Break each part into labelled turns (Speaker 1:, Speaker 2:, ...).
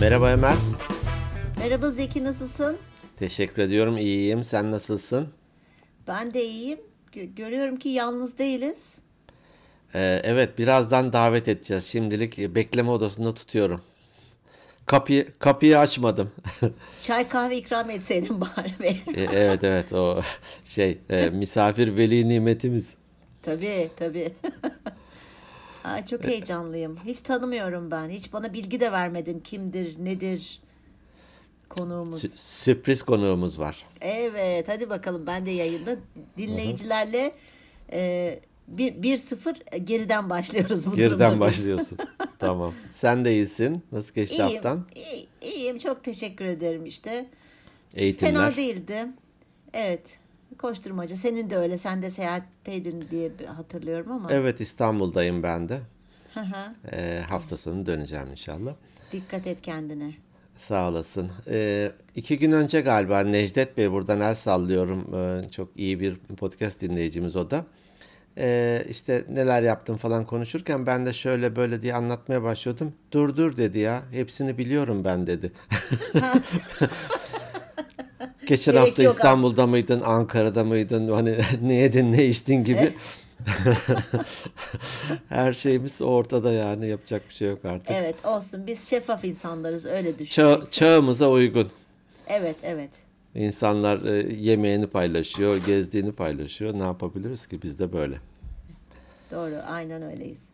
Speaker 1: Merhaba Emel.
Speaker 2: Merhaba Zeki nasılsın?
Speaker 1: Teşekkür ediyorum. İyiyim. Sen nasılsın?
Speaker 2: Ben de iyiyim. Gö- görüyorum ki yalnız değiliz.
Speaker 1: Ee, evet, birazdan davet edeceğiz. Şimdilik bekleme odasında tutuyorum. Kapıyı kapıyı açmadım.
Speaker 2: Çay kahve ikram etseydin bari be.
Speaker 1: E, evet evet o şey e, misafir veli nimetimiz.
Speaker 2: tabii tabii. Aa, çok heyecanlıyım. Hiç tanımıyorum ben. Hiç bana bilgi de vermedin. Kimdir, nedir konuğumuz?
Speaker 1: Sü- sürpriz konuğumuz var.
Speaker 2: Evet, hadi bakalım. Ben de yayında dinleyicilerle e, bir, bir sıfır geriden başlıyoruz bu
Speaker 1: Geriden başlıyorsun. tamam. Sen de iyisin. Nasıl geçti
Speaker 2: İyiyim,
Speaker 1: haftan?
Speaker 2: iyi- iyiyim. Çok teşekkür ederim işte.
Speaker 1: Eğitimler.
Speaker 2: Fena değildi. Evet. Koşturmaca. Senin de öyle. Sen de seyahatteydin diye hatırlıyorum ama.
Speaker 1: Evet İstanbul'dayım ben de.
Speaker 2: Hı hı.
Speaker 1: Ee, hafta sonu döneceğim inşallah.
Speaker 2: Dikkat et kendine.
Speaker 1: Sağ olasın. Ee, iki gün önce galiba Necdet Bey buradan el sallıyorum. Ee, çok iyi bir podcast dinleyicimiz o da. Ee, işte neler yaptım falan konuşurken ben de şöyle böyle diye anlatmaya başlıyordum. Dur dur dedi ya. Hepsini biliyorum ben dedi. Geçen
Speaker 2: Gerek
Speaker 1: hafta
Speaker 2: yok abi.
Speaker 1: İstanbul'da mıydın, Ankara'da mıydın? Hani ne yedin, ne içtin gibi. Her şeyimiz ortada yani yapacak bir şey yok artık.
Speaker 2: Evet olsun. Biz şeffaf insanlarız. Öyle
Speaker 1: Ça-
Speaker 2: düşünüyoruz.
Speaker 1: çağımıza uygun.
Speaker 2: Evet evet.
Speaker 1: İnsanlar e, yemeğini paylaşıyor, gezdiğini paylaşıyor. Ne yapabiliriz ki biz de böyle.
Speaker 2: Doğru. Aynen öyleyiz.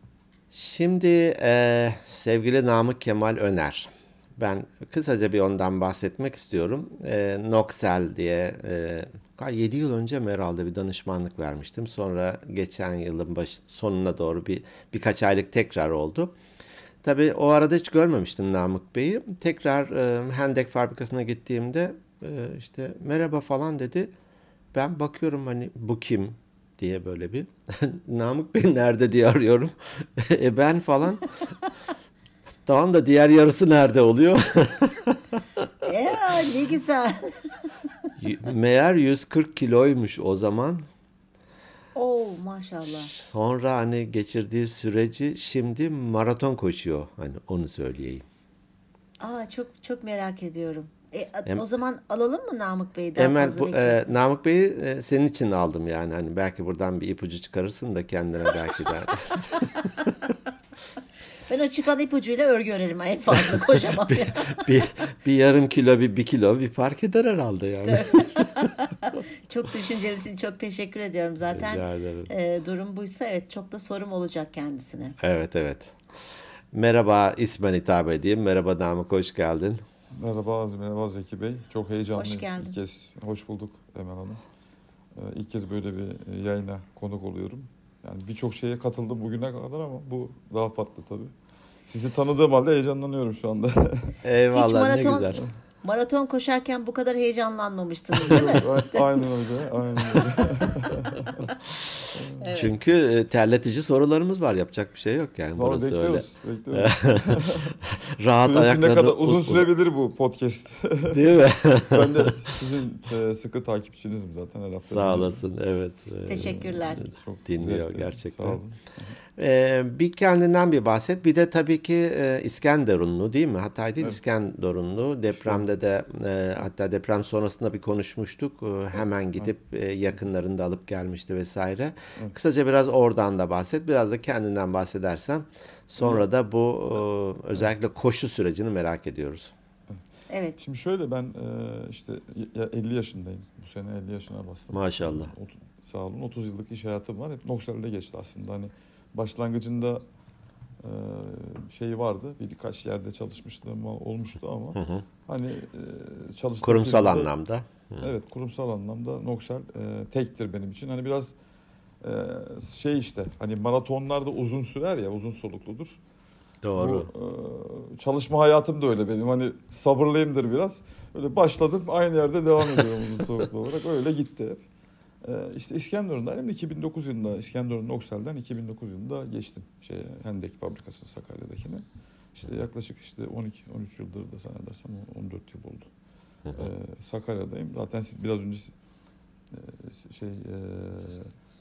Speaker 1: Şimdi e, sevgili Namık Kemal Öner. Ben kısaca bir ondan bahsetmek istiyorum. E, Noxel diye e, 7 yıl önce mi herhalde bir danışmanlık vermiştim. Sonra geçen yılın baş, sonuna doğru bir birkaç aylık tekrar oldu. Tabii o arada hiç görmemiştim Namık Bey'i. Tekrar e, Hendek fabrikasına gittiğimde e, işte merhaba falan dedi. Ben bakıyorum hani bu kim diye böyle bir Namık Bey nerede diye arıyorum. e ben falan. Tamam da diğer yarısı nerede oluyor?
Speaker 2: Ya ne güzel.
Speaker 1: Meğer 140 kiloymuş o zaman.
Speaker 2: Oo maşallah.
Speaker 1: Sonra hani geçirdiği süreci şimdi maraton koşuyor. Hani onu söyleyeyim.
Speaker 2: Aa çok çok merak ediyorum. E,
Speaker 1: Em-
Speaker 2: o zaman alalım mı Namık Bey'i daha
Speaker 1: Emel
Speaker 2: fazla
Speaker 1: bu, e? Namık Bey'i e, senin için aldım yani. Hani belki buradan bir ipucu çıkarırsın da kendine belki de.
Speaker 2: Ben o çıkan ipucuyla örgü örerim en fazla koşamam.
Speaker 1: bir, bir yarım kilo bir, bir kilo bir fark eder herhalde yani.
Speaker 2: çok düşüncelisin. Çok teşekkür ediyorum. Zaten
Speaker 1: Rica ederim.
Speaker 2: e, durum buysa evet çok da sorum olacak kendisine.
Speaker 1: Evet evet. Merhaba ismen hitap edeyim. Merhaba Namık hoş geldin.
Speaker 3: Merhaba, merhaba Zeki Bey. Çok heyecanlıyım.
Speaker 2: Hoş geldin.
Speaker 3: İlk kez, hoş bulduk Emel Hanım. Ee, ilk kez böyle bir e, yayına konuk oluyorum. Yani birçok şeye katıldım bugüne kadar ama bu daha farklı tabii. Sizi tanıdığım halde heyecanlanıyorum şu anda.
Speaker 1: Eyvallah
Speaker 2: Hiç
Speaker 1: ne
Speaker 2: maraton
Speaker 1: güzel.
Speaker 2: maraton koşarken bu kadar heyecanlanmamıştınız değil mi?
Speaker 3: aynen öyle, aynen öyle.
Speaker 1: Çünkü e, terletici sorularımız var. Yapacak bir şey yok yani.
Speaker 3: Vallahi
Speaker 1: Burası öyle.
Speaker 3: bekliyoruz, bekliyoruz.
Speaker 1: Rahat
Speaker 3: Süresi ne
Speaker 1: ayaklarını
Speaker 3: kadar uzun
Speaker 1: uz- uz-
Speaker 3: sürebilir bu podcast.
Speaker 1: Değil mi?
Speaker 3: ben de sizin e, sıkı takipçinizim zaten her hafta.
Speaker 1: Sağ olasın. Evet.
Speaker 2: Teşekkürler.
Speaker 3: Çok
Speaker 1: Dinliyor
Speaker 3: zevkli.
Speaker 1: gerçekten.
Speaker 3: Sağ olun.
Speaker 1: Ee, bir kendinden bir bahset. Bir de tabii ki e, İskenderunlu değil mi? Hatay değil
Speaker 3: Evet.
Speaker 1: İskenderunlu. Depremde de e, hatta deprem sonrasında bir konuşmuştuk. E, hemen gidip e, yakınlarını da alıp gelmişti vesaire. Kısaca biraz oradan da bahset. Biraz da kendinden bahsedersen. Sonra da bu e, özellikle koşu sürecini merak ediyoruz.
Speaker 2: Evet.
Speaker 3: Şimdi şöyle ben e, işte ya 50 yaşındayım. Bu sene 50 yaşına bastım.
Speaker 1: Maşallah.
Speaker 3: Ot- Sağ olun. 30 yıllık iş hayatım var. Hep Noxel'de geçti aslında. Hani başlangıcında e, şey vardı. Birkaç yerde çalışmışlığım olmuştu ama hani e, çalıştığım
Speaker 1: Kurumsal
Speaker 3: firmada-
Speaker 1: anlamda.
Speaker 3: Evet, kurumsal anlamda Noxel e, tektir benim için. Hani biraz e, şey işte hani maratonlar da uzun sürer ya, uzun solukludur.
Speaker 1: Doğru.
Speaker 3: Bu, e, çalışma hayatım da öyle benim. Hani sabırlıyımdır biraz. Öyle başladım aynı yerde devam ediyorum uzun soluklu olarak. Öyle gitti. E, işte İskenderun'dayım. 2009 yılında İskenderun Oksel'den 2009 yılında geçtim. Şey, Hendek fabrikası Sakarya'dakine. İşte yaklaşık işte 12 13 yıldır da zannedersem 14 yıl oldu. E, Sakarya'dayım. Zaten siz biraz önce e, şey e,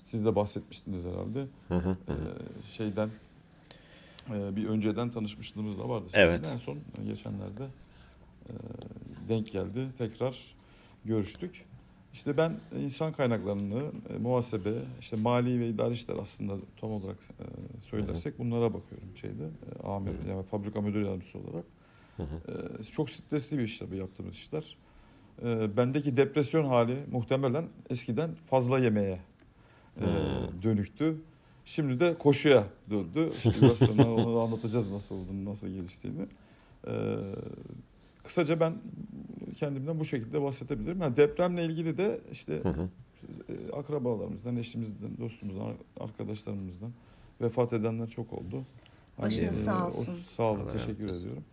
Speaker 3: siz de bahsetmiştiniz herhalde.
Speaker 1: Hı hı.
Speaker 3: E, şeyden e, bir önceden tanışmışlığımız da vardı.
Speaker 1: Evet.
Speaker 3: En son geçenlerde e, denk geldi. Tekrar görüştük. İşte ben insan kaynaklarını, e, muhasebe, işte mali ve idari işler aslında tam olarak e, söylersek bunlara bakıyorum şeyde. E, amir, yani fabrika müdür yardımcısı olarak. E, çok stresli bir iş tabii yaptığımız işler. E, bendeki depresyon hali muhtemelen eskiden fazla yemeğe e, dönüktü. Şimdi de koşuya döndü. İşte biraz sonra onu anlatacağız nasıl olduğunu, nasıl geliştiğini. E, kısaca ben kendimden bu şekilde bahsedebilirim. Yani depremle ilgili de işte
Speaker 1: Hı hı.
Speaker 3: e, akrabalarımızdan, eşimizden, dostumuzdan, arkadaşlarımızdan vefat edenler çok oldu. Hani,
Speaker 2: Başınız
Speaker 3: e,
Speaker 2: sağ
Speaker 3: o-
Speaker 2: olsun.
Speaker 3: sağ olun,
Speaker 1: Allah
Speaker 3: teşekkür
Speaker 1: eylesin.
Speaker 3: ediyorum.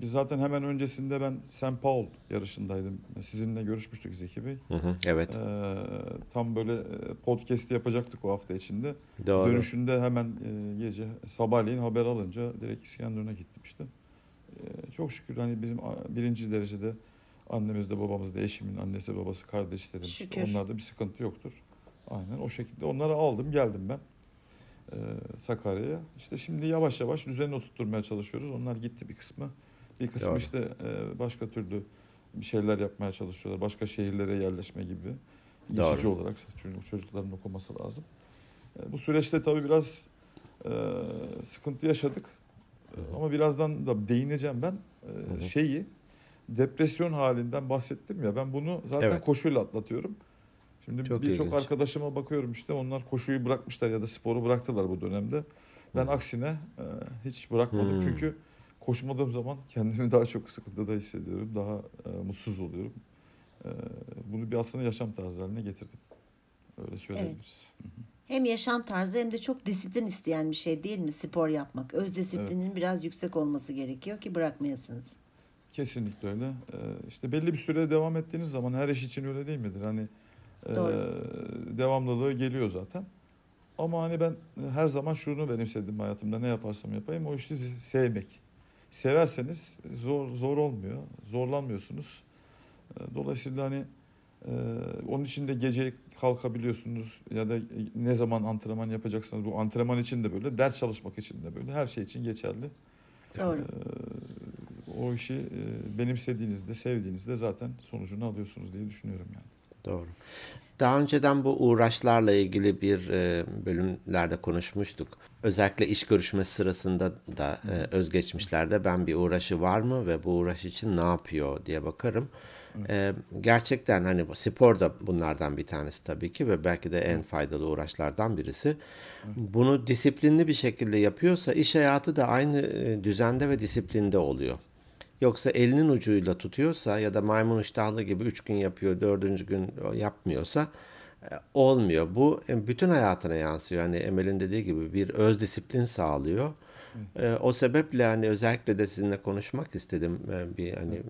Speaker 3: Biz zaten hemen öncesinde ben St. Paul yarışındaydım. Sizinle görüşmüştük Zeki Bey.
Speaker 1: Hı hı. Evet.
Speaker 3: Ee, tam böyle e, podcast yapacaktık o hafta içinde.
Speaker 1: Doğru.
Speaker 3: Dönüşünde hemen e, gece sabahleyin haber alınca direkt İskenderun'a gittim işte. Ee, çok şükür hani bizim birinci derecede annemiz de babamız da eşimin annesi babası kardeşlerim işte onlarda bir sıkıntı yoktur. Aynen o şekilde onları aldım geldim ben e, Sakarya'ya. İşte şimdi yavaş yavaş düzenini oturtmaya çalışıyoruz. Onlar gitti bir kısmı. Bir kısmı
Speaker 1: Doğru.
Speaker 3: işte e, başka türlü bir şeyler yapmaya çalışıyorlar. Başka şehirlere yerleşme gibi. Geçici
Speaker 1: Doğru.
Speaker 3: olarak çünkü çocukların okuması lazım. E, bu süreçte tabii biraz e, sıkıntı yaşadık. E, Ama birazdan da değineceğim ben E, şeyi depresyon halinden bahsettim ya ben bunu zaten
Speaker 1: Evet.
Speaker 3: koşuyla atlatıyorum. Şimdi
Speaker 1: Çok
Speaker 3: birçok arkadaşıma bakıyorum işte onlar koşuyu bırakmışlar ya da sporu bıraktılar bu dönemde. Ben
Speaker 1: Hı.
Speaker 3: aksine e, hiç bırakmadım
Speaker 1: Hmm.
Speaker 3: çünkü koşmadığım zaman kendimi daha çok sıkıntıda hissediyorum. Daha e, mutsuz oluyorum. E, bunu bir aslında yaşam tarzı haline getirdim. Öyle söyleyebiliriz.
Speaker 2: Hem yaşam tarzı hem de çok disiplin isteyen bir şey değil mi spor yapmak? Öz disiplinin biraz yüksek olması gerekiyor ki bırakmayasınız.
Speaker 3: Kesinlikle öyle. Ee, işte belli bir süre devam ettiğiniz zaman her iş için öyle değil midir? Hani e, devamlılığı geliyor zaten. Ama hani ben her zaman şunu benimsedim hayatımda ne yaparsam yapayım o işi sevmek. Severseniz zor zor olmuyor, zorlanmıyorsunuz. Ee, Dolayısıyla hani e, onun için de gece kalkabiliyorsunuz ya da ne zaman antrenman yapacaksanız bu antrenman için de böyle, ders çalışmak için de böyle, her şey için geçerli.
Speaker 2: Doğru.
Speaker 3: Ee, o işi e, benimsediğinizde, sevdiğinizde zaten sonucunu alıyorsunuz diye düşünüyorum yani.
Speaker 1: Doğru. Daha önceden bu uğraşlarla ilgili bir e, bölümlerde konuşmuştuk. Özellikle iş görüşmesi sırasında da e, özgeçmişlerde ben bir uğraşı var mı ve bu uğraş için ne yapıyor diye bakarım. E, gerçekten hani spor da bunlardan bir tanesi tabii ki ve belki de en faydalı uğraşlardan birisi. Bunu disiplinli bir şekilde yapıyorsa iş hayatı da aynı düzende ve disiplinde oluyor. Yoksa elinin ucuyla tutuyorsa ya da maymun iştahlı gibi üç gün yapıyor, dördüncü gün yapmıyorsa e, olmuyor. Bu e, bütün hayatına yansıyor. Hani Emel'in dediği gibi bir öz disiplin sağlıyor. E, O sebeple hani özellikle de sizinle konuşmak istedim. E, Bir hani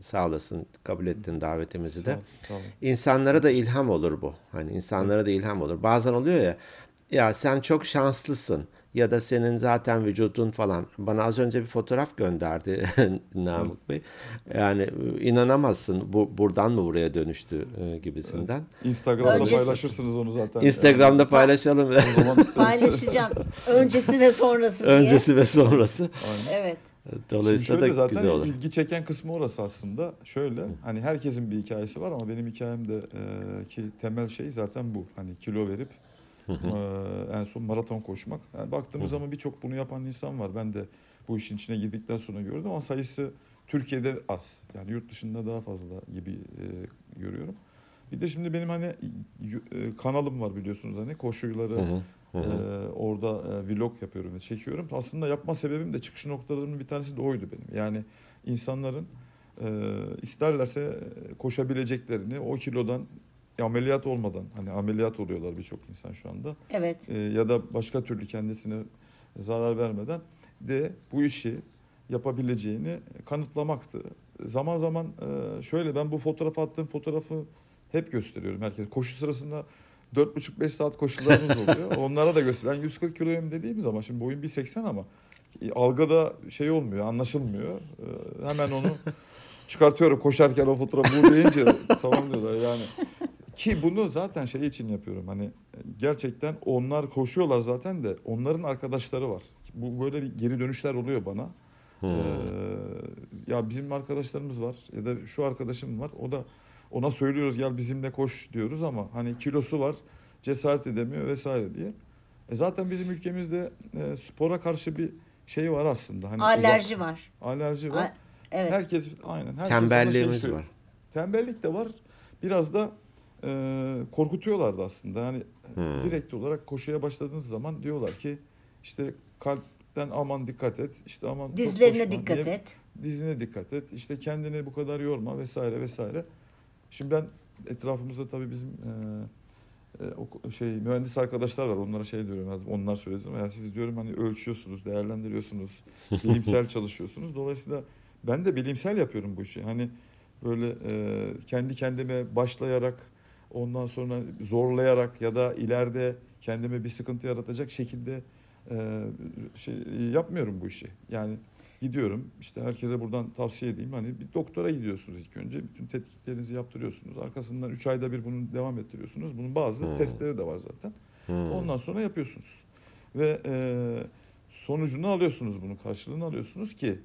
Speaker 1: sağ olasın kabul ettin davetimizi de.
Speaker 3: Sağ, sağ olun.
Speaker 1: İnsanlara da ilham olur bu. Hani insanlara da ilham olur. Bazen oluyor ya ya sen çok şanslısın ya da senin zaten vücudun falan. Bana az önce bir fotoğraf gönderdi Namık Bey. Yani e, inanamazsın bu buradan mı buraya dönüştü e, gibisinden.
Speaker 3: Instagram'da
Speaker 2: Öncesi-
Speaker 3: paylaşırsınız onu zaten.
Speaker 1: Instagram'da paylaşalım.
Speaker 3: Yani o zaman
Speaker 2: Paylaşacağım. Öncesi ve sonrası diye.
Speaker 1: Öncesi ve sonrası.
Speaker 3: Aynen.
Speaker 2: Evet.
Speaker 1: Dolayısıyla
Speaker 3: şöyle
Speaker 1: da
Speaker 3: zaten
Speaker 1: güzel olur.
Speaker 3: ilgi çeken kısmı orası aslında. Şöyle hani herkesin bir hikayesi var ama benim hikayemde e, ki temel şey zaten bu. Hani kilo verip e, en son maraton koşmak. Yani baktığımız zaman birçok bunu yapan insan var. Ben de bu işin içine girdikten sonra gördüm ama sayısı Türkiye'de az. Yani yurt dışında daha fazla gibi e, görüyorum. Bir de şimdi benim hani e, kanalım var biliyorsunuz hani koşuları
Speaker 1: Hı hı,
Speaker 3: ee, orada e, vlog yapıyorum ve çekiyorum. Aslında yapma sebebim de çıkış noktalarımın bir tanesi de oydu benim. Yani insanların e, isterlerse e, koşabileceklerini o kilodan ameliyat olmadan hani ameliyat oluyorlar birçok insan şu anda
Speaker 2: Evet.
Speaker 3: E, ya da başka türlü kendisine zarar vermeden de bu işi yapabileceğini kanıtlamaktı. Zaman zaman e, şöyle ben bu fotoğrafı attığım fotoğrafı hep gösteriyorum herkese. Koşu sırasında 4,5-5 saat koşularımız oluyor. Onlara da göster. Ben 140 kiloyum dediğim zaman şimdi boyum 1.80 ama algıda şey olmuyor, anlaşılmıyor. E, hemen onu çıkartıyorum koşarken o fotoğrafı bu deyince tamam diyorlar yani. Ki bunu zaten şey için yapıyorum hani gerçekten onlar koşuyorlar zaten de onların arkadaşları var. Bu böyle bir geri dönüşler oluyor bana.
Speaker 1: Hmm.
Speaker 3: Ee, ya bizim arkadaşlarımız var ya da şu arkadaşım var. O da ona söylüyoruz gel bizimle koş diyoruz ama hani kilosu var cesaret edemiyor vesaire diye. E zaten bizim ülkemizde e, spora karşı bir şey var aslında. Hani
Speaker 2: Alerji
Speaker 3: uzak-
Speaker 2: var.
Speaker 3: Alerji var.
Speaker 2: A- evet.
Speaker 3: Herkes aynen. Herkes şey
Speaker 1: Tembelliğimiz
Speaker 3: söylüyor.
Speaker 1: var.
Speaker 3: Tembellik de var. Biraz da e, korkutuyorlardı aslında. Yani
Speaker 1: Hmm.
Speaker 3: direkt olarak koşuya başladığınız zaman diyorlar ki işte kalpten aman dikkat et. işte aman
Speaker 2: Dizlerine
Speaker 3: koşma
Speaker 2: dikkat
Speaker 3: diye-
Speaker 2: et.
Speaker 3: dizine dikkat et. işte kendini bu kadar yorma vesaire vesaire. Şimdi ben etrafımızda tabii bizim e, e, şey mühendis arkadaşlar var. Onlara şey diyorum. yani Onlar söyledi ama yani siz diyorum hani ölçüyorsunuz, değerlendiriyorsunuz, bilimsel çalışıyorsunuz. Dolayısıyla ben de bilimsel yapıyorum bu işi. Hani böyle e, kendi kendime başlayarak ondan sonra zorlayarak ya da ileride kendime bir sıkıntı yaratacak şekilde e, şey yapmıyorum bu işi. Yani gidiyorum işte herkese buradan tavsiye edeyim hani bir doktora gidiyorsunuz ilk önce bütün tetkiklerinizi yaptırıyorsunuz arkasından 3 ayda bir bunu devam ettiriyorsunuz bunun bazı
Speaker 1: Hmm.
Speaker 3: testleri de var zaten
Speaker 1: Hmm.
Speaker 3: ondan sonra yapıyorsunuz ve e, sonucunu alıyorsunuz bunun karşılığını alıyorsunuz ki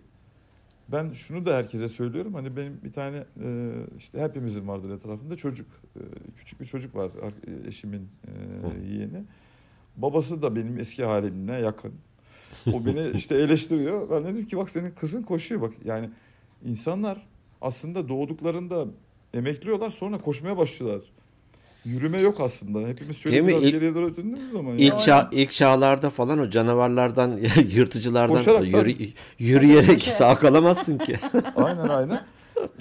Speaker 3: ben şunu da herkese söylüyorum hani benim bir tane e, işte hepimizin vardır etrafında çocuk e, küçük bir çocuk var ar- eşimin e, yeğeni babası da benim eski halimle yakın o beni işte eleştiriyor. Ben dedim ki bak senin kızın koşuyor bak. Yani insanlar aslında doğduklarında emekliyorlar sonra koşmaya başlıyorlar. Yürüme yok aslında. Hepimiz şöyle
Speaker 1: Değil mi?
Speaker 3: biraz
Speaker 1: İlk-
Speaker 3: geriye doğru döndüğümüz zaman.
Speaker 1: İlk,
Speaker 3: yani.
Speaker 1: çağ, ilk çağlarda falan o canavarlardan, yırtıcılardan
Speaker 3: Koşarak
Speaker 1: yürü- yürüyerek sağ kalamazsın ki.
Speaker 3: Aynen aynen.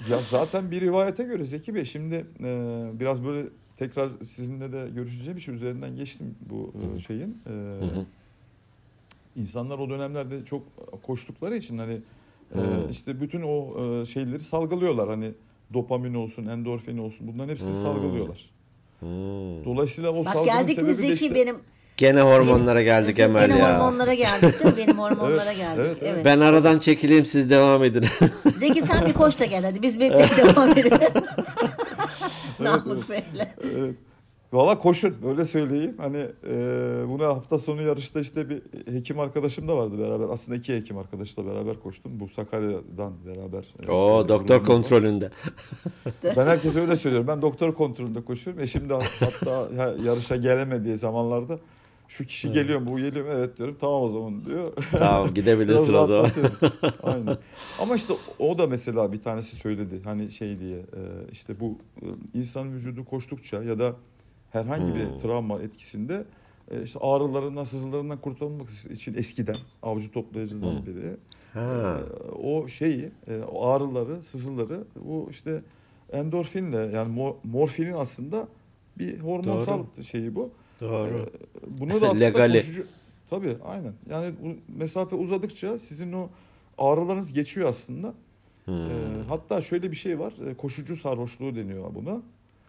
Speaker 3: Ya zaten bir rivayete göre Zeki Bey şimdi e, biraz böyle tekrar sizinle de görüşeceğim iş üzerinden geçtim bu e, şeyin. E,
Speaker 1: Hı hı.
Speaker 3: insanlar o dönemlerde çok koştukları için hani e, işte bütün o e, şeyleri salgılıyorlar. Hani dopamin olsun, endorfin olsun bunların hepsini
Speaker 1: Hı.
Speaker 3: salgılıyorlar.
Speaker 1: Hmm.
Speaker 3: Dolayısıyla o
Speaker 2: Bak
Speaker 3: salgının
Speaker 2: geldik mi Zeki
Speaker 3: işte-
Speaker 2: benim
Speaker 1: Gene hormonlara geldik
Speaker 2: benim
Speaker 1: Emel ya.
Speaker 2: hormonlara geldik değil mi? Benim hormonlara
Speaker 3: Evet,
Speaker 2: geldik.
Speaker 3: evet,
Speaker 2: Evet,
Speaker 3: evet.
Speaker 1: Ben aradan çekileyim siz devam edin.
Speaker 2: Zeki sen bir koş da gel hadi biz bekleyip devam edelim. Namık Bey'le.
Speaker 3: Evet. Valla koşun öyle söyleyeyim. Hani e, buna hafta sonu yarışta işte bir hekim arkadaşım da vardı beraber. Aslında iki hekim arkadaşla beraber koştum. Bu Sakarya'dan beraber. işte
Speaker 1: Oo
Speaker 3: bir
Speaker 1: doktor kontrolünde.
Speaker 3: Ben herkese öyle söylüyorum. Ben doktor kontrolünde koşuyorum. Eşim de hatta ya- yarışa gelemediği zamanlarda şu kişi geliyor mu bu geliyor mu evet diyorum tamam o zaman diyor.
Speaker 1: Tamam gidebilirsin o zaman.
Speaker 3: Aynen. Ama işte o da mesela bir tanesi söyledi hani şey diye e, işte bu e, insan vücudu koştukça ya da herhangi
Speaker 1: Hmm.
Speaker 3: bir travma etkisinde e, işte ağrılarından sızılarından kurtulmak için eskiden avcı toplayıcıdan
Speaker 1: Hmm.
Speaker 3: beri
Speaker 1: Ha.
Speaker 3: e, o şeyi e, o ağrıları sızıları bu işte endorfinle yani mo- morfinin aslında bir hormonsal şeyi bu.
Speaker 1: Doğru.
Speaker 3: Bunu da aslında
Speaker 1: Legali.
Speaker 3: koşucu... Tabii aynen. Yani bu mesafe uzadıkça sizin o ağrılarınız geçiyor aslında.
Speaker 1: Hmm.
Speaker 3: Hatta şöyle bir şey var. Koşucu sarhoşluğu deniyor buna.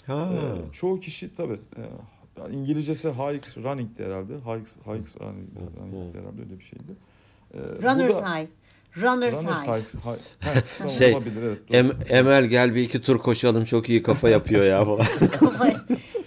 Speaker 1: Ha.
Speaker 3: Ee, çoğu kişi tabii e, yani İngilizcesi hikes running'di herhalde. Hikes, hikes running, running'di herhalde öyle bir şeydi. Ee,
Speaker 2: Runners
Speaker 3: da-
Speaker 2: High. Runners,
Speaker 3: Runners
Speaker 2: High.
Speaker 3: high. high. Heh, tamam,
Speaker 1: Şey,
Speaker 3: olabilir, evet.
Speaker 1: Em- Emel gel bir iki tur koşalım çok iyi kafa yapıyor ya falan.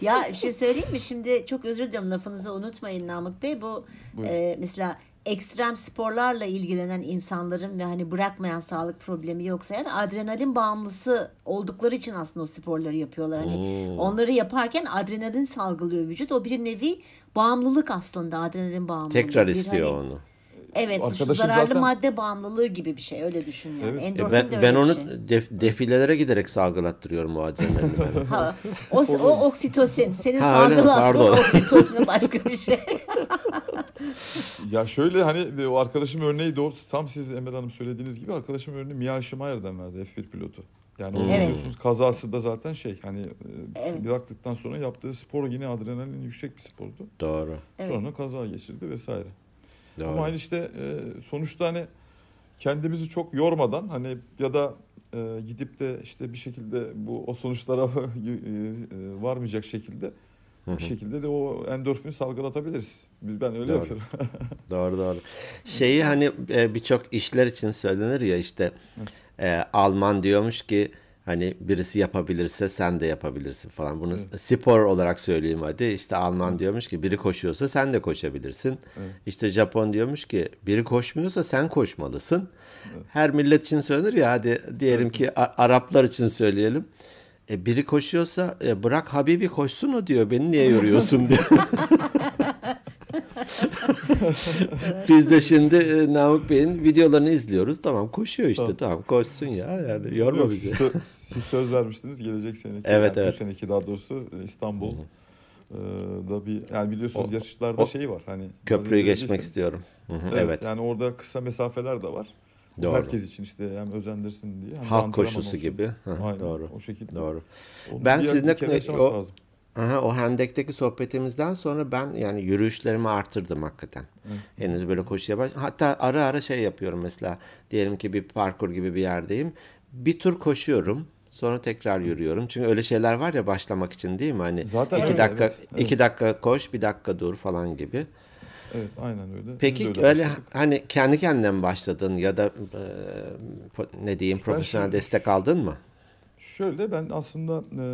Speaker 2: Ya bir şey söyleyeyim mi? Şimdi çok özür diliyorum lafınızı unutmayın Namık Bey. Bu e, mesela ekstrem sporlarla ilgilenen insanların ve hani bırakmayan sağlık problemi yoksa eğer adrenalin bağımlısı oldukları için aslında o sporları yapıyorlar. Hani
Speaker 1: Hmm.
Speaker 2: onları yaparken adrenalin salgılıyor vücut. O bir nevi bağımlılık aslında adrenalin bağımlılığı.
Speaker 1: Tekrar
Speaker 2: Bir
Speaker 1: istiyor
Speaker 2: hani-
Speaker 1: onu.
Speaker 2: Evet,
Speaker 3: Arkadaşım
Speaker 2: zararlı
Speaker 3: zaten-
Speaker 2: madde bağımlılığı gibi bir şey. Öyle düşün yani.
Speaker 3: Evet. E,
Speaker 1: E
Speaker 2: Endorfin
Speaker 1: ben
Speaker 2: de öyle
Speaker 1: ben onu
Speaker 2: şey.
Speaker 1: def- defilelere giderek salgılattırıyorum o adrenalini.
Speaker 2: Ha, o, o oksitosin. Senin
Speaker 1: Ha,
Speaker 2: salgılattığın oksitosin başka bir şey.
Speaker 3: Ya şöyle hani o arkadaşım örneği doğru tam siz Emel Hanım söylediğiniz gibi arkadaşım örneği Mia Schumacher'den verdi F1 pilotu. Yani
Speaker 1: Evet.
Speaker 3: biliyorsunuz kazası da zaten şey hani e,
Speaker 2: Evet.
Speaker 3: bıraktıktan sonra yaptığı spor yine adrenalin yüksek bir spordu.
Speaker 1: Doğru.
Speaker 2: Evet.
Speaker 3: Sonra kaza geçirdi vesaire.
Speaker 1: Doğru.
Speaker 3: Ama hani işte e, sonuçta hani kendimizi çok yormadan hani ya da e, gidip de işte bir şekilde bu o sonuçlara e, varmayacak şekilde
Speaker 1: Hı hı.
Speaker 3: bir şekilde de o endorfini salgılatabiliriz. Biz- Ben öyle
Speaker 1: Doğru.
Speaker 3: yapıyorum.
Speaker 1: Doğru doğru. Şeyi hani e, birçok işler için söylenir ya işte e, Alman diyormuş ki Hani birisi yapabilirse sen de yapabilirsin falan. Bunu spor olarak söyleyeyim hadi. İşte Alman diyormuş ki biri koşuyorsa sen de koşabilirsin. İşte Japon diyormuş ki biri koşmuyorsa sen koşmalısın. Her millet için söylenir ya hadi diyelim ki A- Araplar için söyleyelim. E, biri koşuyorsa e, bırak Habibi koşsun o diyor. Beni niye yoruyorsun diyor. Biz de şimdi e, Namık Bey'in videolarını izliyoruz. Tamam koşuyor işte. Tamam, koşsun ya. Yani yorma
Speaker 3: Yok,
Speaker 1: bizi.
Speaker 3: siz, siz söz vermiştiniz gelecek seneki.
Speaker 1: Evet,
Speaker 3: yani
Speaker 1: evet.
Speaker 3: Bu seneki daha doğrusu e, İstanbul. e, da bir yani biliyorsunuz
Speaker 1: O-
Speaker 3: yarışlarda
Speaker 1: o-
Speaker 3: şey var hani
Speaker 1: Köprüyü geçmek istiyorum. Hı hı,
Speaker 3: Evet,
Speaker 1: evet.
Speaker 3: Yani orada kısa mesafeler de var.
Speaker 1: Doğru.
Speaker 3: Herkes için işte hem özendirsin diye. Hem
Speaker 1: Halk koşusu
Speaker 3: olsun.
Speaker 1: gibi. Hı,
Speaker 3: Aynen,
Speaker 1: doğru.
Speaker 3: O şekilde.
Speaker 1: Doğru.
Speaker 3: Onu
Speaker 1: Ben sizinle- o-
Speaker 3: lazım.
Speaker 1: Aha, o Hendek'teki sohbetimizden sonra ben yani yürüyüşlerimi artırdım hakikaten. Henüz böyle koşuya baş... Hatta ara ara şey yapıyorum mesela. Diyelim ki bir parkur gibi bir yerdeyim. Bir tur koşuyorum. Sonra tekrar yürüyorum. Çünkü öyle şeyler var ya başlamak için değil mi? Hani
Speaker 3: Zaten
Speaker 1: iki
Speaker 3: öyle,
Speaker 1: dakika
Speaker 3: evet, evet.
Speaker 1: iki dakika koş, bir dakika dur falan gibi.
Speaker 3: Evet aynen öyle.
Speaker 1: Peki öyle,
Speaker 3: başladık.
Speaker 1: hani kendi kendine mi başladın ya da e, ne diyeyim profesyonel
Speaker 3: şöyle-
Speaker 1: destek aldın mı?
Speaker 3: Şöyle ben aslında e,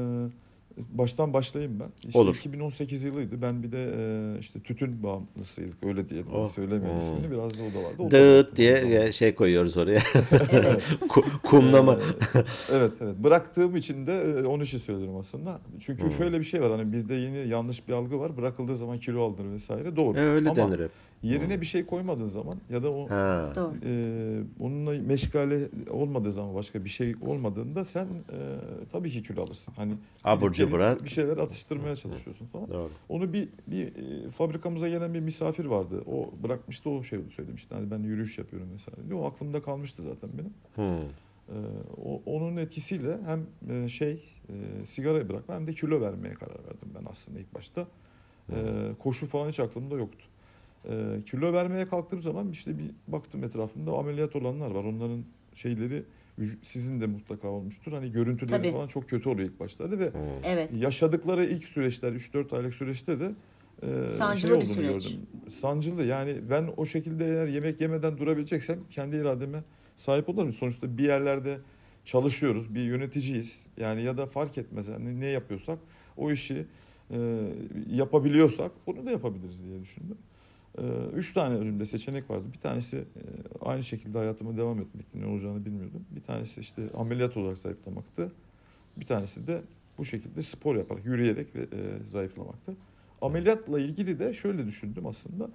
Speaker 3: baştan başlayayım ben. İşte
Speaker 1: Olur.
Speaker 3: 2018 yılıydı. Ben bir de e, işte tütün bağımlısıydık öyle diyelim.
Speaker 1: Oh.
Speaker 3: Söylemeyin
Speaker 1: Hmm.
Speaker 3: ismini biraz da o da vardı. O da
Speaker 1: Dıt diye e, şey koyuyoruz oraya. Ku- Kumlama.
Speaker 3: Evet evet. Bıraktığım için de e, onun için söylüyorum aslında. Çünkü
Speaker 1: Hmm.
Speaker 3: şöyle bir şey var hani bizde yeni yanlış bir algı var. Bırakıldığı zaman kilo alınır vesaire. Doğru.
Speaker 1: E, öyle
Speaker 3: Ama
Speaker 1: denir hep.
Speaker 3: Yerine bir şey koymadığın zaman ya da o
Speaker 1: Ha.
Speaker 2: Doğru.
Speaker 3: e, onunla meşgale olmadığı zaman başka bir şey olmadığında sen e, tabii ki kilo alırsın. Hani
Speaker 1: Abur
Speaker 3: gidip gelip
Speaker 1: cubur.
Speaker 3: bir şeyler atıştırmaya çalışıyorsun falan.
Speaker 1: Doğru.
Speaker 3: Onu bir bir e, fabrikamıza gelen bir misafir vardı. O bırakmıştı o şey söylemişti. Hani ben yürüyüş yapıyorum mesela. O aklımda kalmıştı zaten benim.
Speaker 1: Hmm.
Speaker 3: Ee, o, onun etkisiyle hem e, şey e, sigarayı bırakma hem de kilo vermeye karar verdim ben aslında ilk başta. Ee, koşu falan hiç aklımda yoktu. Ee, kilo vermeye kalktığım zaman işte bir baktım etrafımda ameliyat olanlar var. Onların şeyleri sizin de mutlaka olmuştur. Hani görüntüleri
Speaker 2: Tabii.
Speaker 3: falan çok kötü oluyor ilk başlarda ve
Speaker 1: Hmm.
Speaker 2: Evet.
Speaker 3: yaşadıkları ilk süreçler 3-4 aylık süreçte de e,
Speaker 2: Sancılı bir
Speaker 3: olduğunu
Speaker 2: süreç.
Speaker 3: gördüm. Sancılı yani ben o şekilde eğer yemek yemeden durabileceksem kendi irademe sahip olurum. Sonuçta bir yerlerde çalışıyoruz, bir yöneticiyiz. Yani ya da fark etmez yani ne yapıyorsak o işi e, yapabiliyorsak bunu da yapabiliriz diye düşündüm. E, üç tane önümde seçenek vardı. Bir tanesi e, aynı şekilde hayatıma devam etmekti. Ne olacağını bilmiyordum. Bir tanesi işte ameliyat olarak zayıflamaktı. Bir tanesi de bu şekilde spor yaparak, yürüyerek ve e, zayıflamaktı. Ameliyatla ilgili de şöyle düşündüm aslında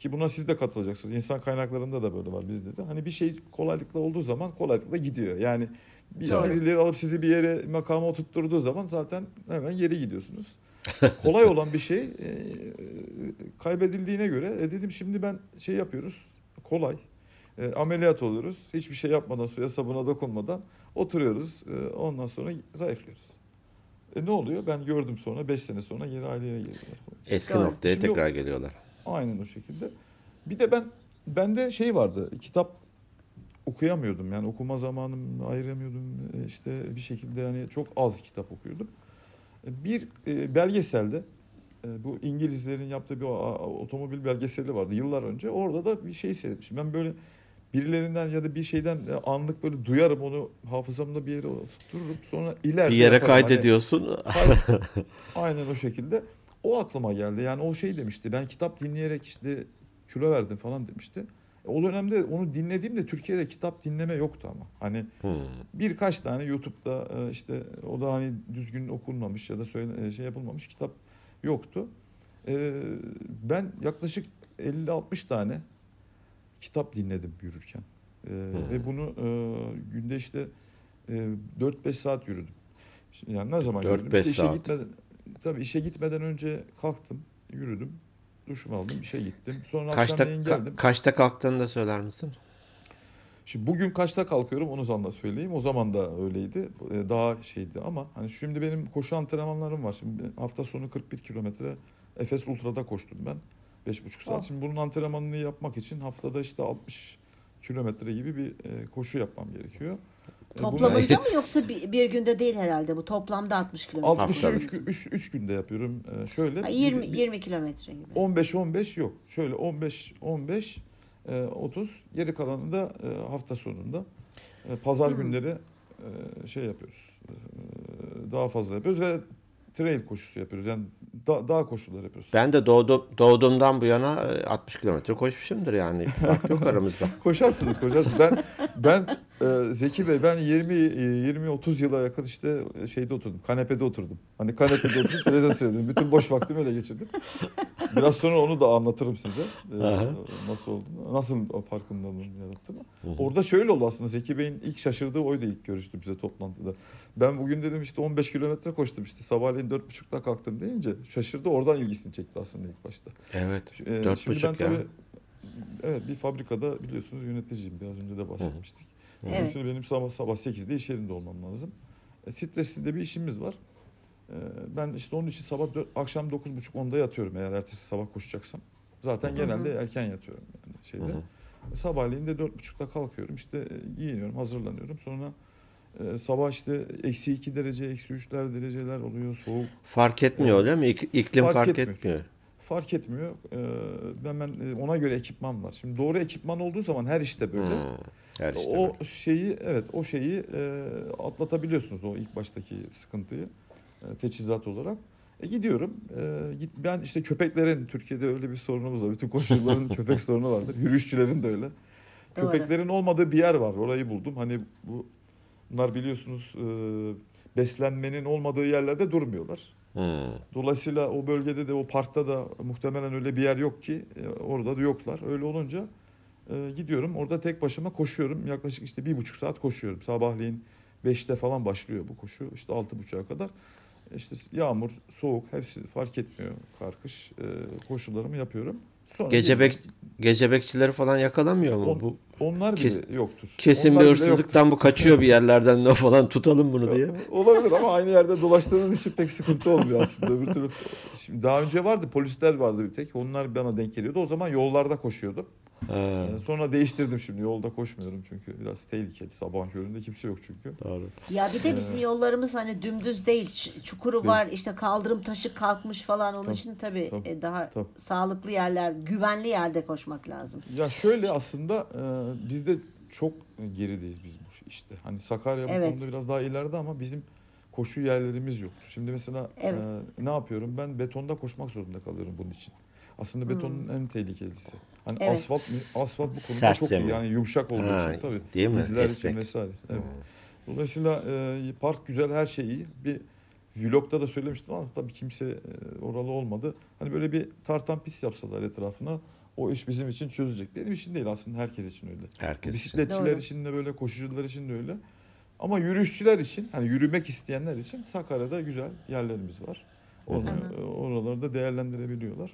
Speaker 3: ki buna siz de katılacaksınız. İnsan kaynaklarında da böyle var bizde de. Hani bir şey kolaylıkla olduğu zaman kolaylıkla gidiyor. Yani bir birileri alıp sizi bir yere makama oturtturduğu zaman zaten hemen geri gidiyorsunuz. Kolay olan bir şey e, kaybedildiğine göre e, dedim şimdi ben şey yapıyoruz kolay e, ameliyat oluyoruz hiçbir şey yapmadan suya sabuna dokunmadan oturuyoruz e, ondan sonra zayıflıyoruz. E ne oluyor? Ben gördüm sonra 5 sene sonra yeni aileye girdiler.
Speaker 1: Eski
Speaker 2: Doğru.
Speaker 1: noktaya tekrar geliyorlar.
Speaker 3: Aynen o şekilde. Bir de ben bende şey vardı. Kitap okuyamıyordum. Yani okuma zamanımı ayıramıyordum. E, işte bir şekilde yani çok az kitap okuyordum. Bir e, belgeselde e, bu İngilizlerin yaptığı bir otomobil belgeseli vardı yıllar önce. Orada da bir şey seyretmişim. Ben böyle birilerinden ya da bir şeyden e, anlık böyle duyarım onu hafızamda bir yere oturturum. Sonra ileride
Speaker 1: Bir yere
Speaker 3: yaparım. Hani-
Speaker 1: kaydediyorsun.
Speaker 3: Aynen. Aynen o şekilde. O aklıma geldi. Yani o şey demişti. Ben kitap dinleyerek işte kilo verdim falan demişti. E, O dönemde onu dinlediğimde Türkiye'de kitap dinleme yoktu ama. Hani
Speaker 1: Hmm.
Speaker 3: birkaç tane YouTube'da e, işte o da hani düzgün okunmamış ya da söyle, e, şey yapılmamış kitap yoktu. Ben yaklaşık 50-60 tane kitap dinledim yürürken. E, Ve bunu günde işte e, 4-5 saat yürüdüm. Yani ne zaman
Speaker 1: 4-5
Speaker 3: yürüdüm? İşte işe
Speaker 1: saat.
Speaker 3: gitmeden, tabii işe gitmeden önce kalktım, yürüdüm, duşumu aldım, işe gittim. Sonra
Speaker 1: Kaçta
Speaker 3: akşamleyin
Speaker 1: ka-
Speaker 3: geldim.
Speaker 1: kaçta kalktığını da söyler misin?
Speaker 3: Şimdi bugün kaçta kalkıyorum onu sana söyleyeyim. O zaman da öyleydi. Ee, Daha şeydi ama hani şimdi benim koşu antrenmanlarım var. Şimdi hafta sonu 41 kilometre Efes Ultra'da koştum ben. 5,5 saat.
Speaker 2: Oh.
Speaker 3: Şimdi bunun antrenmanını yapmak için haftada işte 60 kilometre gibi bir e, koşu yapmam gerekiyor. E,
Speaker 2: Toplamında mı yoksa bir, bir günde değil herhalde bu. Toplamda 60 kilometre.
Speaker 3: 60
Speaker 1: Haftada.
Speaker 3: 3, 3, 3 günde yapıyorum. Ee, şöyle
Speaker 2: Ha,
Speaker 3: bir-
Speaker 2: 20
Speaker 3: bir-
Speaker 2: 20 kilometre gibi.
Speaker 3: 15 15 yok. Şöyle 15 15 e, 30 geri kalanı da e, hafta sonunda. E, Pazar
Speaker 2: Hmm.
Speaker 3: günleri e, şey yapıyoruz. E, daha fazla yapıyoruz ve trail koşusu yapıyoruz. Yani da, dağ koşuları yapıyoruz.
Speaker 1: Ben de doğdum, doğduğumdan bu yana e, 60 kilometre koşmuşumdur yani. Fark yok aramızda.
Speaker 3: Koşarsınız, koşarsınız. Ben ben e, Zeki Bey ben 20 20 30 yıla yakın işte şeyde oturdum. Kanepede oturdum. Hani kanepede oturdum, televizyon seyredim. Bütün boş vaktimi öyle geçirdim. Biraz sonra onu da anlatırım size. E, nasıl olduğunu, nasıl o farkındalığını yarattığını. Orada şöyle oldu aslında. Zeki Bey'in ilk şaşırdığı oydu ilk görüştü bize toplantıda. Ben bugün dedim işte 15 kilometre koştum işte. Sabahleyin 4.30'da kalktım deyince şaşırdı. Oradan ilgisini çekti aslında ilk başta.
Speaker 1: Evet.
Speaker 3: Ee,
Speaker 1: Dört buçuk
Speaker 3: ben
Speaker 1: ya.
Speaker 3: tabii evet bir fabrikada biliyorsunuz yöneticiyim. Biraz önce de bahsetmiştik.
Speaker 2: Evet.
Speaker 3: Dolayısıyla benim sabah sabah 8'de iş yerinde olmam lazım. E, stresli de bir işimiz var. E, ben işte onun için sabah dört- akşam 9.30-10'da yatıyorum eğer ertesi sabah koşacaksam. Zaten
Speaker 2: Hı hı.
Speaker 3: genelde erken yatıyorum yani şeyde.
Speaker 1: Hı hı.
Speaker 3: E, Sabahleyin de 4.30'da kalkıyorum. İşte e, giyiniyorum, hazırlanıyorum. Sonra e, sabah işte eksi 2 derece, eksi 3'ler dereceler oluyor. Soğuk.
Speaker 1: Fark etmiyor öyle mi? İk- İklim
Speaker 3: Fark
Speaker 1: fark,
Speaker 3: etmiyor.
Speaker 1: etmiyor.
Speaker 3: Fark etmiyor. E, ben, ben e, ona göre ekipman var. Şimdi doğru ekipman olduğu zaman her işte böyle.
Speaker 1: Hmm, Her işte
Speaker 3: o
Speaker 1: böyle.
Speaker 3: şeyi evet o şeyi e, atlatabiliyorsunuz o ilk baştaki sıkıntıyı e, teçhizat olarak. E, gidiyorum. E, git, ben işte köpeklerin Türkiye'de öyle bir sorunumuz var. Bütün koşucuların köpek sorunu vardır. Yürüyüşçülerin de öyle.
Speaker 2: Doğru.
Speaker 3: Köpeklerin olmadığı bir yer var. Orayı buldum. Hani bu bunlar biliyorsunuz e, beslenmenin olmadığı yerlerde durmuyorlar.
Speaker 1: Hmm.
Speaker 3: Dolayısıyla o bölgede de o parkta da muhtemelen öyle bir yer yok ki e, orada da yoklar. Öyle olunca e, gidiyorum orada tek başıma koşuyorum. Yaklaşık işte bir buçuk saat koşuyorum. Sabahleyin 5'te falan başlıyor bu koşu. İşte altı buçuğa kadar. İşte yağmur, soğuk hepsi fark etmiyor. Kar, kış e, koşularımı yapıyorum. Sonra
Speaker 1: Gece, bek, gece bekçileri falan yakalamıyor mu?
Speaker 3: On-
Speaker 1: Bu
Speaker 3: onlar bile
Speaker 1: Kes-
Speaker 3: yoktur.
Speaker 1: kesin
Speaker 3: Onlar
Speaker 1: bir hırsızlıktan bu kaçıyor bir yerlerden ne falan tutalım bunu diye.
Speaker 3: Olabilir ama aynı yerde dolaştığınız için pek sıkıntı olmuyor aslında. Öbür türlü Şimdi daha önce vardı polisler vardı bir tek. Onlar bana denk geliyordu. O zaman yollarda koşuyordum.
Speaker 1: Ha,
Speaker 3: Ee, Sonra değiştirdim şimdi. Yolda koşmuyorum çünkü biraz tehlikeli. Sabah köründe kimse yok çünkü.
Speaker 1: doğru.
Speaker 2: Ya bir de bizim yollarımız hani dümdüz değil. Çukuru
Speaker 3: Değil.
Speaker 2: var işte kaldırım taşı kalkmış falan. Onun
Speaker 3: Tabii,
Speaker 2: için tabii,
Speaker 3: tabii,
Speaker 2: e, daha
Speaker 3: tabii.
Speaker 2: sağlıklı yerler, güvenli yerde koşmak lazım.
Speaker 3: Ya şöyle aslında e, biz de çok gerideyiz biz bu işte. Hani Sakarya bu
Speaker 2: Evet.
Speaker 3: konuda biraz daha ileride ama bizim koşu yerlerimiz yoktur. Şimdi mesela
Speaker 2: Evet.
Speaker 3: e, ne yapıyorum? Ben betonda koşmak zorunda kalıyorum bunun için. Aslında betonun en tehlikelisi. Hani.
Speaker 2: Evet.
Speaker 3: asfalt asfalt bu konuda
Speaker 1: Sert
Speaker 3: çok iyi.
Speaker 1: zemin.
Speaker 3: Yani yumuşak olduğu
Speaker 1: Ha,
Speaker 3: için tabii.
Speaker 1: değil mi?
Speaker 3: Dizler için
Speaker 1: Esnek.
Speaker 3: vesaire. Evet.
Speaker 1: Hmm.
Speaker 3: Dolayısıyla e, park güzel, her şey iyi. Bir vlogda da söylemiştim ama tabii kimse e, oralı olmadı. Hani böyle bir tartan pis yapsalar etrafına o iş bizim için çözecek. Benim için değil aslında herkes için öyle.
Speaker 1: Herkes için.
Speaker 3: Bisikletçiler
Speaker 2: Doğru.
Speaker 3: için de böyle, koşucular için de öyle. Ama yürüyüşçüler için, hani yürümek isteyenler için Sakarya'da güzel yerlerimiz var. Onu, e, oraları da değerlendirebiliyorlar.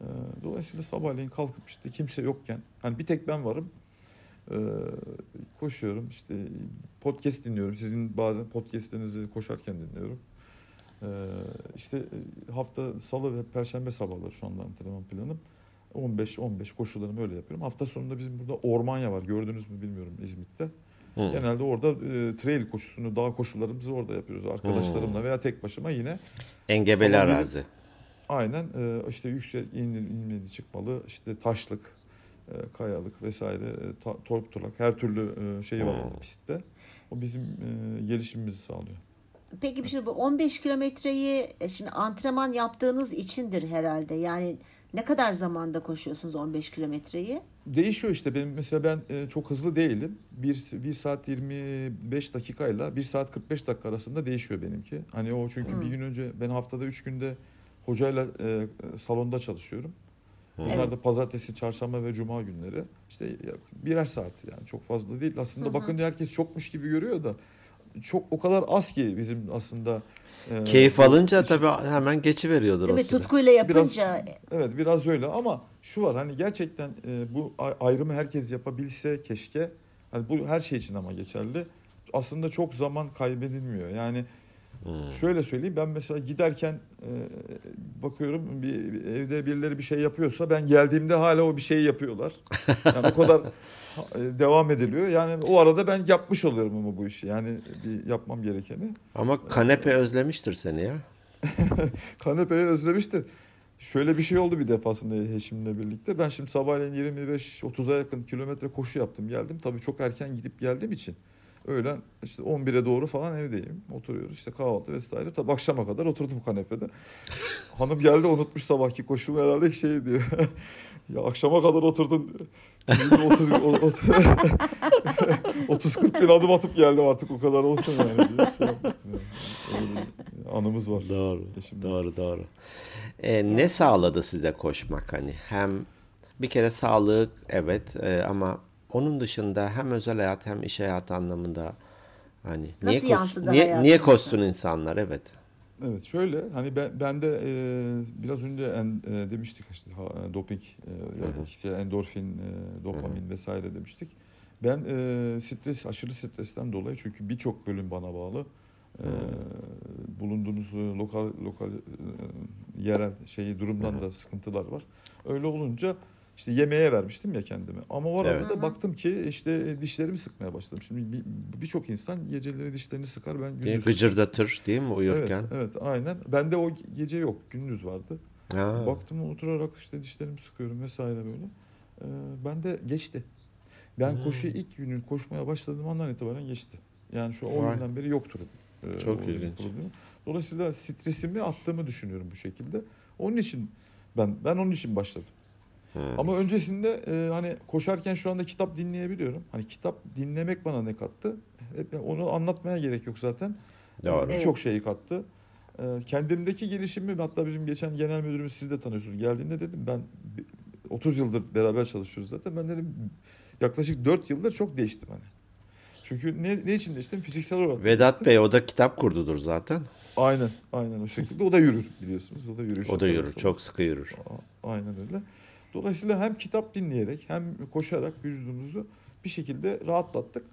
Speaker 3: E, Dolayısıyla sabahleyin kalkıp işte kimse yokken, hani bir tek ben varım. E, koşuyorum işte podcast dinliyorum. Sizin bazen podcastlerinizi koşarken dinliyorum. E, işte e, hafta salı ve perşembe sabahları şu anda antrenman planım. 15-15 koşularımı öyle yapıyorum. Hafta sonunda bizim burada Ormanya var. Gördünüz mü bilmiyorum İzmit'te.
Speaker 1: Hı.
Speaker 3: Genelde orada e, trail koşusunu, dağ koşularımızı orada yapıyoruz. Arkadaşlarımla veya tek başıma yine
Speaker 1: Engebeli arazi.
Speaker 3: Aynen e, işte yüksek inmeli, inmeli çıkmalı, işte taşlık, e, kayalık vesaire, e, ta, torp tulak her türlü e, şeyi var
Speaker 1: Hmm.
Speaker 3: pistte. O bizim e, gelişimimizi sağlıyor.
Speaker 2: Peki şimdi bu 15 kilometreyi şimdi antrenman yaptığınız içindir herhalde. Yani ne kadar zamanda koşuyorsunuz 15 kilometreyi?
Speaker 3: Değişiyor işte benim mesela ben e, çok hızlı değilim. 1, 1 saat 25 dakikayla 1 saat 45 dakika arasında değişiyor benimki. Hani o çünkü
Speaker 2: Hmm.
Speaker 3: bir gün önce ben haftada 3 günde hocayla e, salonda çalışıyorum. Bunlar
Speaker 2: Evet.
Speaker 3: da pazartesi, çarşamba ve cuma günleri. İşte birer saat yani çok fazla değil. Aslında bakınca herkes çokmuş gibi görüyor da çok o kadar az ki bizim aslında e,
Speaker 1: Keyif alınca
Speaker 3: iş-
Speaker 1: tabii hemen geçiveriyordur
Speaker 2: Değil
Speaker 1: o
Speaker 2: mi?
Speaker 1: süre.
Speaker 2: Tutkuyla yapınca
Speaker 3: Evet biraz öyle ama şu var hani gerçekten e, bu ayrımı herkes yapabilse keşke. Hani bu her şey için ama geçerli. Aslında çok zaman kaybedilmiyor. Yani
Speaker 1: Hmm.
Speaker 3: şöyle söyleyeyim ben mesela giderken e, bakıyorum bir, bir evde birileri bir şey yapıyorsa ben geldiğimde hala o bir şeyi yapıyorlar. Yani o kadar e, devam ediliyor. Yani o arada ben yapmış oluyorum ama bu işi. Yani bir yapmam gerekeni.
Speaker 1: Ama kanepe özlemiştir seni ya.
Speaker 3: Kanepeyi özlemiştir. Şöyle bir şey oldu bir defasında eşimle birlikte. Ben şimdi sabahleyin 25-30'a yakın kilometre koşu yaptım geldim. Tabii çok erken gidip geldiğim için Öğlen işte 11'e doğru falan evdeyim. Oturuyoruz işte kahvaltı vesaire. Tabi akşama kadar oturdum kanepede. Hanım geldi unutmuş sabahki koşumu herhalde şey diyor. ya akşama kadar oturdun diyor. 30-40 bin adım atıp geldim artık o kadar olsun yani diye şey yapmıştım yani. Öyle anımız var.
Speaker 1: Doğru.
Speaker 3: Eşimle.
Speaker 1: Doğru doğru. E, ne sağladı size koşmak hani? Hem bir kere sağlık evet e, ama onun dışında hem özel hayat hem iş hayatı anlamında hani
Speaker 2: Nasıl
Speaker 1: niye
Speaker 2: yansıdı
Speaker 1: niye, niye koşsun insanlar evet.
Speaker 3: Evet şöyle hani ben, ben de e, biraz önce en, e, demiştik işte ha, e, doping e, etkisi endorfin, e, dopamin vesaire demiştik. Ben e, stres aşırı stresten dolayı çünkü birçok bölüm bana bağlı. E, bulunduğunuz e, lokal lokal e, yerel şeyi durumdan da sıkıntılar var. Öyle olunca işte yemeğe vermiştim ya kendimi. Ama var
Speaker 1: Evet.
Speaker 3: arada baktım ki işte e, dişlerimi sıkmaya başladım. Şimdi bir- birçok insan geceleri dişlerini sıkar ben gündüz
Speaker 1: gıcırdatır değil mi uyurken?
Speaker 3: Evet, evet aynen. Bende o gece yok, gündüz vardı.
Speaker 1: Ha.
Speaker 3: Baktım oturarak işte dişlerimi sıkıyorum vesaire böyle. Ee, ben de geçti. Ben
Speaker 1: Hmm.
Speaker 3: koşuya ilk günü koşmaya başladığım andan itibaren geçti. Yani şu 10
Speaker 1: Vay.
Speaker 3: günden beri yoktur. ee,
Speaker 1: Çok
Speaker 3: o
Speaker 1: ilginç.
Speaker 3: problemi. Dolayısıyla stresimi attığımı düşünüyorum bu şekilde. Onun için ben ben onun için başladım.
Speaker 1: Hmm.
Speaker 3: Ama öncesinde e, hani koşarken şu anda kitap dinleyebiliyorum. Hani kitap dinlemek bana ne kattı? Hep onu anlatmaya gerek yok zaten.
Speaker 1: Doğru.
Speaker 3: Birçok şeyi kattı. Ee, Kendimdeki gelişimi hatta bizim geçen genel müdürümüz siz de tanıyorsunuz. Geldiğinde dedim ben bi- 30 yıldır beraber çalışıyoruz zaten. Ben dedim yaklaşık 4 yıldır çok değiştim hani. Çünkü ne, ne için değiştim? Fiziksel olarak.
Speaker 1: Vedat
Speaker 3: değiştim.
Speaker 1: Bey o da kitap kurdudur zaten.
Speaker 3: Aynen, aynen o şekilde. O da yürür biliyorsunuz. O da yürüyüş
Speaker 1: O da yürür. Çok sıkı yürür.
Speaker 3: Aynen öyle. Dolayısıyla hem kitap dinleyerek hem koşarak vücudumuzu bir şekilde rahatlattık.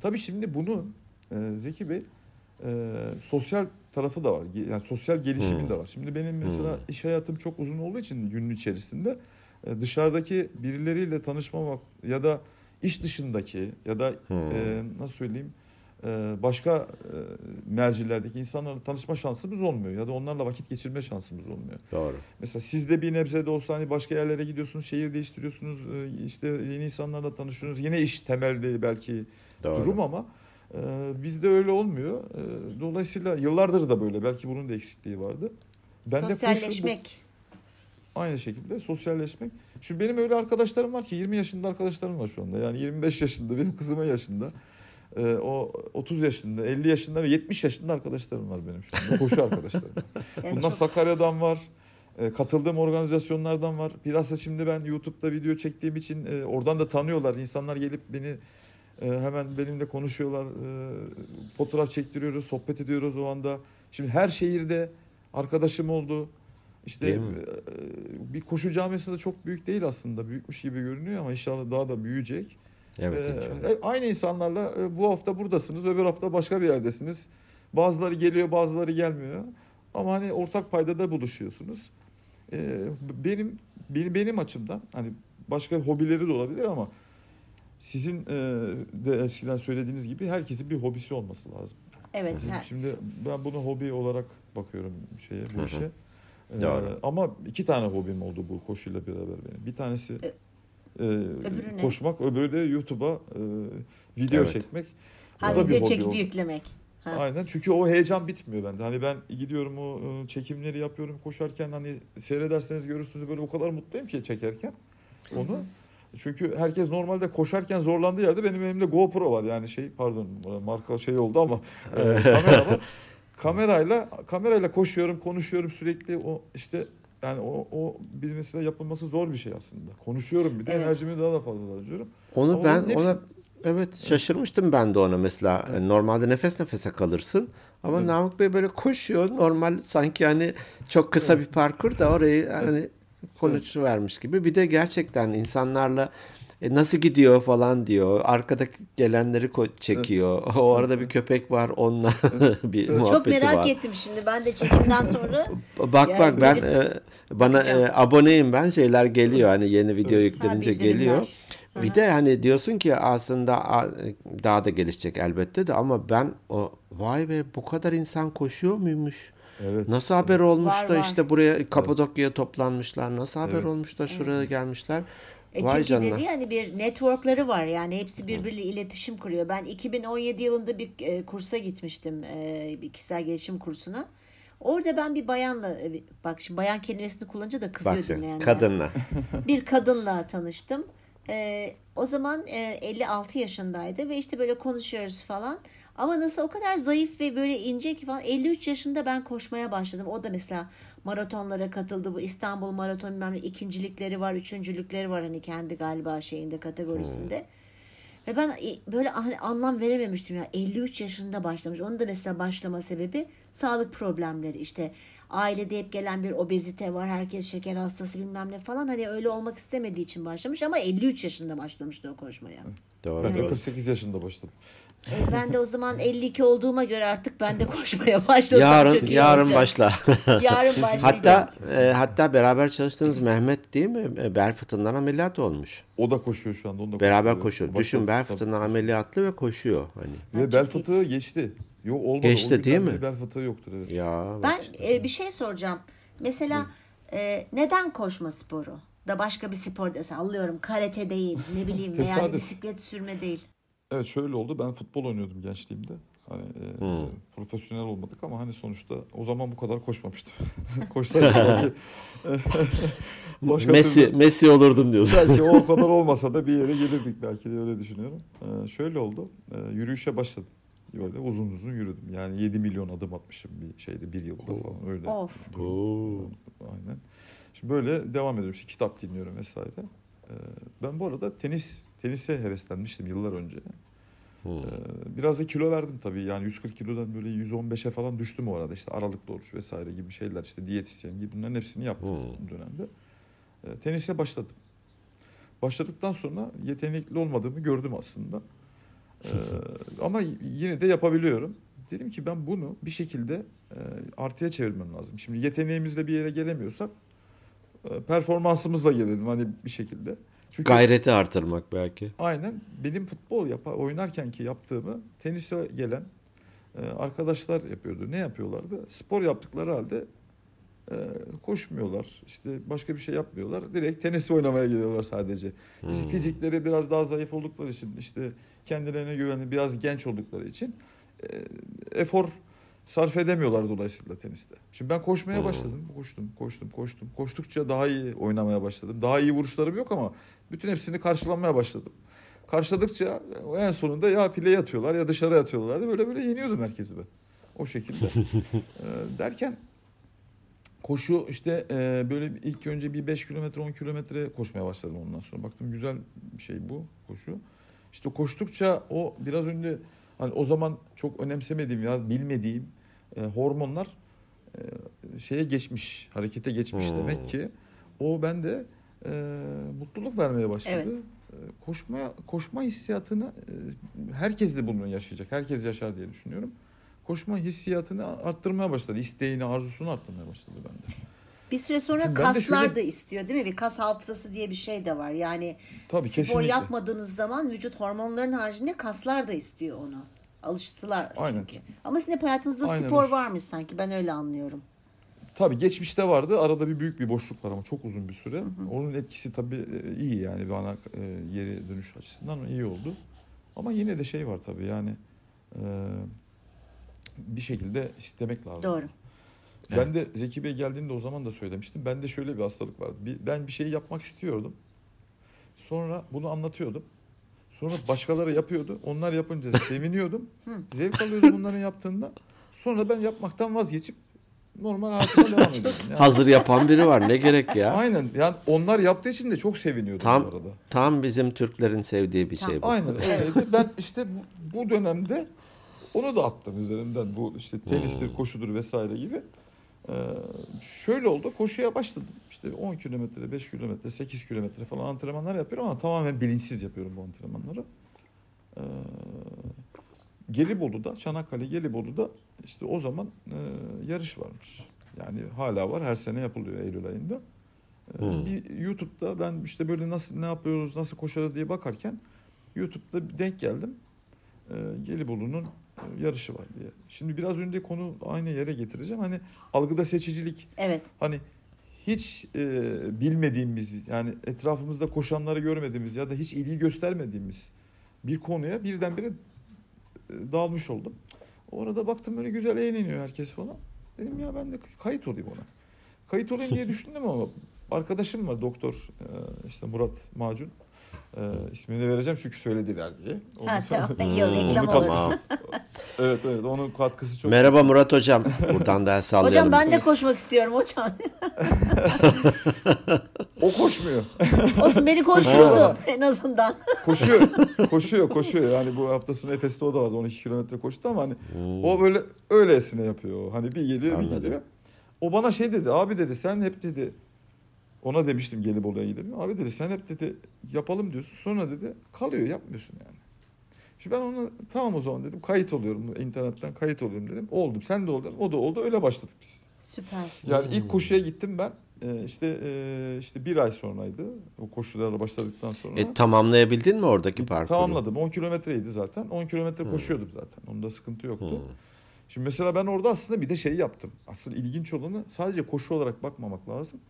Speaker 3: Tabii şimdi bunun e, Zeki Bey e, sosyal tarafı da var. Yani sosyal gelişimin
Speaker 1: Hmm.
Speaker 3: de var. Şimdi benim mesela
Speaker 1: Hmm.
Speaker 3: iş hayatım çok uzun olduğu için günün içerisinde e, dışarıdaki birileriyle tanışmamak ya da iş dışındaki ya da
Speaker 1: Hmm.
Speaker 3: e, nasıl söyleyeyim e, başka e, mercilerdeki insanlarla tanışma şansımız olmuyor ya da onlarla vakit geçirme şansımız olmuyor.
Speaker 1: Doğru.
Speaker 3: Mesela siz de bir nebze de olsa hani başka yerlere gidiyorsunuz, şehir değiştiriyorsunuz, e, işte yeni insanlarla tanışıyorsunuz. Yine iş temelde belki
Speaker 1: Doğru.
Speaker 3: durum ama e, bizde öyle olmuyor. Dolayısıyla yıllardır da böyle. Belki bunun da eksikliği vardı. Ben de
Speaker 2: Sosyalleşmek.
Speaker 3: bu- aynı şekilde sosyalleşmek. Şimdi benim öyle arkadaşlarım var ki 20 yaşında arkadaşlarım var şu anda. Yani 25 yaşında, benim kızımın yaşında. E, o 30 yaşında, 50 yaşında ve 70 yaşında arkadaşlarım var benim şu anda. Koşu arkadaşlarım.
Speaker 2: Yani
Speaker 3: Bunlar
Speaker 2: çok-
Speaker 3: Sakarya'dan var. e, Katıldığım organizasyonlardan var. Bilhassa şimdi ben YouTube'da video çektiğim için e, oradan da tanıyorlar. İnsanlar gelip beni e, hemen benimle konuşuyorlar. E, Fotoğraf çektiriyoruz, sohbet ediyoruz o anda. Şimdi her şehirde arkadaşım oldu. İşte
Speaker 1: mi?
Speaker 3: e, bir koşu camiası da çok büyük değil aslında. Büyükmüş gibi görünüyor ama inşallah daha da büyüyecek.
Speaker 1: Evet.
Speaker 3: Ee, e, aynı insanlarla e, bu hafta buradasınız, öbür hafta başka bir yerdesiniz. Bazıları geliyor, bazıları gelmiyor. Ama hani ortak paydada buluşuyorsunuz. Ee, benim benim benim açımdan hani başka hobileri de olabilir ama sizin e, de eskiden söylediğiniz gibi herkesin bir hobisi olması lazım.
Speaker 2: Evet.
Speaker 3: Bizim şimdi ben bunu hobi olarak bakıyorum şeye bu işe. Ee, ama iki tane hobim oldu bu koşuyla beraber benim. Bir tanesi
Speaker 2: E, öbürü ne?
Speaker 3: koşmak, öbürü de YouTube'a e, video
Speaker 1: Evet.
Speaker 3: çekmek.
Speaker 2: Ha,
Speaker 3: O da bir
Speaker 2: video
Speaker 3: hobi
Speaker 2: çekip
Speaker 3: oldu.
Speaker 2: yüklemek. Ha.
Speaker 3: Aynen çünkü o heyecan bitmiyor bende. Hani ben gidiyorum o e, çekimleri yapıyorum koşarken hani seyrederseniz görürsünüz böyle o kadar mutluyum ki çekerken onu. Çünkü herkes normalde koşarken zorlandığı yerde benim elimde GoPro var yani şey pardon marka şey oldu ama e, kamera var. Kamerayla kamerayla koşuyorum, konuşuyorum sürekli o işte yani o o bir mesela yapılması zor bir şey aslında. Konuşuyorum bir de
Speaker 2: Evet.
Speaker 3: enerjimi daha da fazla harcıyorum.
Speaker 1: Onu
Speaker 3: Ama
Speaker 1: ben
Speaker 3: hepsi-
Speaker 1: ona evet şaşırmıştım ben de ona mesela E, normalde nefes nefese kalırsın ama
Speaker 3: Evet.
Speaker 1: Namık Bey böyle koşuyor normal sanki hani çok kısa bir parkur da orayı hani konuşuvermiş gibi bir de gerçekten insanlarla e, nasıl gidiyor falan diyor arkada gelenleri ko- çekiyor o arada bir köpek var onunla bir
Speaker 3: Evet.
Speaker 2: Çok
Speaker 1: muhabbeti
Speaker 2: merak
Speaker 1: var.
Speaker 2: ettim şimdi. Ben de çekimden sonra
Speaker 1: Bak
Speaker 2: Yani
Speaker 1: bak ben e, bana e, aboneyim ben şeyler geliyor hani yeni video
Speaker 2: Ha,
Speaker 1: yüklenince
Speaker 2: bildirimler.
Speaker 1: geliyor. Bir de hani diyorsun ki aslında daha da gelişecek elbette de ama ben o vay be bu kadar insan koşuyor muymuş?
Speaker 3: Evet.
Speaker 1: Nasıl haber olmuş
Speaker 2: Var,
Speaker 1: da
Speaker 2: var.
Speaker 1: işte buraya Kapadokya'ya toplanmışlar. Nasıl haber
Speaker 3: Evet.
Speaker 1: olmuş da şuraya gelmişler?
Speaker 2: E
Speaker 1: Vay
Speaker 2: çünkü
Speaker 1: canına.
Speaker 2: dedi yani bir networkları var yani hepsi birbiriyle iletişim kuruyor. Ben 2017 yılında bir e, kursa gitmiştim e, bir kişisel gelişim kursuna. Orada ben bir bayanla e, bak şimdi bayan kelimesini kullanınca da kızıyor
Speaker 1: Bak
Speaker 2: dinleyenler.
Speaker 1: kadınla.
Speaker 2: bir kadınla tanıştım. Ee, o zaman e, 56 yaşındaydı ve işte böyle konuşuyoruz falan. Ama nasıl o kadar zayıf ve böyle ince ki falan 53 yaşında ben koşmaya başladım. O da mesela maratonlara katıldı. Bu İstanbul Maraton bilmem ne ikincilikleri var, üçüncülükleri var hani kendi galiba şeyinde kategorisinde. Ve ben böyle hani anlam verememiştim ya 53 yaşında başlamış. Onun da mesela başlama sebebi sağlık problemleri. İşte ailede hep gelen bir obezite var. Herkes şeker hastası bilmem ne falan. Hani öyle olmak istemediği için başlamış ama 53 yaşında başlamıştı o koşmaya.
Speaker 1: Doğru.
Speaker 3: Ben de
Speaker 1: doğru.
Speaker 3: 48 yaşında başladım.
Speaker 2: E, ben de o zaman 52 olduğuma göre artık ben de koşmaya başlasam
Speaker 1: Yarın
Speaker 2: çok iyi
Speaker 1: yarın
Speaker 2: olacak.
Speaker 1: başla.
Speaker 2: Yarın başlayacağım.
Speaker 1: hatta e, hatta beraber çalıştığınız Mehmet değil mi? E, Bel fıtığından ameliyat olmuş.
Speaker 3: O da koşuyor şu anda. Onu da
Speaker 1: Beraber
Speaker 3: koşuyor.
Speaker 1: koşuyor.
Speaker 3: Başladı.
Speaker 1: Düşün bel fıtığından ameliyatlı ve koşuyor hani.
Speaker 3: Ve bel fıtığı geçti. Yok olmadı.
Speaker 1: Geçti değil mi?
Speaker 3: Bel fıtığı yoktur evet.
Speaker 1: Ya
Speaker 2: Ben
Speaker 1: işte.
Speaker 2: e, bir şey soracağım. Mesela e, neden koşma sporu? Da başka bir spor da sallıyorum. Karate değil, ne bileyim veya
Speaker 3: Tesadüf.
Speaker 2: bisiklet sürme değil.
Speaker 3: Evet şöyle oldu. Ben futbol oynuyordum gençliğimde. Hani e,
Speaker 1: Hmm.
Speaker 3: profesyonel olmadık ama hani sonuçta o zaman bu kadar koşmamıştım. Koşsaydım belki başka
Speaker 1: Messi
Speaker 3: türlü-
Speaker 1: Messi olurdum diyorsun.
Speaker 3: belki o kadar olmasa da bir yere gelirdik belki de öyle düşünüyorum. Ee, şöyle oldu. Ee, yürüyüşe başladım. Böyle uzun uzun yürüdüm. Yani 7 milyon adım atmışım bir şeyde bir yılda falan öyle.
Speaker 2: Of.
Speaker 1: Oo.
Speaker 3: Aynen. Şimdi böyle devam ediyorum. İşte kitap dinliyorum vesaire. Ee, ben bu arada tenis tenise heveslenmiştim yıllar önce.
Speaker 1: Hmm.
Speaker 3: Ee, biraz da kilo verdim tabii. Yani 140 kilodan böyle 115'e falan düştüm o arada. İşte aralıklı oruç vesaire gibi şeyler işte diyetisyen gibi bunların hepsini yaptım
Speaker 1: Hmm.
Speaker 3: dönemde. Ee, tenise başladım. Başladıktan sonra yetenekli olmadığımı gördüm aslında. Ee, ama yine de yapabiliyorum. Dedim ki ben bunu bir şekilde e, artıya çevirmem lazım. Şimdi yeteneğimizle bir yere gelemiyorsak e, performansımızla gelelim hani bir şekilde. Çünkü
Speaker 1: Gayreti artırmak belki.
Speaker 3: Aynen. Benim futbol yapa, oynarken ki yaptığımı tenise gelen e, arkadaşlar yapıyordu. Ne yapıyorlardı? Spor yaptıkları halde e, koşmuyorlar. İşte başka bir şey yapmıyorlar. Direkt tenis oynamaya geliyorlar sadece. İşte
Speaker 1: Hmm.
Speaker 3: fizikleri biraz daha zayıf oldukları için işte kendilerine güvenli biraz genç oldukları için e, efor sarf edemiyorlar dolayısıyla teniste. Şimdi ben koşmaya
Speaker 1: Hmm.
Speaker 3: başladım. Koştum, koştum, koştum. Koştukça daha iyi oynamaya başladım. Daha iyi vuruşlarım yok ama bütün hepsini karşılamaya başladım. Karşıladıkça en sonunda ya fileye atıyorlar ya dışarı atıyorlardı. Böyle böyle yeniyordum herkesi ben. O şekilde. Ee, derken koşu işte e, böyle ilk önce bir 5 kilometre 10 kilometre koşmaya başladım ondan sonra. Baktım güzel bir şey bu koşu. İşte koştukça o biraz önce hani o zaman çok önemsemediğim ya bilmediğim e, hormonlar e, şeye geçmiş, harekete geçmiş
Speaker 1: Hmm.
Speaker 3: demek ki. O bende e, mutluluk vermeye başladı.
Speaker 2: Evet.
Speaker 3: E, koşmaya koşma hissiyatını e, herkes de bunu yaşayacak. Herkes yaşar diye düşünüyorum. Koşma hissiyatını arttırmaya başladı. İsteğini, arzusunu arttırmaya başladı bende.
Speaker 2: Bir süre sonra
Speaker 3: Şimdi
Speaker 2: kaslar
Speaker 3: şöyle-
Speaker 2: da istiyor değil mi? Bir kas hafızası diye bir şey de var. Yani
Speaker 3: Tabii
Speaker 2: spor
Speaker 3: kesinlikle.
Speaker 2: yapmadığınız zaman vücut hormonların haricinde kaslar da istiyor onu. Alıştılar
Speaker 3: Aynen.
Speaker 2: çünkü. Ama sizin hep hayatınızda
Speaker 3: Aynen
Speaker 2: spor varmış sanki. Ben öyle anlıyorum.
Speaker 3: Tabii geçmişte vardı. Arada bir büyük bir boşluk var ama çok uzun bir süre. Onun etkisi tabii e, iyi yani bana e, geri dönüş açısından iyi oldu. Ama yine de şey var tabii yani e, bir şekilde istemek lazım.
Speaker 2: Doğru.
Speaker 3: Ben de Zeki Bey geldiğinde o zaman da söylemiştim. Bende şöyle bir hastalık vardı. Bir, ben bir şey yapmak istiyordum. Sonra bunu anlatıyordum. Sonra başkaları yapıyordu. Onlar yapınca seviniyordum. Zevk alıyordum onların yaptığında. Sonra ben yapmaktan vazgeçip normal hayatıma devam ediyordum. Yani,
Speaker 1: Hazır yapan biri var. Ne gerek ya?
Speaker 3: Aynen. Yani onlar yaptığı için de çok seviniyordum
Speaker 1: Tam
Speaker 3: bu arada.
Speaker 1: tam bizim Türklerin sevdiği bir şey bu.
Speaker 3: Aynen öyleydi. Ben işte bu, bu dönemde onu da attım üzerinden. Bu işte tenistir, koşudur vesaire gibi. Ee, şöyle oldu. Koşuya başladım. İşte 10 kilometre, 5 kilometre, 8 kilometre falan antrenmanlar yapıyorum ama tamamen bilinçsiz yapıyorum bu antrenmanları. Ee, Gelibolu'da, Çanakkale Gelibolu'da işte o zaman e, yarış varmış. Yani hala var. Her sene yapılıyor Eylül ayında. Ee,
Speaker 1: Hmm.
Speaker 3: Bir YouTube'da ben işte böyle nasıl ne yapıyoruz, nasıl koşarız diye bakarken YouTube'da denk geldim. Ee, Gelibolu'nun yarışı var diye. Şimdi biraz önce konu aynı yere getireceğim. Hani algıda seçicilik
Speaker 2: Evet.
Speaker 3: hani hiç e, bilmediğimiz yani etrafımızda koşanları görmediğimiz ya da hiç ilgi göstermediğimiz bir konuya birdenbire e, dalmış oldum. Orada baktım böyle güzel eğleniyor herkes falan. Dedim ya ben de kayıt olayım ona. Kayıt olayım diye düşündüm ama arkadaşım var doktor e, işte Murat Macun. E, ismini vereceğim çünkü söyledi ver diye. Onun
Speaker 2: Ha, tamam. Yok, reklam olur.
Speaker 3: evet evet onun katkısı çok.
Speaker 1: Merhaba Murat Hocam. Buradan da sallayalım.
Speaker 2: Hocam ben de koşmak istiyorum hocam.
Speaker 3: O koşmuyor.
Speaker 2: Olsun beni koştursun en azından.
Speaker 3: koşuyor. koşuyor, koşuyor. Yani bu hafta sonu Efes'te o da vardı. 12 kilometre koştu ama hani o böyle öylesine yapıyor. Hani bir geliyor,
Speaker 1: Hmm. Anladım.
Speaker 3: bir gidiyor. O bana şey dedi. Abi dedi sen hep dedi ona demiştim Gelibolu'ya gidelim. Abi dedi sen hep dedi yapalım diyorsun. Sonra dedi kalıyor yapmıyorsun yani. Şimdi ben ona tamam o zaman dedim kayıt oluyorum internetten kayıt oluyorum dedim. Oldum sen de oldun o da oldu öyle başladık biz.
Speaker 2: Süper.
Speaker 3: Yani ilk koşuya gittim ben Ee, işte e, işte bir ay sonraydı o koşulara başladıktan sonra.
Speaker 1: E, tamamlayabildin mi oradaki parkuru?
Speaker 3: Tamamladım. 10 kilometreydi zaten. 10 kilometre koşuyordum zaten. Onda sıkıntı yoktu. Şimdi mesela ben orada aslında bir de şey yaptım. Aslında ilginç olanı sadece koşu olarak bakmamak lazım.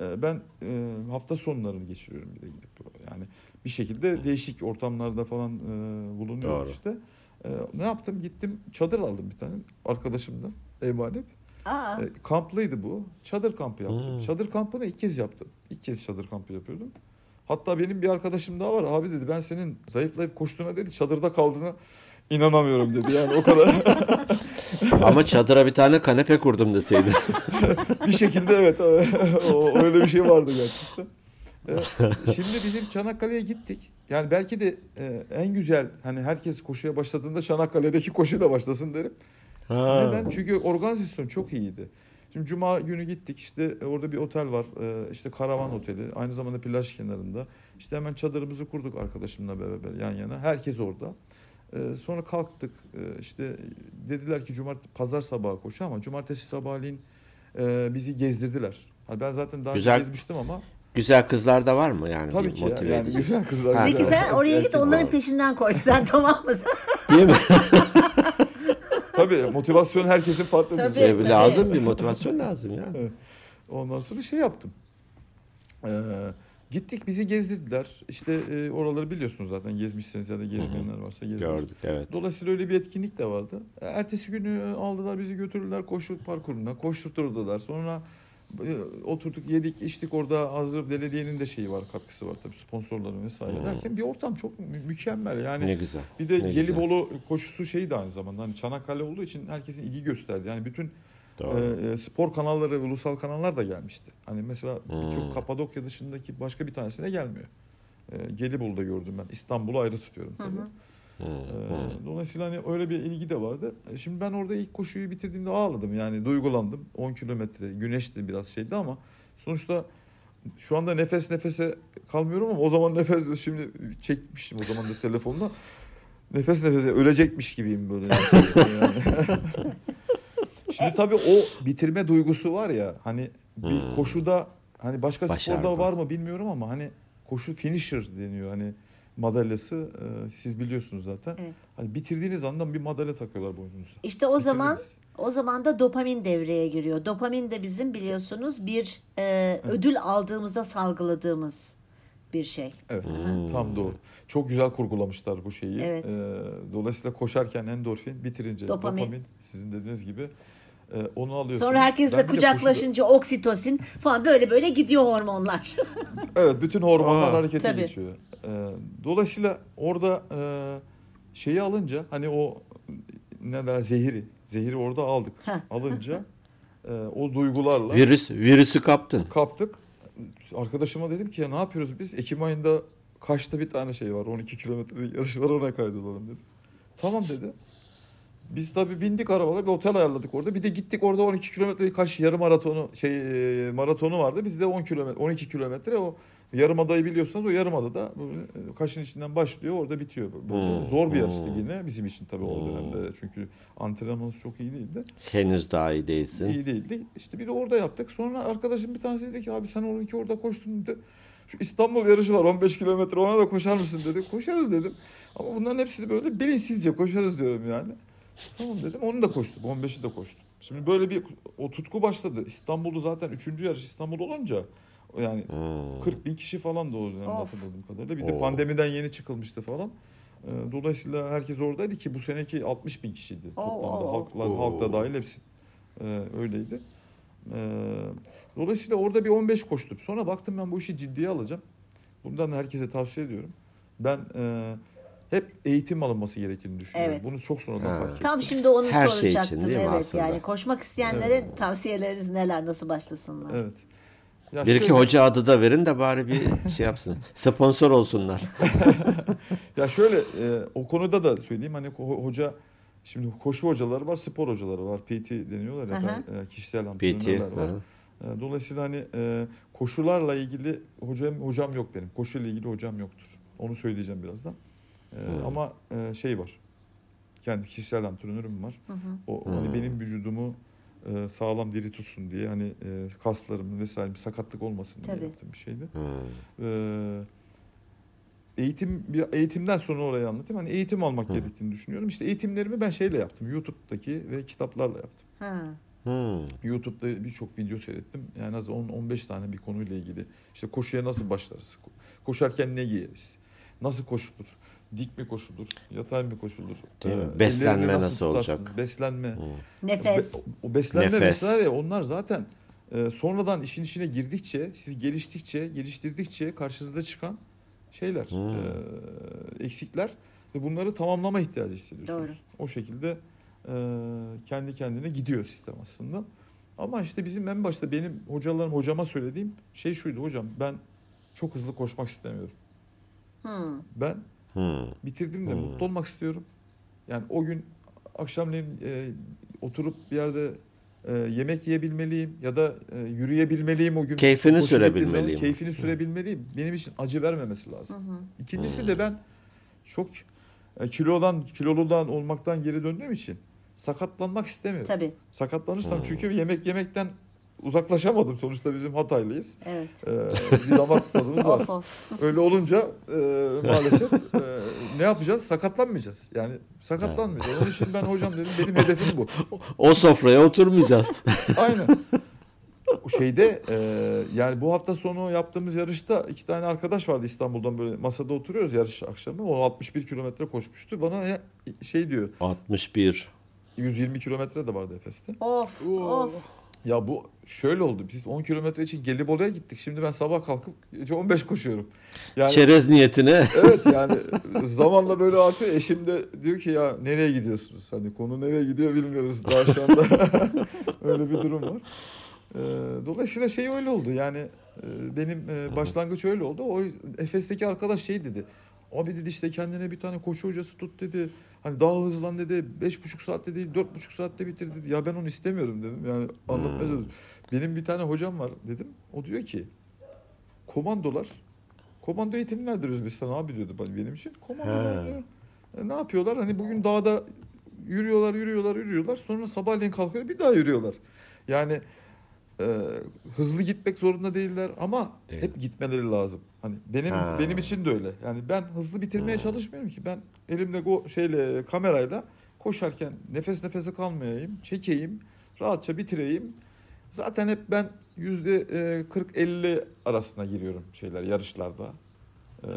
Speaker 3: Ee, Ben e, hafta sonlarını geçiriyorum bir de gidip yani bir şekilde değişik ortamlarda falan e, bulunuyoruz
Speaker 1: Doğru.
Speaker 3: işte. E, Ne yaptım? Gittim çadır aldım bir tane arkadaşımdan emanet.
Speaker 2: Aa,
Speaker 3: E, kamplıydı bu. Çadır kampı yaptım.
Speaker 1: Hmm.
Speaker 3: Çadır kampını ilk kez yaptım. İlk kez çadır kampı yapıyordum. Hatta benim bir arkadaşım daha var. Abi dedi ben senin zayıflayıp koştuğuna dedi çadırda kaldığına inanamıyorum dedi. Yani o kadar
Speaker 1: Ama çadıra bir tane kanepe kurdum deseydi.
Speaker 3: bir şekilde evet o, öyle bir şey vardı gerçekten. E, Şimdi bizim Çanakkale'ye gittik. Yani belki de e, en güzel hani herkes koşuya başladığında Çanakkale'deki koşuyla başlasın derim. Neden? Çünkü organizasyon çok iyiydi. Şimdi cuma günü gittik işte orada bir otel var e, işte karavan oteli aynı zamanda plaj kenarında. İşte hemen çadırımızı kurduk arkadaşımla beraber yan yana herkes orada. E, Sonra kalktık E, işte dediler ki cumartesi pazar sabahı koşu ama cumartesi sabahleyin e, bizi gezdirdiler. Ha, Ben zaten daha
Speaker 1: Güzel.
Speaker 3: önce gezmiştim ama
Speaker 1: Güzel kızlar da var mı yani?
Speaker 3: tabii ki ya,
Speaker 1: motive
Speaker 3: yani
Speaker 1: edici?
Speaker 3: güzel kızlar.
Speaker 1: Ha,
Speaker 2: Zeki sen oraya git onların
Speaker 1: var.
Speaker 2: peşinden koş sen tamam mı?
Speaker 1: Değil mi?
Speaker 3: Tabii motivasyon herkesin farklı.
Speaker 2: Tabii.
Speaker 3: şey.
Speaker 1: E, lazım bir motivasyon lazım ya.
Speaker 3: Ondan sonra şey yaptım. Ee, gittik bizi gezdirdiler. İşte e, oraları biliyorsunuz zaten gezmişseniz ya da gezmeyenler varsa gezdiler.
Speaker 1: Gördük evet.
Speaker 3: Dolayısıyla öyle bir etkinlik de vardı. E, Ertesi günü aldılar bizi götürdüler koşu parkuruna. Koşturtturdular. Sonra e, oturduk yedik içtik orada hazır belediyenin de şeyi var katkısı var tabii sponsorları vesaire
Speaker 1: Hmm.
Speaker 3: derken bir ortam çok mü- mükemmel yani.
Speaker 1: Ne güzel.
Speaker 3: Bir de
Speaker 1: Ne
Speaker 3: Gelibolu koşusu şeyi de aynı zamanda hani Çanakkale olduğu için herkesin ilgi gösterdi. Yani bütün. E, e, spor kanalları, ulusal kanallar da gelmişti. Hani mesela
Speaker 1: Hmm.
Speaker 3: birçok Kapadokya dışındaki başka bir tanesine gelmiyor. E, Gelibolu'da gördüm ben. İstanbul'u ayrı tutuyorum tabii.
Speaker 2: hı.
Speaker 1: Hı,
Speaker 3: E,
Speaker 1: hı.
Speaker 3: dolayısıyla hani öyle bir ilgi de vardı. Şimdi ben orada ilk koşuyu bitirdiğimde ağladım. Yani duygulandım. 10 kilometre güneşti biraz şeydi ama sonuçta şu anda nefes nefese kalmıyorum ama o zaman nefes şimdi çekmiştim o zaman da telefonla. Nefes nefese ölecekmiş gibiyim böyle. Yani. Şimdi tabii o bitirme duygusu var ya hani bir
Speaker 1: Hmm.
Speaker 3: koşuda hani başka
Speaker 1: Başardı.
Speaker 3: sporda var mı bilmiyorum ama hani koşu finisher deniyor hani madalyası e, siz biliyorsunuz zaten.
Speaker 2: Evet.
Speaker 3: Hani bitirdiğiniz anda bir madalya takıyorlar boynunuza.
Speaker 2: İşte o zaman o zaman da dopamin devreye giriyor. Dopamin de bizim biliyorsunuz bir e, ödül aldığımızda salgıladığımız bir şey.
Speaker 3: Evet,
Speaker 1: Hmm.
Speaker 3: tam doğru. Çok güzel kurgulamışlar bu şeyi.
Speaker 2: Evet.
Speaker 3: Ee, dolayısıyla koşarken endorfin, bitirince
Speaker 2: Dopamin.
Speaker 3: dopamin, sizin dediğiniz gibi e, onu alıyorsunuz.
Speaker 2: Sonra herkesle kucaklaşınca oksitosin falan böyle böyle gidiyor hormonlar.
Speaker 3: evet, bütün hormonlar
Speaker 1: Aa.
Speaker 3: harekete
Speaker 2: Tabii.
Speaker 3: geçiyor. Ee, dolayısıyla orada e, şeyi alınca hani o ne der zehiri, zehiri orada aldık. Alınca e, o duygularla
Speaker 1: Virüs, virüsü kaptın.
Speaker 3: kaptık. Arkadaşıma dedim ki ya ne yapıyoruz biz? Ekim ayında kaçta bir tane şey var. 12 kilometre yarış var ona kaydolalım dedi. Tamam dedi. Biz tabii bindik arabalara bir otel ayarladık orada. Bir de gittik orada 12 kilometre kaç yarım maratonu şey e, maratonu vardı. Bizde 10 kilometre 12 kilometre o yarımadayı biliyorsanız o yarımadada böyle e, kaşın içinden başlıyor orada bitiyor. Böyle
Speaker 1: Hmm,
Speaker 3: zor bir yarıştı
Speaker 1: hmm.
Speaker 3: yine bizim için tabii o
Speaker 1: Hmm.
Speaker 3: dönemde. Çünkü antrenmanımız çok iyi değildi.
Speaker 1: Henüz daha iyi değilsin.
Speaker 3: İyi değildi. İşte bir de orada yaptık. Sonra arkadaşım bir tanesi dedi ki abi sen 12 orada koştun dedi. Şu İstanbul yarışı var 15 kilometre ona da koşar mısın dedi. Koşarız dedim. Ama bunların hepsini böyle bilinçsizce koşarız diyorum yani. Tamam dedim. Onu da koştum. 15'i de koştum. Şimdi böyle bir o tutku başladı. İstanbul'da zaten üçüncü yarış İstanbul olunca yani
Speaker 1: Hmm.
Speaker 3: 40 bin kişi falan da o dönemde
Speaker 2: Of.
Speaker 3: hatırladığım kadarıyla. Bir de
Speaker 1: Oo.
Speaker 3: pandemiden yeni çıkılmıştı falan. Ee, Dolayısıyla herkes oradaydı ki bu seneki 60 bin kişiydi
Speaker 2: Oo,
Speaker 3: toplamda.
Speaker 2: oo.
Speaker 3: Halklar,
Speaker 1: Oo.
Speaker 3: halk da dahil hepsi e, öyleydi. Ee, dolayısıyla orada bir 15 koştum. Sonra baktım ben bu işi ciddiye alacağım. Bundan da herkese tavsiye ediyorum. Ben e, hep eğitim alınması gerektiğini düşünüyorum.
Speaker 2: Evet.
Speaker 3: Bunu çok sonradan fark ettim.
Speaker 2: Tam şimdi onu
Speaker 1: Her şey için
Speaker 2: soracaktım.
Speaker 1: değil mi
Speaker 2: evet
Speaker 1: aslında?
Speaker 2: yani koşmak isteyenlere tavsiyeleriniz neler nasıl başlasınlar?
Speaker 3: Evet. Ya
Speaker 1: Bir iki
Speaker 3: şöyle-
Speaker 1: hoca adı da verin de bari bir şey yapsın. Sponsor olsunlar.
Speaker 3: Ya şöyle e, o konuda da söyleyeyim hani ho- hoca şimdi koşu hocaları var, spor hocaları var. PT deniyorlar ya
Speaker 2: Aha.
Speaker 3: e, kişisel antrenörler var. E, Dolayısıyla hani e, koşularla ilgili hocam hocam yok benim. Koşuyla ilgili hocam yoktur. Onu söyleyeceğim birazdan. E,
Speaker 1: Hmm.
Speaker 3: Ama e, şey var. Kendi kişisel antrenörüm var.
Speaker 2: Hı hı.
Speaker 3: O
Speaker 1: Hmm.
Speaker 3: hani benim vücudumu e, sağlam diri tutsun diye hani e, kaslarımın vesaire bir sakatlık olmasın
Speaker 2: Tabii.
Speaker 3: diye yaptığım bir şeydi.
Speaker 1: Hmm.
Speaker 3: Ee, eğitim bir eğitimden sonra orayı anlatayım. Hani eğitim almak
Speaker 1: Hı.
Speaker 3: gerektiğini düşünüyorum. İşte eğitimlerimi ben şeyle yaptım. YouTube'daki ve kitaplarla yaptım.
Speaker 1: Hmm.
Speaker 3: YouTube'da birçok video seyrettim. Yani az 10-15 tane bir konuyla ilgili. İşte koşuya nasıl başlarız? Ko- Koşarken ne giyeriz? Nasıl koşulur? Dik mi koşulur? Yatay mı koşulur?
Speaker 1: Değil mi?
Speaker 3: ellerini
Speaker 1: Beslenme nasıl olacak?
Speaker 3: tutarsınız? Beslenme.
Speaker 1: Hmm.
Speaker 2: Nefes.
Speaker 3: Be- o beslenme
Speaker 1: Nefes.
Speaker 3: vesaire onlar zaten e, sonradan işin içine girdikçe, siz geliştikçe, geliştirdikçe karşınıza çıkan şeyler,
Speaker 1: Hmm.
Speaker 3: e, eksikler ve bunları tamamlama ihtiyacı hissediyorsunuz.
Speaker 2: Doğru.
Speaker 3: O şekilde e, kendi kendine gidiyor sistem aslında. Ama işte bizim en başta benim hocalarım hocama söylediğim şey şuydu hocam ben çok hızlı koşmak istemiyorum.
Speaker 2: Hı.
Speaker 3: Ben
Speaker 1: Hmm.
Speaker 3: bitirdim de
Speaker 1: Hmm.
Speaker 3: mutlu olmak istiyorum. Yani o gün akşamleyin e, oturup bir yerde e, yemek yiyebilmeliyim ya da e, yürüyebilmeliyim o gün.
Speaker 1: Keyfini
Speaker 3: zaman
Speaker 1: sürebilmeliyim.
Speaker 3: Keyfini sürebilmeliyim. Benim için acı vermemesi
Speaker 2: Hı
Speaker 3: lazım.
Speaker 2: hı.
Speaker 3: İkincisi
Speaker 1: Hmm.
Speaker 3: de ben çok e, kilodan kiloludan olmaktan geri döndüğüm için sakatlanmak istemiyorum.
Speaker 2: Tabii.
Speaker 3: Sakatlanırsam
Speaker 1: Hmm.
Speaker 3: çünkü yemek yemekten uzaklaşamadım. Sonuçta bizim Hataylıyız.
Speaker 2: Evet.
Speaker 3: E, bir damak tadımız var.
Speaker 2: of of.
Speaker 3: Öyle olunca e, maalesef e, ne yapacağız? Sakatlanmayacağız. Yani sakatlanmayacağız. Onun için ben hocam dedim benim hedefim bu.
Speaker 1: O sofraya oturmayacağız.
Speaker 3: Aynen. O şeyde e, yani bu hafta sonu yaptığımız yarışta iki tane arkadaş vardı İstanbul'dan böyle masada oturuyoruz yarış akşamı. O 61 kilometre koşmuştu. Bana ya- şey diyor
Speaker 1: 61.
Speaker 3: 120 kilometre de vardı Efes'te.
Speaker 2: Of of.
Speaker 3: Ya bu şöyle oldu. Biz 10 kilometre için Gelibolu'ya gittik. Şimdi ben sabah kalkıp gece 15 koşuyorum. Yani
Speaker 1: Çerez niyetine.
Speaker 3: Evet yani zamanla böyle artıyor. Eşim de diyor ki ya nereye gidiyorsunuz? Hani konu nereye gidiyor bilmiyoruz daha şu anda. öyle bir durum var. Ee, dolayısıyla şey öyle oldu. Yani e, benim e, başlangıç öyle oldu. O Efes'teki arkadaş şey dedi. Abi dedi işte kendine bir tane koşu hocası tut dedi. Hani daha hızlan dedi. Beş buçuk saatte değil dört buçuk saatte bitir dedi. Ya ben onu istemiyorum dedim. Yani anlatmaya
Speaker 1: Hmm.
Speaker 3: Benim bir tane hocam var dedim. O diyor ki komandolar komando eğitimi verdiriyoruz biz sana abi diyordu benim için. Komandolar diyor. E, ne yapıyorlar? Hani bugün dağda yürüyorlar, yürüyorlar, yürüyorlar. Sonra sabahleyin kalkıyor bir daha yürüyorlar. Yani e, hızlı gitmek zorunda değiller ama
Speaker 1: Değil.
Speaker 3: hep gitmeleri lazım. Hani benim
Speaker 1: Ha.
Speaker 3: benim için de öyle. Yani ben hızlı bitirmeye
Speaker 1: Hmm.
Speaker 3: çalışmıyorum ki. Ben elimde go şeyle kamerayla koşarken nefes nefese kalmayayım, çekeyim, rahatça bitireyim. Zaten hep ben yüzde e, 40-50 arasına giriyorum şeyler yarışlarda. E,
Speaker 1: Hmm.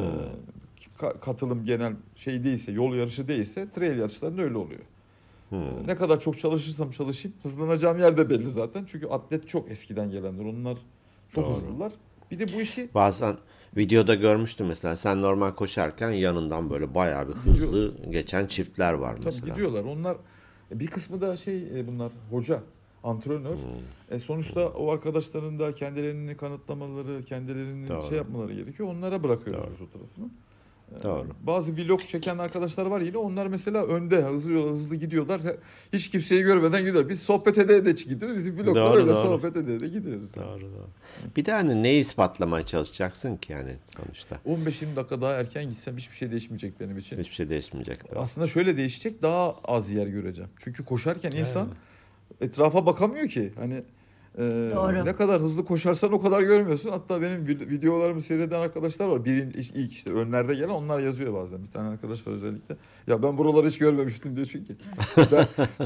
Speaker 3: ka- katılım genel şey değilse, yol yarışı değilse trail yarışlarında öyle oluyor.
Speaker 1: Hmm.
Speaker 3: Ne kadar çok çalışırsam çalışayım hızlanacağım yer de belli zaten. Çünkü atlet çok eskiden gelenler. Onlar çok
Speaker 1: Doğru.
Speaker 3: hızlılar. Bir de bu işi
Speaker 1: Bazen videoda görmüştüm mesela sen normal koşarken yanından böyle bayağı bir hızlı geçen çiftler var
Speaker 3: tabii
Speaker 1: mesela.
Speaker 3: gidiyorlar. Onlar e, bir kısmı da şey e, bunlar hoca, antrenör.
Speaker 1: Hmm.
Speaker 3: E sonuçta o arkadaşların da kendilerini kanıtlamaları, kendilerini
Speaker 1: Doğru.
Speaker 3: şey yapmaları gerekiyor. Onlara bırakıyoruz
Speaker 1: Doğru.
Speaker 3: o tarafını.
Speaker 1: Doğru.
Speaker 3: Bazı vlog çeken arkadaşlar var yine. Onlar mesela önde hızlı hızlı gidiyorlar. Hiç kimseyi görmeden gidiyor. Biz sohbet ede ede gidiyoruz. Bizim vloglar
Speaker 1: Doğru,
Speaker 3: öyle
Speaker 1: doğru.
Speaker 3: sohbet ede ede gidiyoruz.
Speaker 1: Doğru doğru. Bir de hani neyi ispatlamaya çalışacaksın ki yani sonuçta.
Speaker 3: 15-20 dakika daha erken gitsem hiçbir şey değişmeyecek benim için.
Speaker 1: Hiçbir şey değişmeyecek. Doğru.
Speaker 3: Aslında şöyle değişecek daha az yer göreceğim. Çünkü koşarken insan etrafa bakamıyor ki. Hani Ee,
Speaker 2: Doğru.
Speaker 3: Ne kadar hızlı koşarsan o kadar görmüyorsun. Hatta benim vid- videolarımı seyreden arkadaşlar var. Birin, ilk işte önlerde gelen onlar yazıyor bazen. Bir tane arkadaş var özellikle. Ya ben buraları hiç görmemiştim diyor çünkü. ben,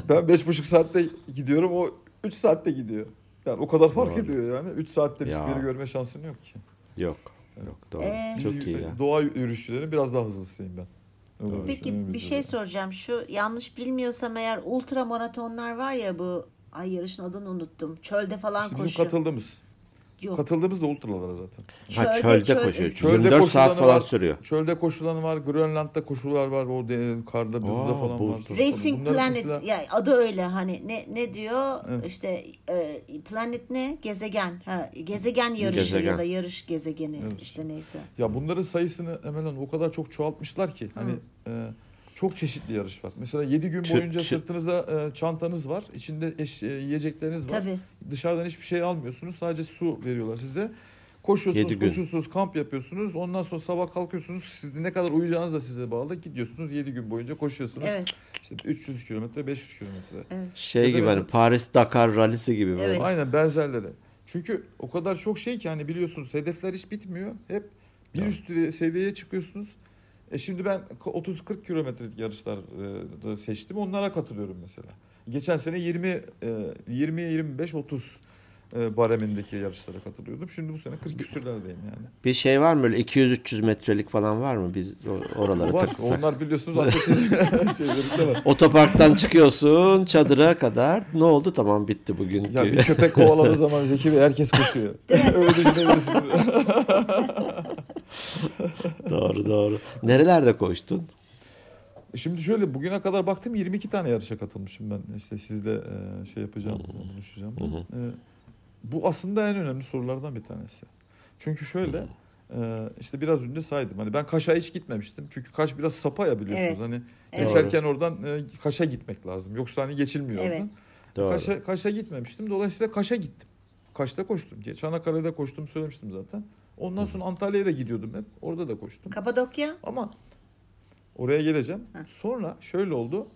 Speaker 3: ben beş buçuk saatte gidiyorum o üç saatte gidiyor. Yani o kadar fark
Speaker 1: Doğru.
Speaker 3: ediyor yani. Üç saatte bir
Speaker 1: Ya.
Speaker 3: yeri görme şansın yok ki.
Speaker 1: Yok. Yok doğru.
Speaker 2: Ee,
Speaker 3: Biz
Speaker 1: Çok iyi ya.
Speaker 3: Doğa yürüyüşçülerin biraz daha hızlısıyım ben. Öyle.
Speaker 2: Peki bir şey soracağım. Şu yanlış bilmiyorsam eğer ultra maratonlar var ya bu ay yarışın adını unuttum. Çölde falan
Speaker 3: İşte bizim
Speaker 2: koşuyor.
Speaker 3: katıldığımız.
Speaker 2: Yok.
Speaker 3: Katıldığımız da ultralara zaten.
Speaker 1: Ha,
Speaker 2: Çölde-
Speaker 1: çölde,
Speaker 2: çöl-
Speaker 1: koşuyor.
Speaker 3: Çölde
Speaker 1: 24 saat falan
Speaker 3: var.
Speaker 1: sürüyor.
Speaker 3: Çölde koşulan var, Grönland'da koşular var, o karda, buzda
Speaker 1: Aa,
Speaker 3: falan
Speaker 1: buzda.
Speaker 3: var.
Speaker 2: Racing
Speaker 3: Bunların
Speaker 2: Planet
Speaker 3: mesela-
Speaker 2: ya adı öyle hani ne ne diyor
Speaker 3: Evet.
Speaker 2: işte e, planet ne gezegen ha gezegen yarışı
Speaker 1: Gezegen.
Speaker 2: ya da yarış gezegeni
Speaker 3: Evet.
Speaker 2: işte neyse.
Speaker 3: Ya bunların sayısını Emel Hanım o kadar çok çoğaltmışlar ki hani e, çok çeşitli yarış var. Mesela 7 gün boyunca
Speaker 1: çö-
Speaker 3: sırtınızda e, çantanız var, içinde eş, e, yiyecekleriniz var.
Speaker 2: Tabii.
Speaker 3: Dışarıdan hiçbir şey almıyorsunuz, sadece su veriyorlar size. Koşuyorsunuz,
Speaker 1: Yedi gün.
Speaker 3: koşuyorsunuz, kamp yapıyorsunuz. Ondan sonra sabah kalkıyorsunuz. Siz ne kadar uyuyacağınız da size bağlı. Gidiyorsunuz 7 gün boyunca koşuyorsunuz.
Speaker 2: Evet.
Speaker 3: İşte 300 kilometre, 500 kilometre.
Speaker 2: Evet.
Speaker 1: Şey gibi hani Paris Dakar rallisi gibi böyle.
Speaker 2: Evet.
Speaker 3: Aynen benzerleri. Çünkü o kadar çok şey ki hani biliyorsunuz hedefler hiç bitmiyor. Hep bir
Speaker 1: Tamam.
Speaker 3: üst seviyeye çıkıyorsunuz. E şimdi ben 30-40 kilometrelik yarışlar e, da seçtim. Onlara katılıyorum mesela. Geçen sene 20 e, 20 25 30 e, baremindeki yarışlara katılıyordum. Şimdi bu sene 40 küsürlerdeyim yani.
Speaker 1: Bir şey var mı böyle 200-300 metrelik falan var mı biz oralara
Speaker 3: Var.
Speaker 1: takılsak?
Speaker 3: Onlar biliyorsunuz atletizm şeyleri de var.
Speaker 1: Otoparktan çıkıyorsun çadıra kadar. Ne oldu? Tamam bitti bugün.
Speaker 3: Ya bir köpek kovaladığı zaman Zeki Bey herkes koşuyor. Öyle düşünebilirsiniz.
Speaker 1: doğru doğru. Nerelerde koştun?
Speaker 3: Şimdi şöyle bugüne kadar baktım 22 tane yarışa katılmışım ben. İşte sizle e, şey yapacağım, buluşacağım.
Speaker 1: Hı hı.
Speaker 3: E, bu aslında en önemli sorulardan bir tanesi. Çünkü şöyle e, işte biraz önce saydım. Hani ben Kaş'a hiç gitmemiştim. Çünkü Kaş biraz sapa ya biliyorsunuz.
Speaker 2: Evet.
Speaker 3: Hani
Speaker 2: Evet.
Speaker 3: geçerken oradan e, Kaş'a gitmek lazım. Yoksa hani geçilmiyor
Speaker 2: Evet.
Speaker 1: Doğru.
Speaker 3: Kaş'a, Kaş'a gitmemiştim. Dolayısıyla Kaş'a gittim. Kaş'ta koştum. Çanakkale'de koştum söylemiştim zaten. Ondan sonra Antalya'ya da gidiyordum hep. Orada da koştum.
Speaker 2: Kapadokya
Speaker 3: Ama oraya geleceğim.
Speaker 2: Heh.
Speaker 3: Sonra şöyle oldu.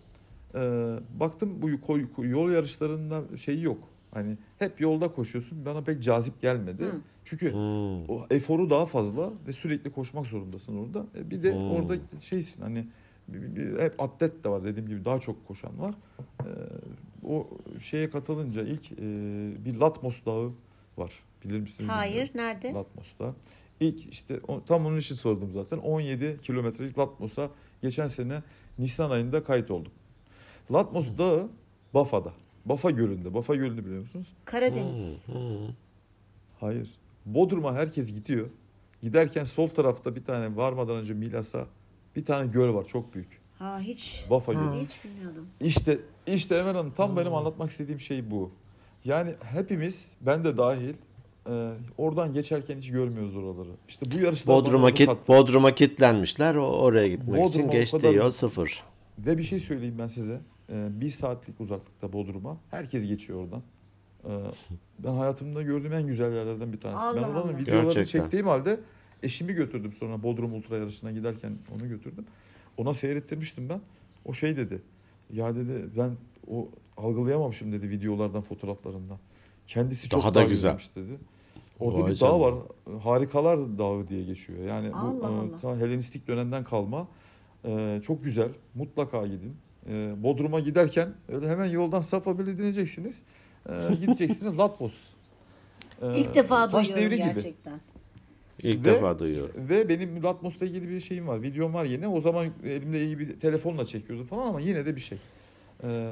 Speaker 3: Ee, baktım bu yol yarışlarında şeyi yok. Hani hep yolda koşuyorsun. Bana pek cazip gelmedi.
Speaker 2: Hı.
Speaker 3: Çünkü
Speaker 1: Hmm.
Speaker 3: o eforu daha fazla ve sürekli koşmak zorundasın orada. E bir de
Speaker 1: Hmm.
Speaker 3: orada şeysin hani bir- bir- bir- hep atlet de var dediğim gibi daha çok koşan var. Ee, o şeye katılınca ilk e, bir Latmos Dağı var. Bilir misiniz?
Speaker 2: hayır
Speaker 3: bilmiyorum.
Speaker 2: nerede?
Speaker 3: Latmos'ta. İlk işte tam onun için sordum zaten. 17 kilometrelik Latmos'a geçen sene Nisan ayında kayıt olduk. Latmos Dağı Bafa'da. Bafa Gölü'nde. Bafa Gölü'nü biliyor musunuz?
Speaker 2: Karadeniz.
Speaker 1: Hmm, hmm.
Speaker 3: Hayır. Bodrum'a herkes gidiyor. Giderken sol tarafta bir tane varmadan önce Milas'a bir tane göl var çok büyük.
Speaker 2: Ha hiç
Speaker 3: Bafa Gölü.
Speaker 2: Hiç bilmiyordum.
Speaker 3: İşte işte Emel Hanım tam benim anlatmak istediğim şey bu. Yani hepimiz ben de dahil e, oradan geçerken hiç görmüyoruz oraları. İşte bu yarışlar bana
Speaker 1: Bodrum'a kit. Bodrum'a kitlenmişler. O oraya gitmek
Speaker 3: Bodrum'a
Speaker 1: için
Speaker 3: o
Speaker 1: geçti
Speaker 3: kadar-
Speaker 1: yol sıfır.
Speaker 3: Ve bir şey söyleyeyim ben size. Ee, bir saatlik uzaklıkta Bodrum'a. Herkes geçiyor oradan. Ee, ben hayatımda gördüğüm en güzel yerlerden bir tanesi.
Speaker 2: Allah
Speaker 3: ben oradan
Speaker 2: Allah.
Speaker 3: videolarını
Speaker 1: Gerçekten.
Speaker 3: çektiğim halde eşimi götürdüm sonra Bodrum Ultra yarışına giderken onu götürdüm. Ona seyrettirmiştim ben. O şey dedi. Ya dedi ben o algılayamamışım dedi videolardan fotoğraflarından. Kendisi çok
Speaker 1: Daha da
Speaker 3: daha
Speaker 1: güzel.
Speaker 3: güzelmiş dedi. Orada
Speaker 1: Vay
Speaker 3: bir dağ var. Harikalar Dağı diye geçiyor. Yani bu
Speaker 2: Allah
Speaker 3: e,
Speaker 2: Allah.
Speaker 3: ta Helenistik dönemden kalma. E, çok güzel. Mutlaka gidin. E, Bodrum'a giderken öyle hemen yoldan sapabilir dinleyeceksiniz. E, gideceksiniz Latmos. E,
Speaker 2: İlk defa
Speaker 3: taş
Speaker 2: duyuyorum
Speaker 3: devri gibi.
Speaker 2: gerçekten.
Speaker 1: İlk
Speaker 3: Ve-
Speaker 1: defa duyuyorum.
Speaker 3: Ve benim Latmos'la ilgili bir şeyim var. Videom var yine. O zaman elimde iyi bir telefonla çekiyordum falan ama yine de bir şey. Ee,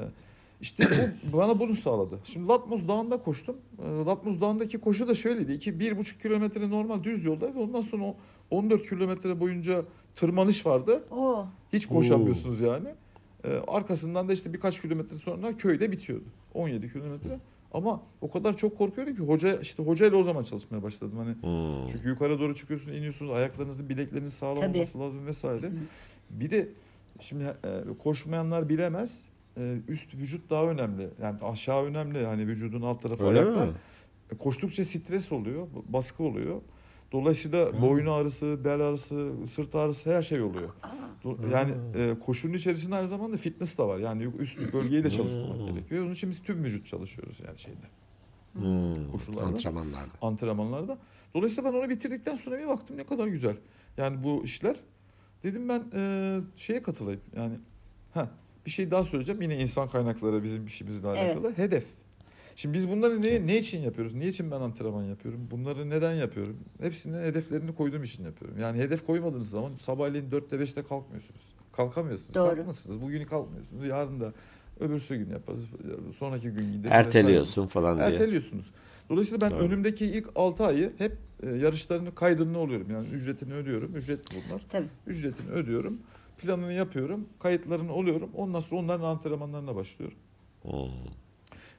Speaker 3: işte bu bana bunu sağladı. Şimdi Latmos Dağı'nda koştum. Ee, Latmos Dağı'ndaki koşu da şöyleydi. 2 bir buçuk kilometre normal düz yoldaydı. Ondan sonra o 14 kilometre boyunca tırmanış vardı.
Speaker 2: Oo.
Speaker 3: Hiç koşamıyorsunuz yani. Ee, arkasından da işte birkaç kilometre sonra köyde bitiyordu. 17 kilometre. Ama o kadar çok korkuyordum ki hoca işte hocayla o zaman çalışmaya başladım. Hani
Speaker 1: Hmm.
Speaker 3: çünkü yukarı doğru çıkıyorsunuz, iniyorsunuz, ayaklarınızın, bilekleriniz sağlam
Speaker 2: Tabii.
Speaker 3: olması lazım vesaire. Bir de şimdi e, koşmayanlar bilemez. E, üst vücut daha önemli. Yani aşağı önemli. Hani vücudun alt tarafı
Speaker 1: Öyle
Speaker 3: ayaklar.
Speaker 1: mi?
Speaker 3: E, Koştukça stres oluyor, baskı oluyor. Dolayısıyla boyun ağrısı, bel ağrısı, sırt ağrısı her şey oluyor. Yani e, koşunun içerisinde aynı zamanda fitness da var. Yani üst bölgeyi de çalıştırmak
Speaker 1: Hmm.
Speaker 3: gerekiyor. Onun için biz tüm vücut çalışıyoruz yani şeyde.
Speaker 1: Hmm,
Speaker 3: Koşularda.
Speaker 1: antrenmanlarda.
Speaker 3: antrenmanlarda. Dolayısıyla ben onu bitirdikten sonra bir baktım ne kadar güzel. Yani bu işler. Dedim ben e, şeye katılayım. Yani ha bir şey daha söyleyeceğim. Yine insan kaynakları bizim işimizle
Speaker 2: Evet.
Speaker 3: alakalı. Hedef. Şimdi biz bunları ne, ne için yapıyoruz? Ne için ben antrenman yapıyorum? Bunları neden yapıyorum? Hepsinin hedeflerini koyduğum için yapıyorum. Yani hedef koymadığınız zaman sabahleyin 4'te 5'te kalkmıyorsunuz. Kalkamıyorsunuz.
Speaker 2: Doğru.
Speaker 3: Kalkmazsınız. Bugün kalkmıyorsunuz. Yarın da öbürsü gün yaparız. Sonraki gün gideriz.
Speaker 1: Erteliyorsun falan diye.
Speaker 3: Erteliyorsunuz. Dolayısıyla ben
Speaker 1: Doğru.
Speaker 3: önümdeki ilk 6 ayı hep e, yarışlarını kaydını oluyorum. Yani ücretini ödüyorum. Ücretli bunlar.
Speaker 2: Tabii.
Speaker 3: Ücretini ödüyorum. Planını yapıyorum. Kayıtlarını oluyorum. Ondan sonra onların antrenmanlarına başlıyorum.
Speaker 1: Hmm.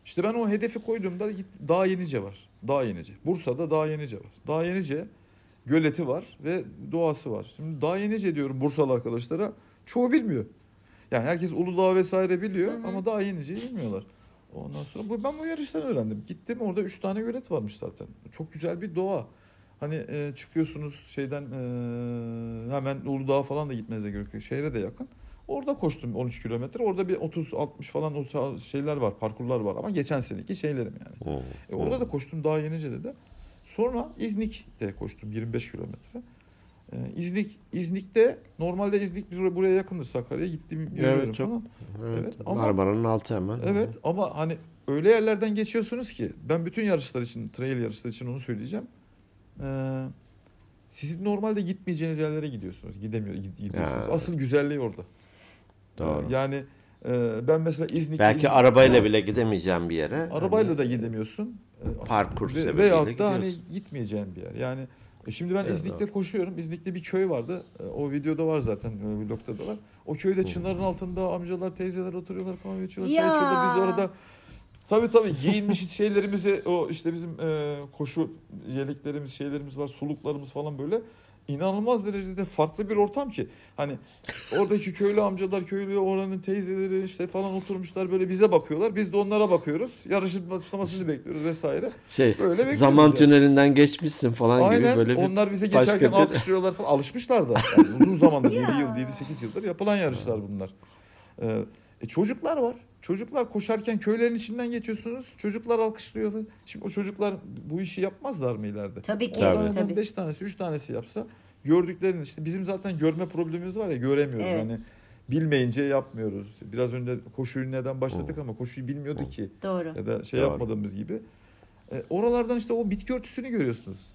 Speaker 3: İşte ben o hedefi koyduğumda Dağ Yenice var. Dağ Yenice. Bursa'da Dağ Yenice var. Dağ Yenice göleti var ve doğası var. Şimdi Dağ Yenice diyorum Bursalı arkadaşlara. Çoğu bilmiyor. Yani herkes Uludağ vesaire biliyor
Speaker 2: Hı hı.
Speaker 3: ama Dağ Yenice'yi bilmiyorlar. Ondan sonra bu, ben bu yarıştan öğrendim. Gittim orada üç tane gölet varmış zaten. Çok güzel bir doğa. Hani e, çıkıyorsunuz şeyden e, hemen Uludağ'a falan da gitmenize gerek yok. Şehre de yakın. Orada koştum 13 kilometre. Orada bir 30-60 falan o şeyler var, parkurlar var ama geçen seneki şeylerim yani.
Speaker 1: Hmm.
Speaker 3: E, orada da koştum daha Yenice'de de. Sonra İznik'te koştum 25 kilometre. E, İznik İznik'te normalde İznik biz buraya yakındır Sakarya'ya gittim yürüyorum
Speaker 1: çok-
Speaker 3: falan.
Speaker 1: Evet,
Speaker 3: Evet, ama-
Speaker 1: Marmara'nın altı hemen.
Speaker 3: Evet ama hani öyle yerlerden geçiyorsunuz ki ben bütün yarışlar için, trail yarışlar için onu söyleyeceğim. Ee, sizin normalde gitmeyeceğiniz yerlere gidiyorsunuz. Gidemiyor, gid- gidiyorsunuz.
Speaker 1: Ya.
Speaker 3: Asıl güzelliği orada.
Speaker 1: Doğru.
Speaker 3: Ee, Yani e, ben mesela İznik
Speaker 1: Belki
Speaker 3: İznik-
Speaker 1: arabayla bile gidemeyeceğim bir yere.
Speaker 3: arabayla
Speaker 1: Hani
Speaker 3: da gidemiyorsun. Ee,
Speaker 1: Parkur
Speaker 3: Ve,
Speaker 1: sebebiyle
Speaker 3: veyahut da hani gitmeyeceğin bir yer. Yani e, şimdi ben
Speaker 1: Evet,
Speaker 3: İznik'te koşuyorum. İznik'te bir köy vardı. E, O videoda var zaten. e, Vlog'da da var. O köyde çınarın altında amcalar, teyzeler oturuyorlar, kahve içiyorlar, çay içiyorlar. Biz orada Tabii tabii. Giyinmiş şeylerimizi o işte bizim e, koşu yeleklerimiz şeylerimiz var suluklarımız falan böyle inanılmaz derecede farklı bir ortam ki. Hani oradaki köylü amcalar köylü oranın teyzeleri işte falan oturmuşlar böyle bize bakıyorlar. Biz de onlara bakıyoruz. Yarışın başlamasını bekliyoruz vesaire.
Speaker 1: Şey
Speaker 3: böyle bekliyoruz
Speaker 1: zaman
Speaker 3: yani.
Speaker 1: tünelinden geçmişsin falan
Speaker 3: Aynen.
Speaker 1: gibi böyle bir
Speaker 3: onlar bize geçerken
Speaker 1: bir-
Speaker 3: alkışlıyorlar falan. Alışmışlar da. Yani uzun zamandır 7
Speaker 2: Ya.
Speaker 3: yıl 7-8 yıldır yapılan yarışlar bunlar. Ee, e, çocuklar var. Çocuklar koşarken köylerin içinden geçiyorsunuz. Çocuklar alkışlıyor. Şimdi o çocuklar bu işi yapmazlar mı ileride?
Speaker 2: Tabii ki.
Speaker 1: Tabii.
Speaker 2: Tabii.
Speaker 3: 5 tanesi 3 tanesi yapsa gördüklerini işte bizim zaten görme problemimiz var ya göremiyoruz.
Speaker 2: Evet.
Speaker 3: Yani bilmeyince yapmıyoruz. Biraz önce koşuyu neden başladık ama koşuyu bilmiyorduk ki
Speaker 2: Doğru.
Speaker 3: ya da şey
Speaker 1: Doğru.
Speaker 3: yapmadığımız gibi. E, oralardan işte o bitki örtüsünü görüyorsunuz.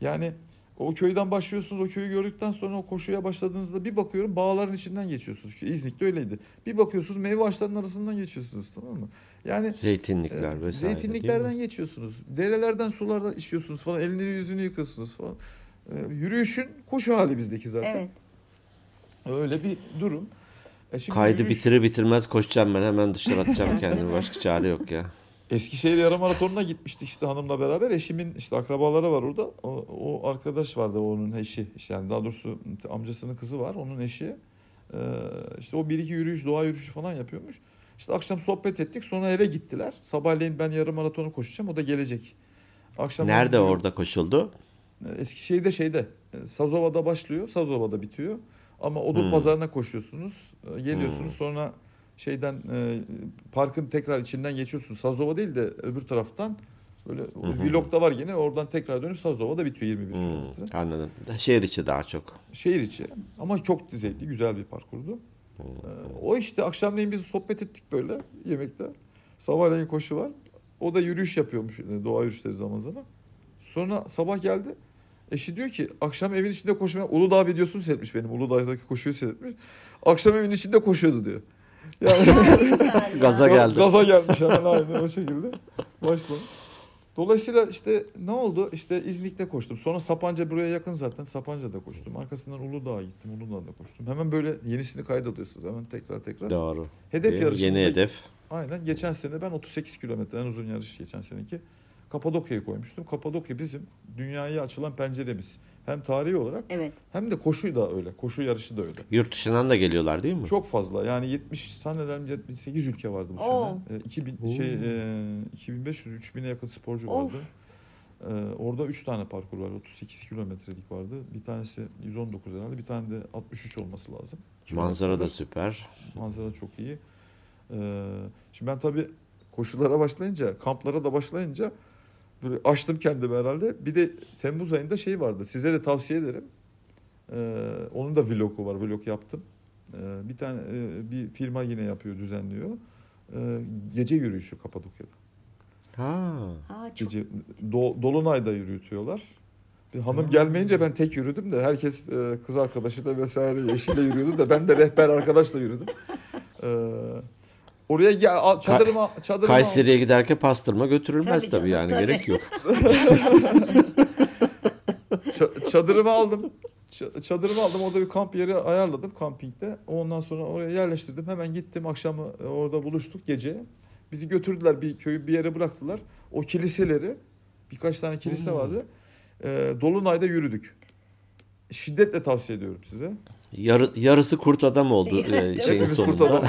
Speaker 3: Yani o köyden başlıyorsunuz, o köyü gördükten sonra o koşuya başladığınızda bir bakıyorum bağların içinden geçiyorsunuz. İznik'te öyleydi. Bir bakıyorsunuz meyve ağaçlarının arasından geçiyorsunuz tamam mı? Yani
Speaker 1: zeytinlikler
Speaker 3: e,
Speaker 1: vesaire.
Speaker 3: zeytinliklerden geçiyorsunuz. Derelerden, sulardan içiyorsunuz falan. Elini yüzünü yıkıyorsunuz falan. E, yürüyüşün koşu hali bizdeki zaten.
Speaker 2: Evet.
Speaker 3: Öyle bir durum. E şimdi
Speaker 1: Kaydı
Speaker 3: yürüyüş-
Speaker 1: bitirir bitirmez koşacağım ben hemen dışarı atacağım kendimi. Başka çare yok ya.
Speaker 3: Eskişehir yarım maratonuna gitmiştik işte hanımla beraber. Eşimin işte akrabaları var orada. O, o arkadaş vardı onun eşi. İşte yani daha doğrusu amcasının kızı var onun eşi. Ee, işte o bir iki yürüyüş, doğa yürüyüşü falan yapıyormuş. İşte akşam sohbet ettik sonra eve gittiler. Sabahleyin ben yarım maratonu koşacağım o da gelecek. Akşam
Speaker 1: Nerede
Speaker 3: on-
Speaker 1: orada koşuldu?
Speaker 3: Eskişehir'de şeyde e, Sazova'da başlıyor, Sazova'da bitiyor. Ama Odun
Speaker 1: Hmm.
Speaker 3: Pazarı'na koşuyorsunuz. e, Geliyorsunuz
Speaker 1: Hmm.
Speaker 3: sonra şeyden e, parkın tekrar içinden geçiyorsunuz. Sazova değil de öbür taraftan böyle
Speaker 1: hı.
Speaker 3: vlogda var yine oradan tekrar dönüp Sazova'da bitiyor 21
Speaker 1: Hmm,
Speaker 3: kilometre.
Speaker 1: anladım. Şehir içi daha çok.
Speaker 3: Şehir içi ama çok zevkli güzel bir parkurdu. E, o işte akşamleyin biz sohbet ettik böyle yemekte. Sabahleyin koşu var. O da yürüyüş yapıyormuş e, doğa yürüyüşleri zaman zaman. Sonra sabah geldi. Eşi diyor ki akşam evin içinde koşmaya Uludağ videosunu seyretmiş benim. Uludağ'daki koşuyu seyretmiş. Akşam evin içinde koşuyordu diyor. Yani.
Speaker 1: Gaza geldi.
Speaker 3: Gaza gelmiş hemen aynen o şekilde. Başlamış. Dolayısıyla işte ne oldu? İşte İznik'te koştum. Sonra Sapanca buraya yakın zaten. Sapanca'da koştum. Arkasından Uludağ'a gittim. Uludağ'da koştum. Hemen böyle yenisini kaydediyorsunuz. Hemen tekrar tekrar.
Speaker 1: Doğru.
Speaker 3: Hedef
Speaker 1: Yeni
Speaker 3: yarışında
Speaker 1: hedef.
Speaker 3: Aynen. Geçen sene ben 38 kilometre en uzun yarış geçen seneki. Kapadokya'yı koymuştum. Kapadokya bizim dünyaya açılan penceremiz. Hem tarihi olarak
Speaker 2: Evet.
Speaker 3: hem de koşu da öyle. Koşu yarışı da öyle.
Speaker 1: Yurt dışından da geliyorlar değil mi?
Speaker 3: Çok fazla. Yani 70 zannederim 78 ülke vardı bu
Speaker 2: Oo.
Speaker 3: sene. E, 2000
Speaker 1: Oo.
Speaker 3: şey e, 2500 3000'e yakın sporcu
Speaker 2: Of.
Speaker 3: vardı. E, orada 3 tane parkur var. 38 kilometrelik vardı. Bir tanesi 119 herhalde. Bir tane de 63 olması lazım.
Speaker 1: Manzara da süper.
Speaker 3: Manzara çok iyi. E, şimdi ben tabii koşulara başlayınca, kamplara da başlayınca Böyle açtım kendimi herhalde. Bir de Temmuz ayında şey vardı. Size de tavsiye ederim. Ee, onun da vlogu var. Vlog yaptım. Ee, bir tane e, bir firma yine yapıyor, düzenliyor. Ee, gece yürüyüşü Kapadokya'da.
Speaker 1: Ha.
Speaker 2: Çok
Speaker 3: Gece Do- Dolunay'da yürütüyorlar. Bir hanım
Speaker 1: Ha.
Speaker 3: gelmeyince ben tek yürüdüm de herkes e, kız arkadaşıyla vesaire eşiyle yürüyordu da ben de rehber arkadaşla yürüdüm. Ee, oraya gel çadırıma çadırıma
Speaker 1: Kayseri'ye giderken pastırma götürülmez
Speaker 2: Tabii
Speaker 1: tabii,
Speaker 2: canım,
Speaker 1: yani
Speaker 2: tabii.
Speaker 1: gerek yok.
Speaker 3: Ça- çadırımı aldım. Ç- Çadırımı aldım. Orada bir kamp yeri ayarladım kampingde. Ondan sonra oraya yerleştirdim. Hemen gittim. Akşamı e, orada buluştuk gece. Bizi götürdüler bir köyü bir yere bıraktılar. O kiliseleri birkaç tane kilise
Speaker 1: Hmm.
Speaker 3: vardı. E, Dolunay'da yürüdük. Şiddetle tavsiye ediyorum size.
Speaker 1: Yarı, yarısı kurt adam oldu e,
Speaker 2: Evet,
Speaker 1: şeyin
Speaker 3: Hepimiz kurt
Speaker 1: sonunda.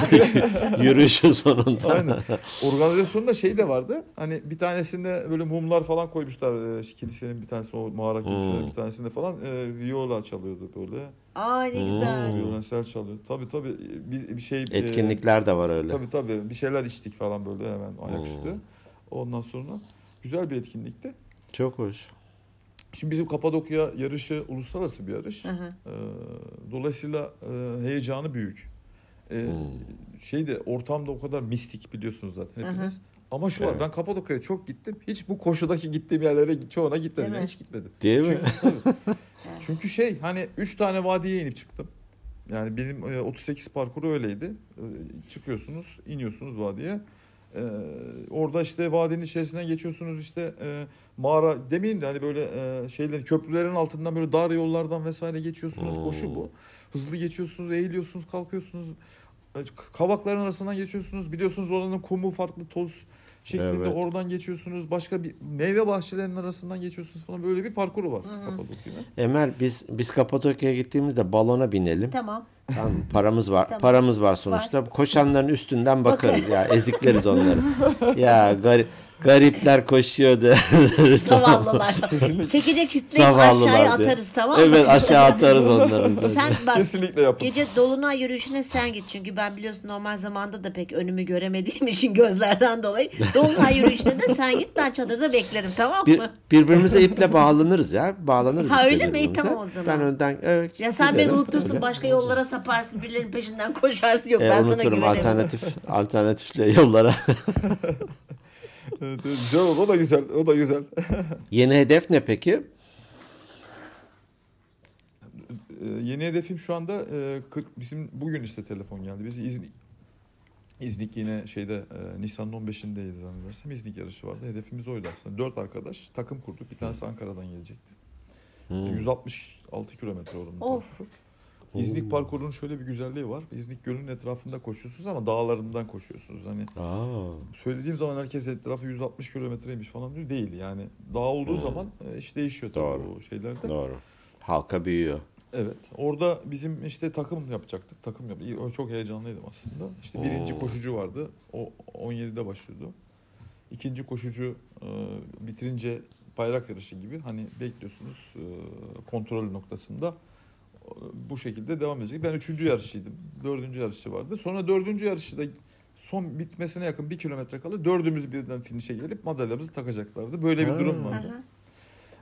Speaker 1: Yürüyüşün sonunda.
Speaker 3: Aynen. Organizasyonda şey de vardı. Hani bir tanesinde böyle mumlar falan koymuşlar. E, kilisenin bir tanesi o mağara kilisinin
Speaker 1: Hmm.
Speaker 3: bir tanesinde falan e, viola çalıyordu böyle.
Speaker 2: Aa ne güzel.
Speaker 1: Hmm.
Speaker 3: Violensel çalıyor. Tabii tabii bir, bir şey e,
Speaker 1: Etkinlikler de var öyle.
Speaker 3: tabii tabii bir şeyler içtik falan böyle hemen ayaküstü.
Speaker 1: Hmm.
Speaker 3: Ondan sonra güzel bir etkinlikti.
Speaker 1: Çok hoş.
Speaker 3: Şimdi bizim Kapadokya yarışı uluslararası bir yarış.
Speaker 2: Hı hı.
Speaker 3: Ee, dolayısıyla e, heyecanı büyük. Ee,
Speaker 1: Hmm.
Speaker 3: şey de ortamda o kadar mistik biliyorsunuz zaten
Speaker 2: Hı hı.
Speaker 3: hepiniz. Ama şu var
Speaker 1: Evet.
Speaker 3: ben Kapadokya'ya çok gittim. Hiç bu koşudaki gittiğim yerlere çoğuna gitmedim.
Speaker 2: Değil mi?
Speaker 3: Yani hiç gitmedim.
Speaker 1: Değil mi?
Speaker 3: Çünkü, tabii. Çünkü şey hani 3 tane vadiye inip çıktım. Yani benim e, 38 parkuru öyleydi. E, Çıkıyorsunuz, iniyorsunuz vadiye. E, orada işte vadinin içerisinden geçiyorsunuz işte e, mağara demeyeyim de hani böyle e, şeylerin köprülerin altından böyle dar yollardan vesaire geçiyorsunuz.
Speaker 1: Hmm.
Speaker 3: Koşu bu. Hızlı geçiyorsunuz, eğiliyorsunuz, kalkıyorsunuz. Kavakların arasından geçiyorsunuz. Biliyorsunuz oranın kumu farklı toz şeklinde
Speaker 1: Evet.
Speaker 3: oradan geçiyorsunuz. Başka bir meyve bahçelerinin arasından geçiyorsunuz falan. Böyle bir parkuru var. Kapadokya'da.
Speaker 1: Emel biz biz Kapadokya'ya gittiğimizde balona binelim.
Speaker 2: Tamam.
Speaker 1: Tamam, paramız var.
Speaker 2: Tamam.
Speaker 1: Paramız var sonuçta. Koşanların üstünden bakarız ya. Ezikleriz onları. ya garip garipler koşuyordu.
Speaker 2: Zavallılar. Çekecek çitleyip aşağıya
Speaker 1: diye.
Speaker 2: atarız tamam mı?
Speaker 1: evet aşağı atarız onları.
Speaker 2: Sen bak
Speaker 3: Kesinlikle yapın.
Speaker 2: gece dolunay yürüyüşüne sen git. Çünkü ben biliyorsun normal zamanda da pek önümü göremediğim için gözlerden dolayı. Dolunay yürüyüşüne de sen git ben çadırda beklerim tamam
Speaker 1: Bir,
Speaker 2: mı?
Speaker 1: birbirimize iple bağlanırız ya. Bağlanırız.
Speaker 2: Ha, öyle mi? Tamam o zaman.
Speaker 1: Ben önden evet,
Speaker 2: Ya sen beni
Speaker 1: giderim.
Speaker 2: unutursun
Speaker 1: Öyle.
Speaker 2: başka yollara saparsın birilerinin peşinden koşarsın. Yok
Speaker 1: E,
Speaker 2: ben sana
Speaker 1: unuturum
Speaker 2: güvenirim.
Speaker 1: alternatif alternatifle yollara.
Speaker 3: Evet, evet, güzel oldu. O da güzel. O da güzel.
Speaker 1: Yeni hedef ne peki?
Speaker 3: Ee, yeni hedefim şu anda e, 40 bizim bugün işte telefon geldi. Biz İznik İznik yine şeyde e, Nisan'ın 15'indeydi zannedersem. İznik yarışı vardı. Hedefimiz oydu aslında. Dört arkadaş takım kurduk. Bir tanesi Ankara'dan gelecekti.
Speaker 1: Hmm.
Speaker 3: 166 kilometre oranında.
Speaker 2: Of.
Speaker 3: İznik parkurunun şöyle bir güzelliği var. İznik Gölü'nün etrafında koşuyorsunuz ama dağlarından koşuyorsunuz. Hani
Speaker 1: Aa,
Speaker 3: söylediğim zaman herkes etrafı 160 kilometreymiş falan diyor. Değil yani. Dağ olduğu
Speaker 1: Hmm.
Speaker 3: zaman e, iş değişiyor tabii
Speaker 1: Doğru.
Speaker 3: o şeylerde.
Speaker 1: doğru. Halka büyüyor.
Speaker 3: Evet. Orada bizim işte takım yapacaktık. Takım yap. Çok heyecanlıydım aslında. İşte birinci
Speaker 1: Oo.
Speaker 3: koşucu vardı. O 17'de başlıyordu. İkinci koşucu e, bitirince bayrak yarışı gibi hani bekliyorsunuz e, kontrol noktasında bu şekilde devam edecek. Ben üçüncü yarışçıydım. Dördüncü yarışçı vardı. Sonra dördüncü yarışı da son bitmesine yakın bir kilometre kala dördümüz birden finişe gelip madalyamızı takacaklardı. Böyle bir durum vardı.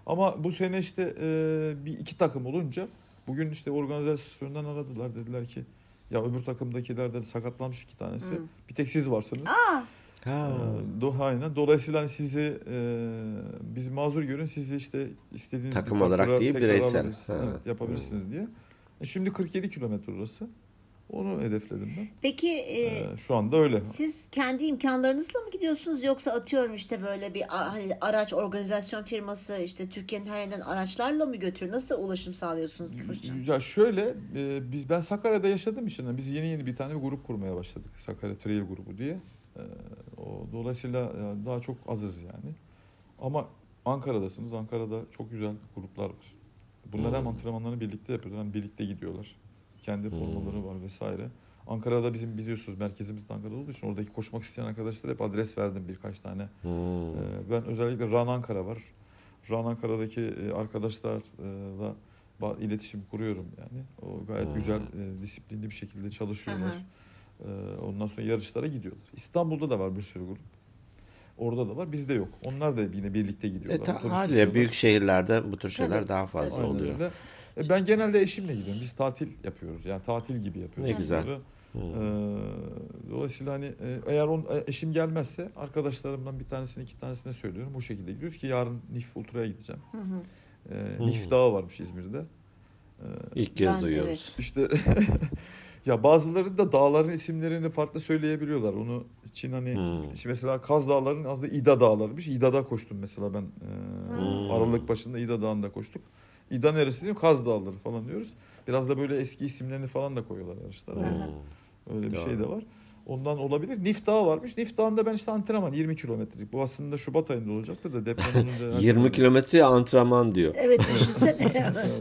Speaker 3: Ama bu sene işte e, bir iki takım olunca bugün işte organizasyondan aradılar dediler ki ya öbür takımdakiler de sakatlanmış iki tanesi.
Speaker 2: Hı.
Speaker 3: Bir tek siz varsınız.
Speaker 2: Aa,
Speaker 1: Ha.
Speaker 3: Ee, Do, aynen. Dolayısıyla hani sizi e, biz mazur görün sizi işte istediğiniz
Speaker 1: Takım
Speaker 3: bir
Speaker 1: olarak değil, bireysel.
Speaker 3: Evet, yapabilirsiniz diye. E, şimdi 47 kilometre orası. Onu hedefledim ben.
Speaker 2: peki e,
Speaker 3: Ee, şu anda öyle.
Speaker 2: siz kendi imkanlarınızla mı gidiyorsunuz yoksa atıyorum işte böyle bir hani araç organizasyon firması işte Türkiye'nin her yerinden araçlarla mı götürüyor? Nasıl ulaşım sağlıyorsunuz koşu için?
Speaker 3: Ya şöyle e, biz ben Sakarya'da yaşadığım için biz yeni yeni bir tane bir grup kurmaya başladık. Sakarya Trail grubu diye. E, o dolayısıyla e, daha çok azız yani. Ama Ankara'dasınız. Ankara'da çok güzel gruplar var. Bunlar hem
Speaker 1: Hmm.
Speaker 3: antrenmanlarını birlikte yapıyorlar hem birlikte gidiyorlar. Kendi
Speaker 1: Hmm.
Speaker 3: formaları var vesaire. Ankara'da bizim biliyorsunuz merkezimiz de Ankara'da olduğu için oradaki koşmak isteyen arkadaşlara hep adres verdim birkaç tane.
Speaker 1: Hmm.
Speaker 3: Ee, Ben özellikle Run Ankara var. Run Ankara'daki e, arkadaşlarla iletişim kuruyorum yani. O gayet
Speaker 1: Hmm.
Speaker 3: güzel, e, disiplinli bir şekilde çalışıyorlar. Ee, Ondan sonra yarışlara gidiyorlar. İstanbul'da da var bir sürü grup. Orada da var. Bizde yok. Onlar da yine birlikte
Speaker 1: E,
Speaker 3: gidiyorlar.
Speaker 1: ta-
Speaker 3: otobüs
Speaker 1: haliyle
Speaker 3: gidiyorlar.
Speaker 1: büyük şehirlerde bu tür şeyler
Speaker 2: Tabii,
Speaker 1: daha fazla.
Speaker 3: Aynen
Speaker 1: oluyor.
Speaker 3: öyle. E, Ben genelde eşimle gidiyorum. Biz tatil yapıyoruz. Yani tatil gibi yapıyoruz.
Speaker 1: Ne güzel.
Speaker 3: bunları.
Speaker 1: Hı.
Speaker 3: Ee, dolayısıyla hani e, eğer on, e, eşim gelmezse arkadaşlarımdan bir tanesine iki tanesine söylüyorum. O şekilde gidiyoruz ki yarın Nif Ultra'ya gideceğim.
Speaker 2: Hı hı.
Speaker 3: Ee,
Speaker 1: Hı.
Speaker 3: Nif Dağı varmış İzmir'de. Ee,
Speaker 1: İlk kez duyuyoruz.
Speaker 2: evet.
Speaker 3: işte ya bazıları da dağların isimlerini farklı söyleyebiliyorlar. Onu için hani
Speaker 1: Hmm.
Speaker 3: şimdi mesela Kaz Dağları'nın aslında İda Dağları'ymış. İda'da koştum mesela ben. Ee,
Speaker 1: Hmm.
Speaker 3: Aralık başında İda Dağı'nda koştuk. İda neresi diyeyim? Kaz Dağları falan diyoruz. Biraz da böyle eski isimlerini falan da koyuyorlar yarışlara.
Speaker 1: Hmm.
Speaker 3: Öyle bir
Speaker 1: Doğru.
Speaker 3: şey de var. Ondan olabilir. Nif Dağı varmış. Nif Dağı'nda ben işte antrenman 20 kilometrelik. Bu aslında Şubat ayında olacaktı da deprem olunca.
Speaker 1: 20 kilometre antrenman diyor.
Speaker 2: Evet düşünsene.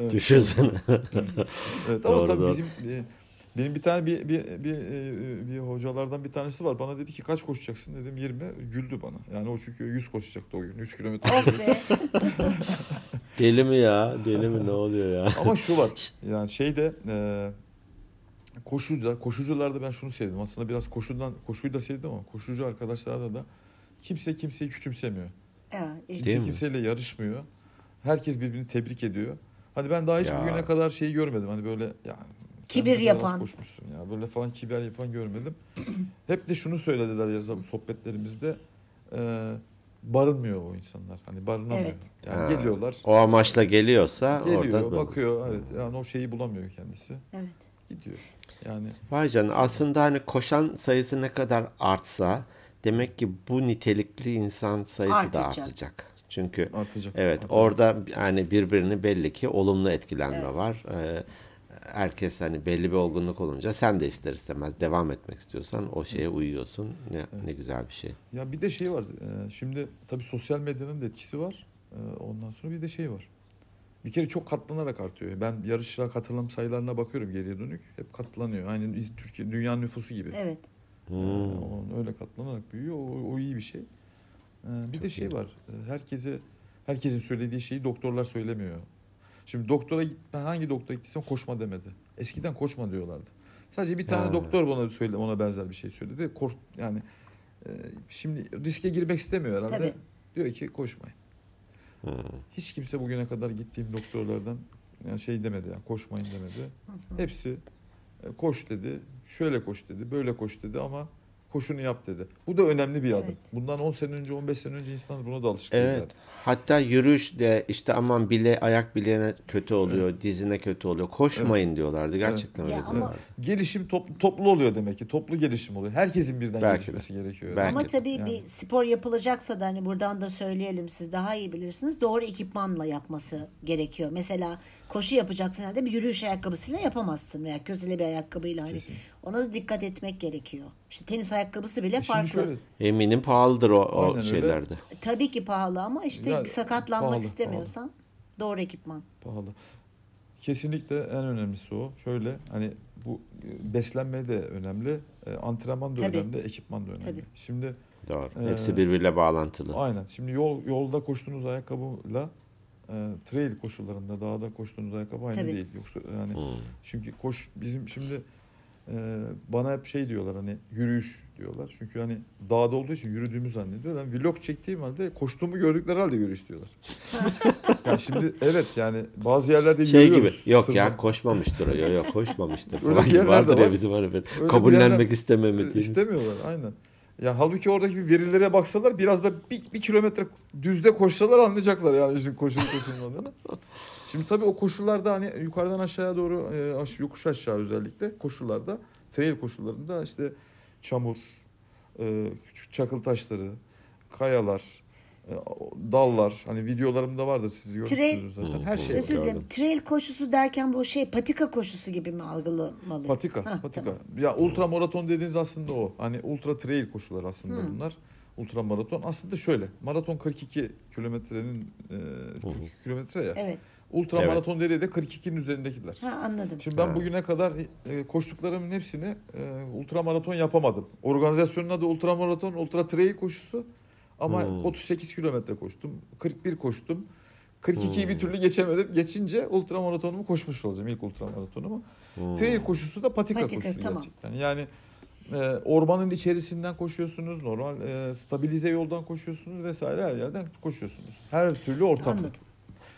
Speaker 3: Evet.
Speaker 1: Düşünsene.
Speaker 3: Evet ama
Speaker 1: Doğru,
Speaker 3: tabii
Speaker 1: doğru.
Speaker 3: bizim e, benim bir tane bir bir bir, e, bir hocalardan bir tanesi var. Bana dedi ki kaç koşacaksın dedim 20. Güldü bana. Yani o çünkü 100 koşacaktı o gün. 100 kilometre.
Speaker 2: of be.
Speaker 1: Deli mi ya? Deli mi ne oluyor ya?
Speaker 3: Ama şu var. Yani şeyde e, koşuda koşucularda ben şunu sevdim. Aslında biraz koşudan koşuyu da sevdim ama koşucu arkadaşlarda da kimse kimseyi küçümsemiyor.
Speaker 2: Ya.
Speaker 1: Değil
Speaker 3: Kimse
Speaker 1: mi?
Speaker 3: kimseyle yarışmıyor. Herkes birbirini tebrik ediyor. Hani ben daha hiç
Speaker 1: Ya.
Speaker 3: bugüne kadar şeyi görmedim. Hani böyle ya sen
Speaker 2: Kibir yapan.
Speaker 3: koşmuşsun ya. Böyle falan kibir yapan görmedim. Hep de şunu söylediler ya sohbetlerimizde. E, barınmıyor o insanlar. Hani barınamıyor.
Speaker 2: Evet.
Speaker 3: Yani
Speaker 1: Ha.
Speaker 3: geliyorlar.
Speaker 1: O amaçla geliyorsa
Speaker 3: Geliyor,
Speaker 1: orada
Speaker 3: bakıyor. Evet. Yani o şeyi bulamıyor kendisi.
Speaker 2: Evet.
Speaker 3: Gidiyor. Yani
Speaker 1: Vay canına aslında hani koşan sayısı ne kadar artsa demek ki bu nitelikli insan sayısı da
Speaker 2: Artacak.
Speaker 1: artacak. Çünkü
Speaker 3: artacak.
Speaker 1: evet
Speaker 3: artacak.
Speaker 1: orada yani birbirini belli ki olumlu etkilenme
Speaker 2: Evet.
Speaker 1: var. Ee, herkes hani belli bir olgunluk olunca sen de ister istemez devam etmek istiyorsan o şeye uyuyorsun. Ne, ne güzel bir şey.
Speaker 3: Ya bir de şey var. e, Şimdi tabii sosyal medyanın da etkisi var. E, Ondan sonra bir de şey var. Bir kere çok katlanarak artıyor. Ben yarışlara katılım sayılarına bakıyorum geriye dönük. Hep katlanıyor. İz- Türkiye dünya nüfusu gibi.
Speaker 2: Evet.
Speaker 1: Hmm.
Speaker 3: o- öyle katlanarak büyüyor. O, o iyi bir şey. E, Bir de şey var. e, Herkese herkesin söylediği şeyi doktorlar söylemiyor. Şimdi doktora git, ben hangi doktora gittiysem koşma demedi. Eskiden koşma diyorlardı. Sadece bir tane
Speaker 1: Ha.
Speaker 3: doktor bana söyle ona benzer bir şey söyledi. Kork yani e, şimdi riske girmek istemiyor herhalde.
Speaker 2: Tabii.
Speaker 3: Diyor ki koşmayın.
Speaker 1: Hmm.
Speaker 3: Hiç kimse bugüne kadar gittiğim doktorlardan yani şey demedi yani koşmayın demedi. Hepsi e, koş dedi, şöyle koş dedi, böyle koş dedi ama koşunu yap dedi. Bu da önemli bir adım.
Speaker 2: Evet.
Speaker 3: Bundan 10 sene önce, 15 sene önce insanlar buna da alışık
Speaker 1: Evet. Hatta yürüyüş de işte aman bile ayak bileğine kötü oluyor, dizine kötü oluyor. Koşmayın diyorlardı. Gerçekten
Speaker 2: Ya
Speaker 1: öyle
Speaker 2: ama-
Speaker 1: diyorlardı.
Speaker 3: Gelişim toplu, toplu oluyor demek ki. Toplu gelişim oluyor. Herkesin birden
Speaker 1: Belki
Speaker 3: gelişmesi gerekiyor.
Speaker 1: Belki
Speaker 2: Ama
Speaker 1: de.
Speaker 2: tabii
Speaker 3: Yani.
Speaker 2: bir spor yapılacaksa da hani buradan da söyleyelim siz daha iyi bilirsiniz. Doğru ekipmanla yapması gerekiyor. Mesela koşu yapacaksın herhalde bir yürüyüş ayakkabısıyla yapamazsın veya közeli bir ayakkabıyla hani
Speaker 3: Kesinlikle.
Speaker 2: ona da dikkat etmek gerekiyor. İşte tenis ayakkabısı bile
Speaker 3: E
Speaker 2: farklı.
Speaker 3: şöyle,
Speaker 1: Eminim pahalıdır o, o
Speaker 3: Aynen öyle.
Speaker 1: şeylerde.
Speaker 2: Tabii ki pahalı ama işte
Speaker 3: Ya,
Speaker 2: sakatlanmak
Speaker 3: pahalı,
Speaker 2: istemiyorsan doğru ekipman.
Speaker 3: pahalı. Kesinlikle en önemlisi o. Şöyle hani bu e, beslenme de önemli, e, antrenman da
Speaker 2: Tabii.
Speaker 3: önemli, ekipman da önemli.
Speaker 2: Tabii.
Speaker 3: Şimdi
Speaker 1: Doğru.
Speaker 3: Ee,
Speaker 1: Hepsi birbiriyle bağlantılı.
Speaker 3: aynen. Şimdi yol yolda koştuğunuz ayakkabıyla e, trail koşullarında dağda koştuğunuz ayakkabı aynı
Speaker 2: Tabii.
Speaker 3: değil. Yoksa yani
Speaker 1: Hmm.
Speaker 3: çünkü koş bizim şimdi e, bana hep şey diyorlar hani yürüyüş diyorlar. Çünkü hani dağda olduğu için yürüdüğümü zannediyor. Ben vlog çektiğim halde koştuğumu gördükleri halde yürüyüş diyorlar. ya şimdi evet yani bazı yerlerde
Speaker 1: Şey gibi
Speaker 3: yürüyoruz.
Speaker 1: yok ya
Speaker 3: Tırman-
Speaker 1: koşmamıştır o. Yok yok koşmamıştır
Speaker 3: Öyle
Speaker 1: falan gibi vardır ya
Speaker 3: var.
Speaker 1: bizim hani kabullenmek istememediğimiz.
Speaker 3: İstemiyorlar aynen. Ya halbuki oradaki bir verilere baksalar biraz da bir, bir kilometre düzde koşsalar anlayacaklar yani şimdi koşun koşulmadığını. Şimdi tabii o koşullarda hani yukarıdan aşağıya doğru e, yokuş aşağı özellikle koşullarda trail koşullarında işte çamur, e, küçük çakıl taşları, kayalar, dallar hani videolarımda vardır siz görmüşsünüz zaten. Her şey.
Speaker 2: Özür dilerim. Trail koşusu derken bu şey patika koşusu gibi mi algılamalıyız?
Speaker 3: Patika,
Speaker 2: Ha,
Speaker 3: patika.
Speaker 2: tamam.
Speaker 3: Ya ultra maraton dediğiniz aslında o. Hani ultra trail koşuları aslında
Speaker 2: Hı.
Speaker 3: bunlar. Ultra maraton aslında şöyle. Maraton 42 kilometrenin e, 42 kilometre ya.
Speaker 2: Evet.
Speaker 3: Ultra
Speaker 1: Evet.
Speaker 3: maraton dediği de 42'nin üzerindekiler.
Speaker 2: Ha anladım.
Speaker 3: Şimdi ben
Speaker 1: Ha.
Speaker 3: bugüne kadar e, koştuklarımın hepsini e, ultra maraton yapamadım. Organizasyonun adı ultra maraton, ultra trail koşusu. Ama
Speaker 1: Hmm.
Speaker 3: 38 kilometre koştum, 41 koştum. 42'yi bir
Speaker 1: Hmm.
Speaker 3: türlü geçemedim. Geçince ultra maratonumu koşmuş olacağım ilk ultra maratonumu.
Speaker 1: Hmm.
Speaker 3: Trail koşusu da patika,
Speaker 2: Patika,
Speaker 3: koşusu
Speaker 2: tamam.
Speaker 3: gerçekten. Yani e, ormanın içerisinden koşuyorsunuz, normal e, stabilize yoldan koşuyorsunuz vesaire her yerden koşuyorsunuz. Her türlü ortamda.
Speaker 2: Anladım.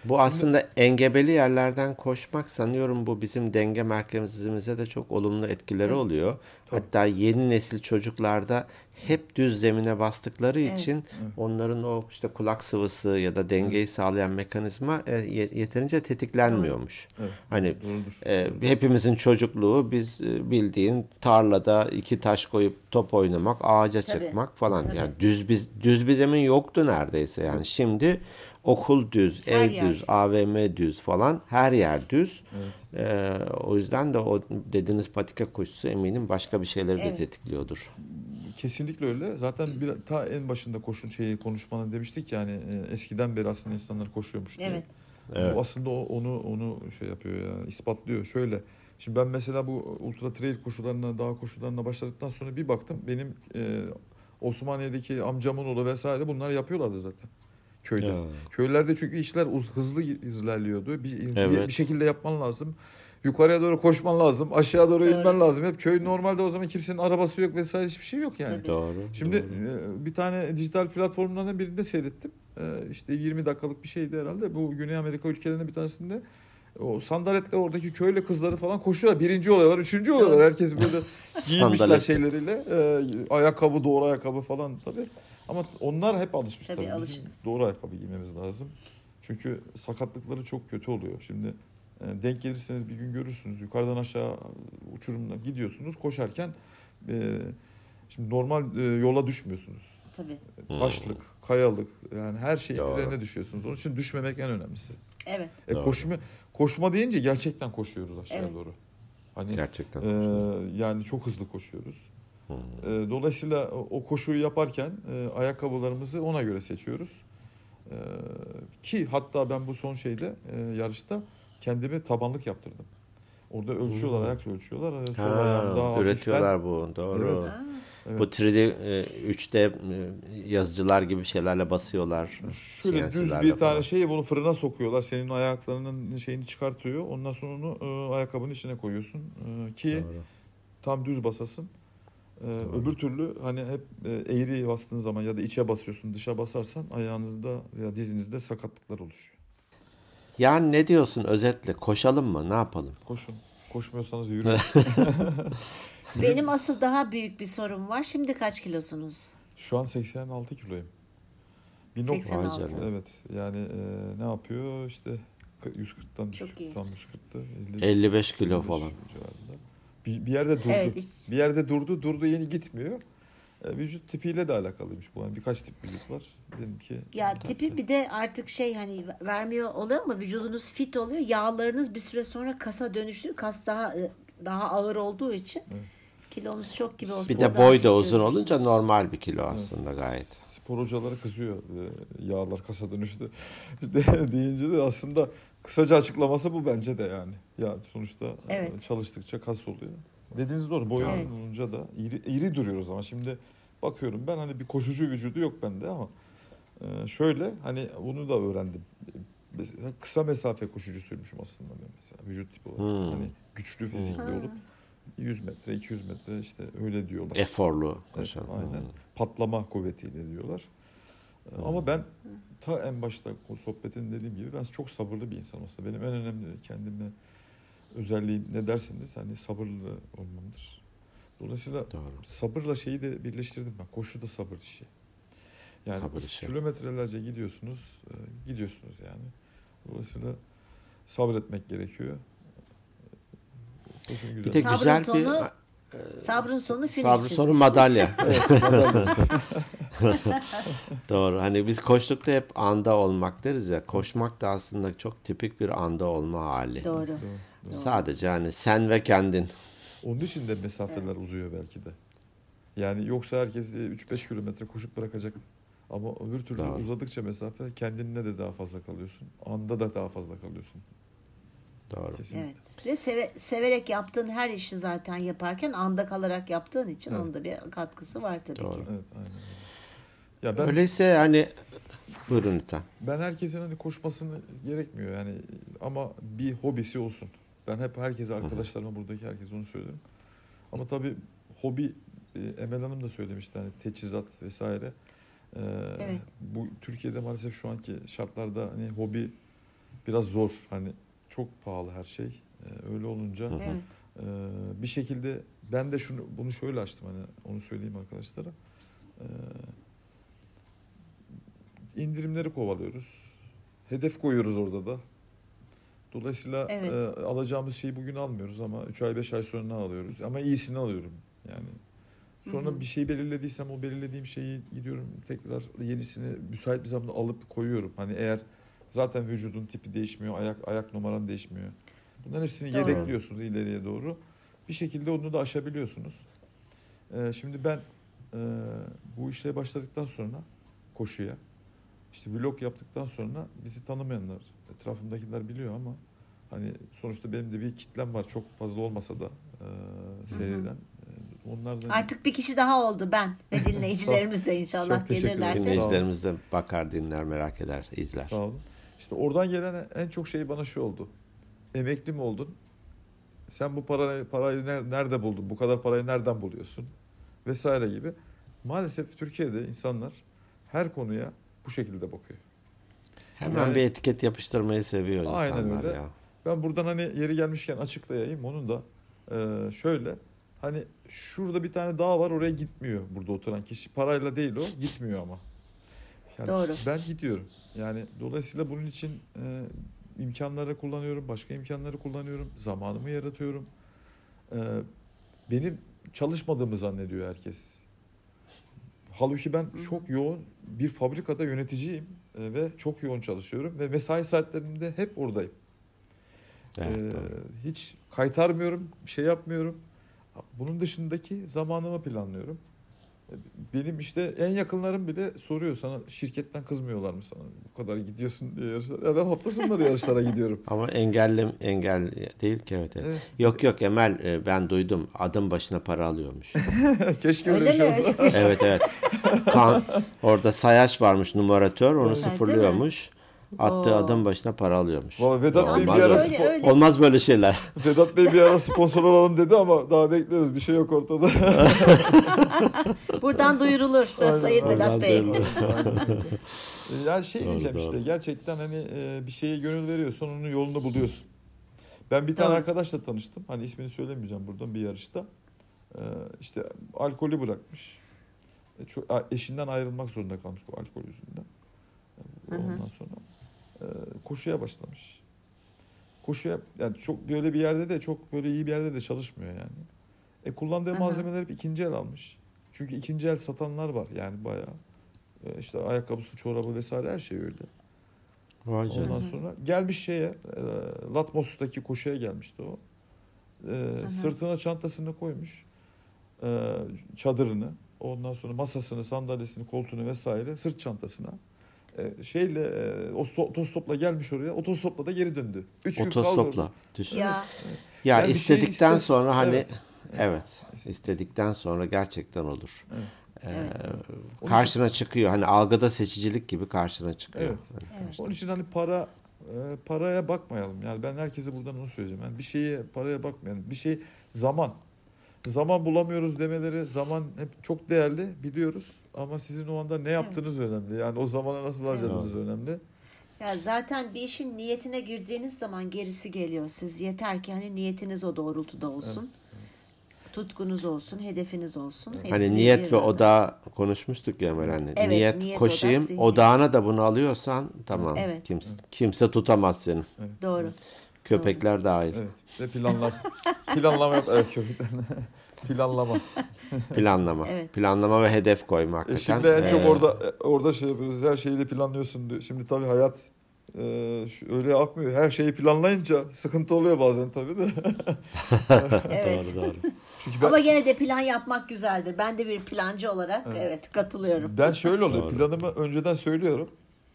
Speaker 1: Bu aslında engebeli yerlerden koşmak sanıyorum bu bizim denge merkezimize de çok olumlu etkileri
Speaker 2: Tabii.
Speaker 1: oluyor.
Speaker 3: Tabii.
Speaker 1: Hatta yeni nesil çocuklarda hep düz zemine bastıkları
Speaker 2: Evet.
Speaker 1: için onların o işte kulak sıvısı ya da dengeyi sağlayan mekanizma e, ye- yeterince tetiklenmiyormuş.
Speaker 3: Evet,
Speaker 1: Hani
Speaker 3: doğrudur.
Speaker 1: e, hepimizin çocukluğu biz e, bildiğin tarlada iki taş koyup top oynamak, ağaca
Speaker 2: Tabii.
Speaker 1: çıkmak falan.
Speaker 2: Tabii.
Speaker 1: Yani düz biz düz bir zemin yoktu neredeyse. Yani şimdi okul düz,
Speaker 2: Her
Speaker 1: ev
Speaker 2: yer.
Speaker 1: düz, AVM düz falan her yer düz.
Speaker 3: Evet.
Speaker 1: E, o yüzden de o dediğiniz patika koşusu eminim başka bir şeyleri de
Speaker 2: Evet.
Speaker 1: tetikliyordur.
Speaker 3: Kesinlikle öyle. Zaten bir, ta en başında koşun şeyi konuşmanın demiştik yani e, eskiden beri aslında insanlar koşuyormuş diye.
Speaker 2: Evet.
Speaker 1: Evet.
Speaker 3: Bu aslında onu onu şey yapıyor yani ispatlıyor. Şöyle. Şimdi ben mesela bu ultra trail koşularına, dağ koşularına başladıktan sonra bir baktım benim e, Osmaniye'deki amcamın oğlu vesaire bunlar yapıyorlardı zaten köyde.
Speaker 1: Ya.
Speaker 3: Köylerde çünkü işler uz- hızlı ilerliyordu. Bir, bir-
Speaker 1: Evet.
Speaker 3: bir şekilde yapman lazım. Yukarıya doğru koşman lazım. Aşağı doğru
Speaker 2: Doğru.
Speaker 3: inmen lazım. Hep köy normalde o zaman kimsenin arabası yok vesaire hiçbir şey yok yani.
Speaker 2: Tabii.
Speaker 1: Doğru.
Speaker 3: Şimdi
Speaker 1: doğru.
Speaker 3: e, bir tane dijital platformlardan birinde seyrettim. E, İşte 20 dakikalık bir şeydi herhalde. Bu Güney Amerika ülkelerinin bir tanesinde o sandaletle oradaki köylü kızları falan koşuyorlar. Birinci oluyorlar, üçüncü oluyorlar. Herkes böyle giymişler
Speaker 1: Sandaletle.
Speaker 3: şeyleriyle. E, ayakkabı, doğru ayakkabı falan tabii. Ama onlar hep alışmış
Speaker 2: Tabii,
Speaker 3: tabii. Bizim doğru ayakkabı giymemiz lazım. Çünkü sakatlıkları çok kötü oluyor. Şimdi e, denk gelirseniz bir gün görürsünüz. Yukarıdan aşağı uçurumdan gidiyorsunuz. Koşarken e, şimdi normal e, yola düşmüyorsunuz.
Speaker 2: Tabii.
Speaker 3: Taşlık, kayalık yani her şeyin
Speaker 1: Doğru.
Speaker 3: üzerine düşüyorsunuz. Onun için düşmemek en önemlisi.
Speaker 2: Evet.
Speaker 3: E,
Speaker 1: Doğru.
Speaker 3: koşma, koşma deyince gerçekten koşuyoruz aşağıya
Speaker 2: Evet.
Speaker 3: doğru. Hani
Speaker 1: Gerçekten.
Speaker 3: e, yani çok hızlı koşuyoruz. E, dolayısıyla o, koşuyu yaparken e, ayakkabılarımızı ona göre seçiyoruz. E, ki hatta ben bu son şeyde e, yarışta kendime tabanlık yaptırdım. Orada ölçüyorlar,
Speaker 1: Hmm.
Speaker 3: ayak ölçüyorlar. E, sol
Speaker 1: Ha,
Speaker 3: ayağım daha hafiften-
Speaker 1: üretiyorlar bu. Doğru.
Speaker 3: Evet. Evet.
Speaker 1: Bu 3D, e, 3D e, yazıcılar gibi şeylerle basıyorlar.
Speaker 3: Şöyle düz bir tane
Speaker 1: falan.
Speaker 3: şey bunu fırına sokuyorlar. Senin ayaklarının şeyini çıkartıyor. Ondan sonra onu e, ayakkabının içine koyuyorsun. E, ki
Speaker 1: Doğru.
Speaker 3: tam düz basasın. E, öbür türlü hani hep e, eğri bastığın zaman ya da içe basıyorsun, dışa basarsan ayağınızda veya dizinizde sakatlıklar oluşuyor.
Speaker 1: Yani ne diyorsun özetle? Koşalım mı? Ne yapalım?
Speaker 3: Koşun. Koşmuyorsanız yürüyün.
Speaker 2: Benim asıl daha büyük bir sorum var. Şimdi kaç kilosunuz?
Speaker 3: Şu an 86 kiloyum. Bir
Speaker 2: 86.
Speaker 3: nokta- Evet. Yani e, ne yapıyor? İşte 140'tan
Speaker 2: Çok
Speaker 3: düştük.
Speaker 2: iyi.
Speaker 3: Tam 140'ta.
Speaker 1: 55 kilo
Speaker 3: 55
Speaker 1: falan.
Speaker 3: civarında. Bir, bir yerde durdu.
Speaker 2: Evet. hiç-
Speaker 3: Bir yerde durdu, durdu yeni gitmiyor. E, vücut tipiyle de alakalıymış bu. Yani birkaç tip vücut var. Benimki
Speaker 2: Ya tipi bir de artık şey hani vermiyor oluyor ama vücudunuz fit oluyor. Yağlarınız bir süre sonra kasa dönüşüyor. Kas daha e, daha ağır olduğu için
Speaker 3: Evet.
Speaker 2: kilonuz çok gibi olsa
Speaker 1: Bir de boy da uzun olunca normal bir kilo aslında gayet.
Speaker 3: spor hocaları kızıyor. E, yağlar kasa dönüştü. de, deyince de aslında kısaca açıklaması bu bence de yani. Ya sonuçta e,
Speaker 2: Evet.
Speaker 3: çalıştıkça kas oluyor. Dediğiniz doğru. Boy
Speaker 2: Evet.
Speaker 3: olunca da iri, iri duruyoruz ama şimdi bakıyorum ben hani bir koşucu vücudu yok bende ama e, şöyle hani bunu da öğrendim. Mesela kısa mesafe koşucusuymuşum aslında ben mesela vücut tipi olarak.
Speaker 1: Hmm.
Speaker 3: Hani güçlü fizikli
Speaker 2: Ha.
Speaker 3: olup 100 metre 200 metre işte öyle diyorlar.
Speaker 1: Eforlu
Speaker 3: Evet,
Speaker 1: koşan.
Speaker 3: aynen.
Speaker 1: Hmm.
Speaker 3: Patlama kuvvetiyle diyorlar. Ama ben ta en başta o sohbetin dediğim gibi ben çok sabırlı bir insanım aslında. Benim en önemli kendime özelliğim ne derseniz hani sabırlı olmamdır. Dolayısıyla
Speaker 1: Doğru.
Speaker 3: sabırla şeyi de birleştirdim ben. Koşu da sabır işi. Yani
Speaker 1: Sabır işi.
Speaker 3: kilometrelerce gidiyorsunuz, e, gidiyorsunuz yani. Dolayısıyla sabretmek gerekiyor. Koşun güzel.
Speaker 1: Bir de
Speaker 2: Sabrın
Speaker 1: güzel
Speaker 2: sonu
Speaker 1: bir
Speaker 2: Sabrın sonu finish
Speaker 1: sabrı sonu madalya.
Speaker 3: Evet, madalya.
Speaker 1: Doğru. Hani biz koştukta hep anda olmak deriz ya. Koşmak da aslında çok tipik bir anda olma hali.
Speaker 2: Doğru.
Speaker 3: Doğru, doğru.
Speaker 1: Sadece hani sen ve kendin.
Speaker 3: Onun için de mesafeler uzuyor belki de. Yani yoksa herkes e, 3-5 kilometre koşup bırakacak. Ama öbür türlü
Speaker 1: Doğru.
Speaker 3: uzadıkça mesafe kendinle de daha fazla kalıyorsun. Anda da daha fazla kalıyorsun.
Speaker 1: Doğru.
Speaker 3: Kesinlikle.
Speaker 2: Evet. De seve- severek yaptığın her işi zaten yaparken anda kalarak yaptığın için
Speaker 3: Evet.
Speaker 2: onun da bir katkısı var tabii
Speaker 1: Doğru.
Speaker 2: ki.
Speaker 3: Evet, aynen. Ya ben
Speaker 1: Öyleyse hani buyurun lütfen.
Speaker 3: ben herkesin hani koşmasını gerekmiyor yani ama bir hobisi olsun. Ben hep herkese arkadaşlarıma buradaki herkese onu söylerim. Ama tabii hobi e, Emel Hanım da söylemişti hani teçhizat vesaire. Ee,
Speaker 2: Evet.
Speaker 3: Bu Türkiye'de maalesef şu anki şartlarda hani hobi biraz zor. Hani çok pahalı her şey. Ee, öyle olunca
Speaker 2: Evet.
Speaker 3: ee, bir şekilde ben de şunu bunu şöyle açtım hani onu söyleyeyim arkadaşlara. Ee, indirimleri kovalıyoruz. Hedef koyuyoruz orada da. Dolayısıyla
Speaker 2: Evet.
Speaker 3: e, alacağımız şeyi bugün almıyoruz ama 3 ay 5 ay sonra ne alıyoruz? Ama iyisini alıyorum yani. Sonra
Speaker 2: Hı hı.
Speaker 3: bir şey belirlediysem o belirlediğim şeyi gidiyorum tekrar yenisini müsait bir zamanda alıp koyuyorum. Hani eğer zaten vücudun tipi değişmiyor, ayak ayak numaran değişmiyor. Bunların hepsini
Speaker 2: Doğru.
Speaker 3: yedekliyorsunuz ileriye doğru. Bir şekilde onu da aşabiliyorsunuz. Ee, şimdi ben e, bu işe başladıktan sonra koşuya, işte vlog yaptıktan sonra bizi tanımayanlar, etrafımdakiler biliyor ama hani sonuçta benim de bir kitlem var çok fazla olmasa da e, seyreden. E, Onlar da
Speaker 2: Artık bir kişi daha oldu ben ve dinleyicilerimiz de inşallah
Speaker 3: Çok teşekkür ederim.
Speaker 2: gelirlerse.
Speaker 3: Dinleyici-
Speaker 1: Dinleyicilerimiz de bakar, dinler, merak eder, izler.
Speaker 3: Sağ olun. İşte oradan gelen en çok şey bana şu oldu. Emekli mi oldun? Sen bu parayı, parayı ner- nerede buldun? Bu kadar parayı nereden buluyorsun? Vesaire gibi. Maalesef Türkiye'de insanlar her konuya bu şekilde bakıyor.
Speaker 1: Hemen
Speaker 3: Yani-
Speaker 1: bir etiket yapıştırmayı seviyor
Speaker 3: Aynen
Speaker 1: insanlar
Speaker 3: öyle.
Speaker 1: ya.
Speaker 3: Ben buradan hani yeri gelmişken açıklayayım. Onun da e, şöyle. Hani şurada bir tane dağ var oraya gitmiyor burada oturan kişi. Parayla değil o gitmiyor ama. Yani
Speaker 2: Doğru.
Speaker 3: Ben gidiyorum. Yani dolayısıyla bunun için e, imkanları kullanıyorum. Başka imkanları kullanıyorum. Zamanımı yaratıyorum. E, benim çalışmadığımı zannediyor herkes. Halbuki ben çok yoğun bir fabrikada yöneticiyim e, ve çok yoğun çalışıyorum ve mesai saatlerimde hep oradayım.
Speaker 1: Evet,
Speaker 3: Ee,
Speaker 1: doğru.
Speaker 3: hiç kaytarmıyorum, bir şey yapmıyorum. Bunun dışındaki zamanımı planlıyorum. Benim işte en yakınlarım bile soruyor sana şirketten kızmıyorlar mı sana bu kadar gidiyorsun diye yarışlara. Ya ben hafta sonları yarışlara gidiyorum.
Speaker 1: Ama engelli engel değil ki evet. evet. Yok yok Emel e, ben duydum adım başına para alıyormuş.
Speaker 3: Keşke öyle,
Speaker 2: Öyle
Speaker 3: bir şey olsa.
Speaker 1: Evet evet. Kan, orada sayaç varmış numaratör onu sıfırlıyormuş. Attığı
Speaker 2: Oo.
Speaker 1: adım başına para alıyormuş.
Speaker 3: Vallahi Vedat Bey
Speaker 1: Olmaz
Speaker 3: bir ara,
Speaker 1: böyle-
Speaker 2: Öyle,
Speaker 3: spor-
Speaker 2: öyle.
Speaker 1: Olmaz böyle şeyler.
Speaker 3: Vedat Bey bir ara sponsor olalım dedi ama daha bekleriz. Bir şey yok ortada.
Speaker 2: Buradan duyurulur
Speaker 3: Aynen,
Speaker 2: Sayın
Speaker 3: aynen.
Speaker 2: Vedat Bey.
Speaker 3: yani şey
Speaker 1: Doğru,
Speaker 3: diyeceğim
Speaker 1: doğru.
Speaker 3: işte gerçekten hani e, bir şeye gönül veriyorsan onun yolunu buluyorsun. Ben bir tane
Speaker 2: Doğru.
Speaker 3: arkadaşla tanıştım. Hani ismini söylemeyeceğim buradan bir yarışta. E, işte alkolü bırakmış. E, çok, a- eşinden ayrılmak zorunda kalmış bu alkol yüzünden. E,
Speaker 2: Hı hı.
Speaker 3: Ondan sonra koşuya başlamış. Koşuya yani çok böyle bir yerde de çok böyle iyi bir yerde de çalışmıyor yani. E kullandığı
Speaker 2: hı.
Speaker 3: malzemeler hep ikinci el almış. Çünkü ikinci el satanlar var yani bayağı. E, işte ayakkabısı, çorabı vesaire her şey öyle.
Speaker 1: Vay.
Speaker 3: Ondan sonra gelmiş şeye, e, Latmos'taki koşuya gelmişti o. E, sırtına çantasını koymuş. E, çadırını, ondan sonra masasını, sandalyesini, koltuğunu vesaire sırt çantasına. E, şeyle e, osto- otostopla gelmiş oraya. Otostopla da geri döndü. Üç gün kaldı
Speaker 1: Otostopla. Düşün.
Speaker 2: Ya
Speaker 1: Ya
Speaker 3: Yani şey
Speaker 1: istedikten
Speaker 3: ister-
Speaker 1: sonra hani
Speaker 3: Evet.
Speaker 1: evet, istedikten sonra gerçekten olur.
Speaker 3: Evet.
Speaker 1: Ee,
Speaker 2: Evet.
Speaker 1: Karşına çıkıyor. Hani algıda seçicilik gibi karşına çıkıyor.
Speaker 3: Evet.
Speaker 2: Evet.
Speaker 3: Onun için hani para e, paraya bakmayalım. Yani ben herkese buradan onu söyleyeceğim. Yani bir şeye paraya bakmayalım. Bir şey zaman. Zaman bulamıyoruz demeleri zaman hep çok değerli biliyoruz ama sizin o anda ne yaptığınız önemli. Yani o zamana nasıl harcadığınız önemli.
Speaker 2: Ya zaten bir işin niyetine girdiğiniz zaman gerisi geliyor. Siz yeter ki hani niyetiniz o doğrultuda olsun. Tutkunuz olsun, hedefiniz olsun. Hepsi
Speaker 1: Hani niyet ve odağı konuşmuştuk ya anne.
Speaker 2: Evet,
Speaker 1: niyet,
Speaker 2: niyet,
Speaker 1: koşayım,
Speaker 2: odak,
Speaker 1: odağına da bunu alıyorsan tamam.
Speaker 2: Evet.
Speaker 1: Kimse, kimse tutamaz seni.
Speaker 2: Doğru.
Speaker 1: Köpekler dahil.
Speaker 3: Evet. Ve planlar. planlama yap. Evet köpekten. planlama.
Speaker 1: Planlama.
Speaker 2: Evet.
Speaker 1: Planlama ve hedef koyma hakikaten.
Speaker 3: Eşimle en çok
Speaker 1: Ee,
Speaker 3: orada orada şey yapıyoruz. Her şeyi de planlıyorsun diyor. Şimdi tabii hayat e, öyle akmıyor. Her şeyi planlayınca sıkıntı oluyor bazen tabii de.
Speaker 2: Evet.
Speaker 1: Doğru doğru.
Speaker 3: Çünkü ben,
Speaker 2: Ama gene de plan yapmak güzeldir. Ben de bir plancı olarak evet, katılıyorum.
Speaker 3: Ben şöyle oluyor.
Speaker 1: Doğru.
Speaker 3: Planımı önceden söylüyorum.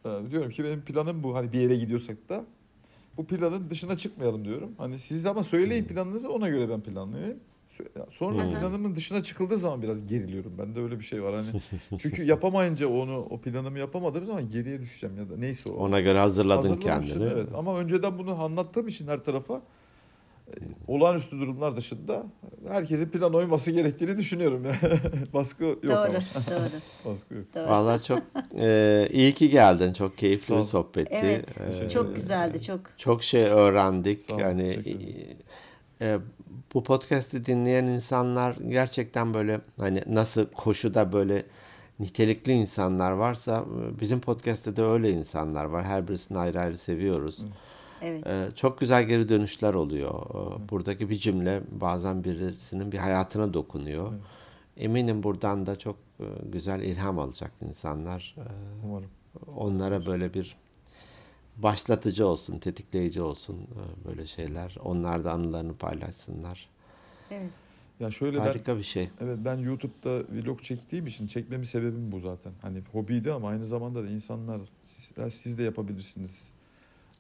Speaker 3: Ee, diyorum ki benim planım bu. Hani bir yere gidiyorsak da bu planın dışına çıkmayalım diyorum. Hani siz ama söyleyin planınızı ona göre ben planlayayım. Sonra
Speaker 1: Hmm.
Speaker 3: planımın dışına çıkıldığı zaman biraz geriliyorum. Bende öyle bir şey var hani. Çünkü yapamayınca onu o planımı yapamadığım zaman geriye düşeceğim ya da neyse o.
Speaker 1: Ona göre hazırladın kendini.
Speaker 3: Evet ama önceden bunu anlattığım için her tarafa olağanüstü durumlar dışında herkesin plan oyması gerektiğini düşünüyorum. Baskı yok
Speaker 2: Doğru,
Speaker 3: ama.
Speaker 2: doğru,
Speaker 3: Baskı yok.
Speaker 2: doğru.
Speaker 1: Vallahi çok e, iyi ki geldin. Çok keyifli bir sohbetti.
Speaker 2: Evet,
Speaker 1: E,
Speaker 2: çok güzeldi, çok.
Speaker 1: Çok şey öğrendik.
Speaker 3: Sağ ol,
Speaker 1: Yani
Speaker 3: ederim.
Speaker 1: e, bu podcast'i dinleyen insanlar gerçekten böyle hani nasıl koşuda böyle nitelikli insanlar varsa e, bizim podcast'te de öyle insanlar var. Her birisini ayrı ayrı seviyoruz.
Speaker 2: Evet.
Speaker 1: E, çok güzel geri dönüşler oluyor. E, Buradaki bir cümle bazen birisinin bir hayatına dokunuyor. Eminim buradan da çok güzel ilham alacak insanlar.
Speaker 3: Umarım.
Speaker 1: onlara böyle bir başlatıcı olsun, tetikleyici olsun e, böyle şeyler. Onlar da anılarını paylaşsınlar.
Speaker 2: Evet.
Speaker 3: Ya şöyle ben
Speaker 1: Harika bir şey.
Speaker 3: Evet ben YouTube'da vlog çektiğim için çekmemin sebebim bu zaten. Hani hobiydi ama aynı zamanda da insanlar siz, siz de yapabilirsiniz.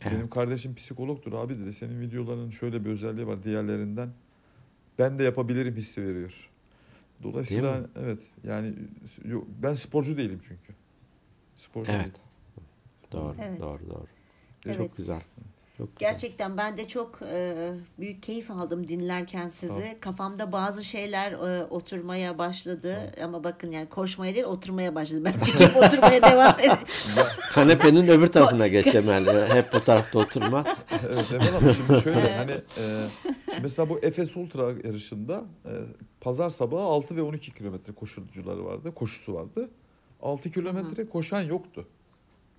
Speaker 1: Evet.
Speaker 3: Benim kardeşim psikologtur abi dedi. Senin videoların şöyle bir özelliği var diğerlerinden. Ben de yapabilirim hissi veriyor. Dolayısıyla
Speaker 1: Değil mi?
Speaker 3: evet yani ben sporcu değilim çünkü. Sporcu
Speaker 1: Evet.
Speaker 3: değilim.
Speaker 1: Doğru,
Speaker 2: Evet.
Speaker 1: doğru, doğru.
Speaker 2: Evet.
Speaker 1: Çok güzel. Çok güzel.
Speaker 2: Gerçekten ben de çok e, büyük keyif aldım dinlerken sizi. Kafamda bazı şeyler e, oturmaya başladı ama bakın yani koşmaya değil oturmaya başladı. Ben çekip oturmaya devam edeceğim.
Speaker 1: Kanepenin öbür tarafına geç Emel. E, Hep bu tarafta oturma.
Speaker 3: evet Emel ama şimdi şöyle hani e, şimdi mesela bu Efes Ultra yarışında e, pazar sabahı 6 ve 12 kilometre koşucuları vardı, koşusu vardı. 6 kilometre koşan yoktu.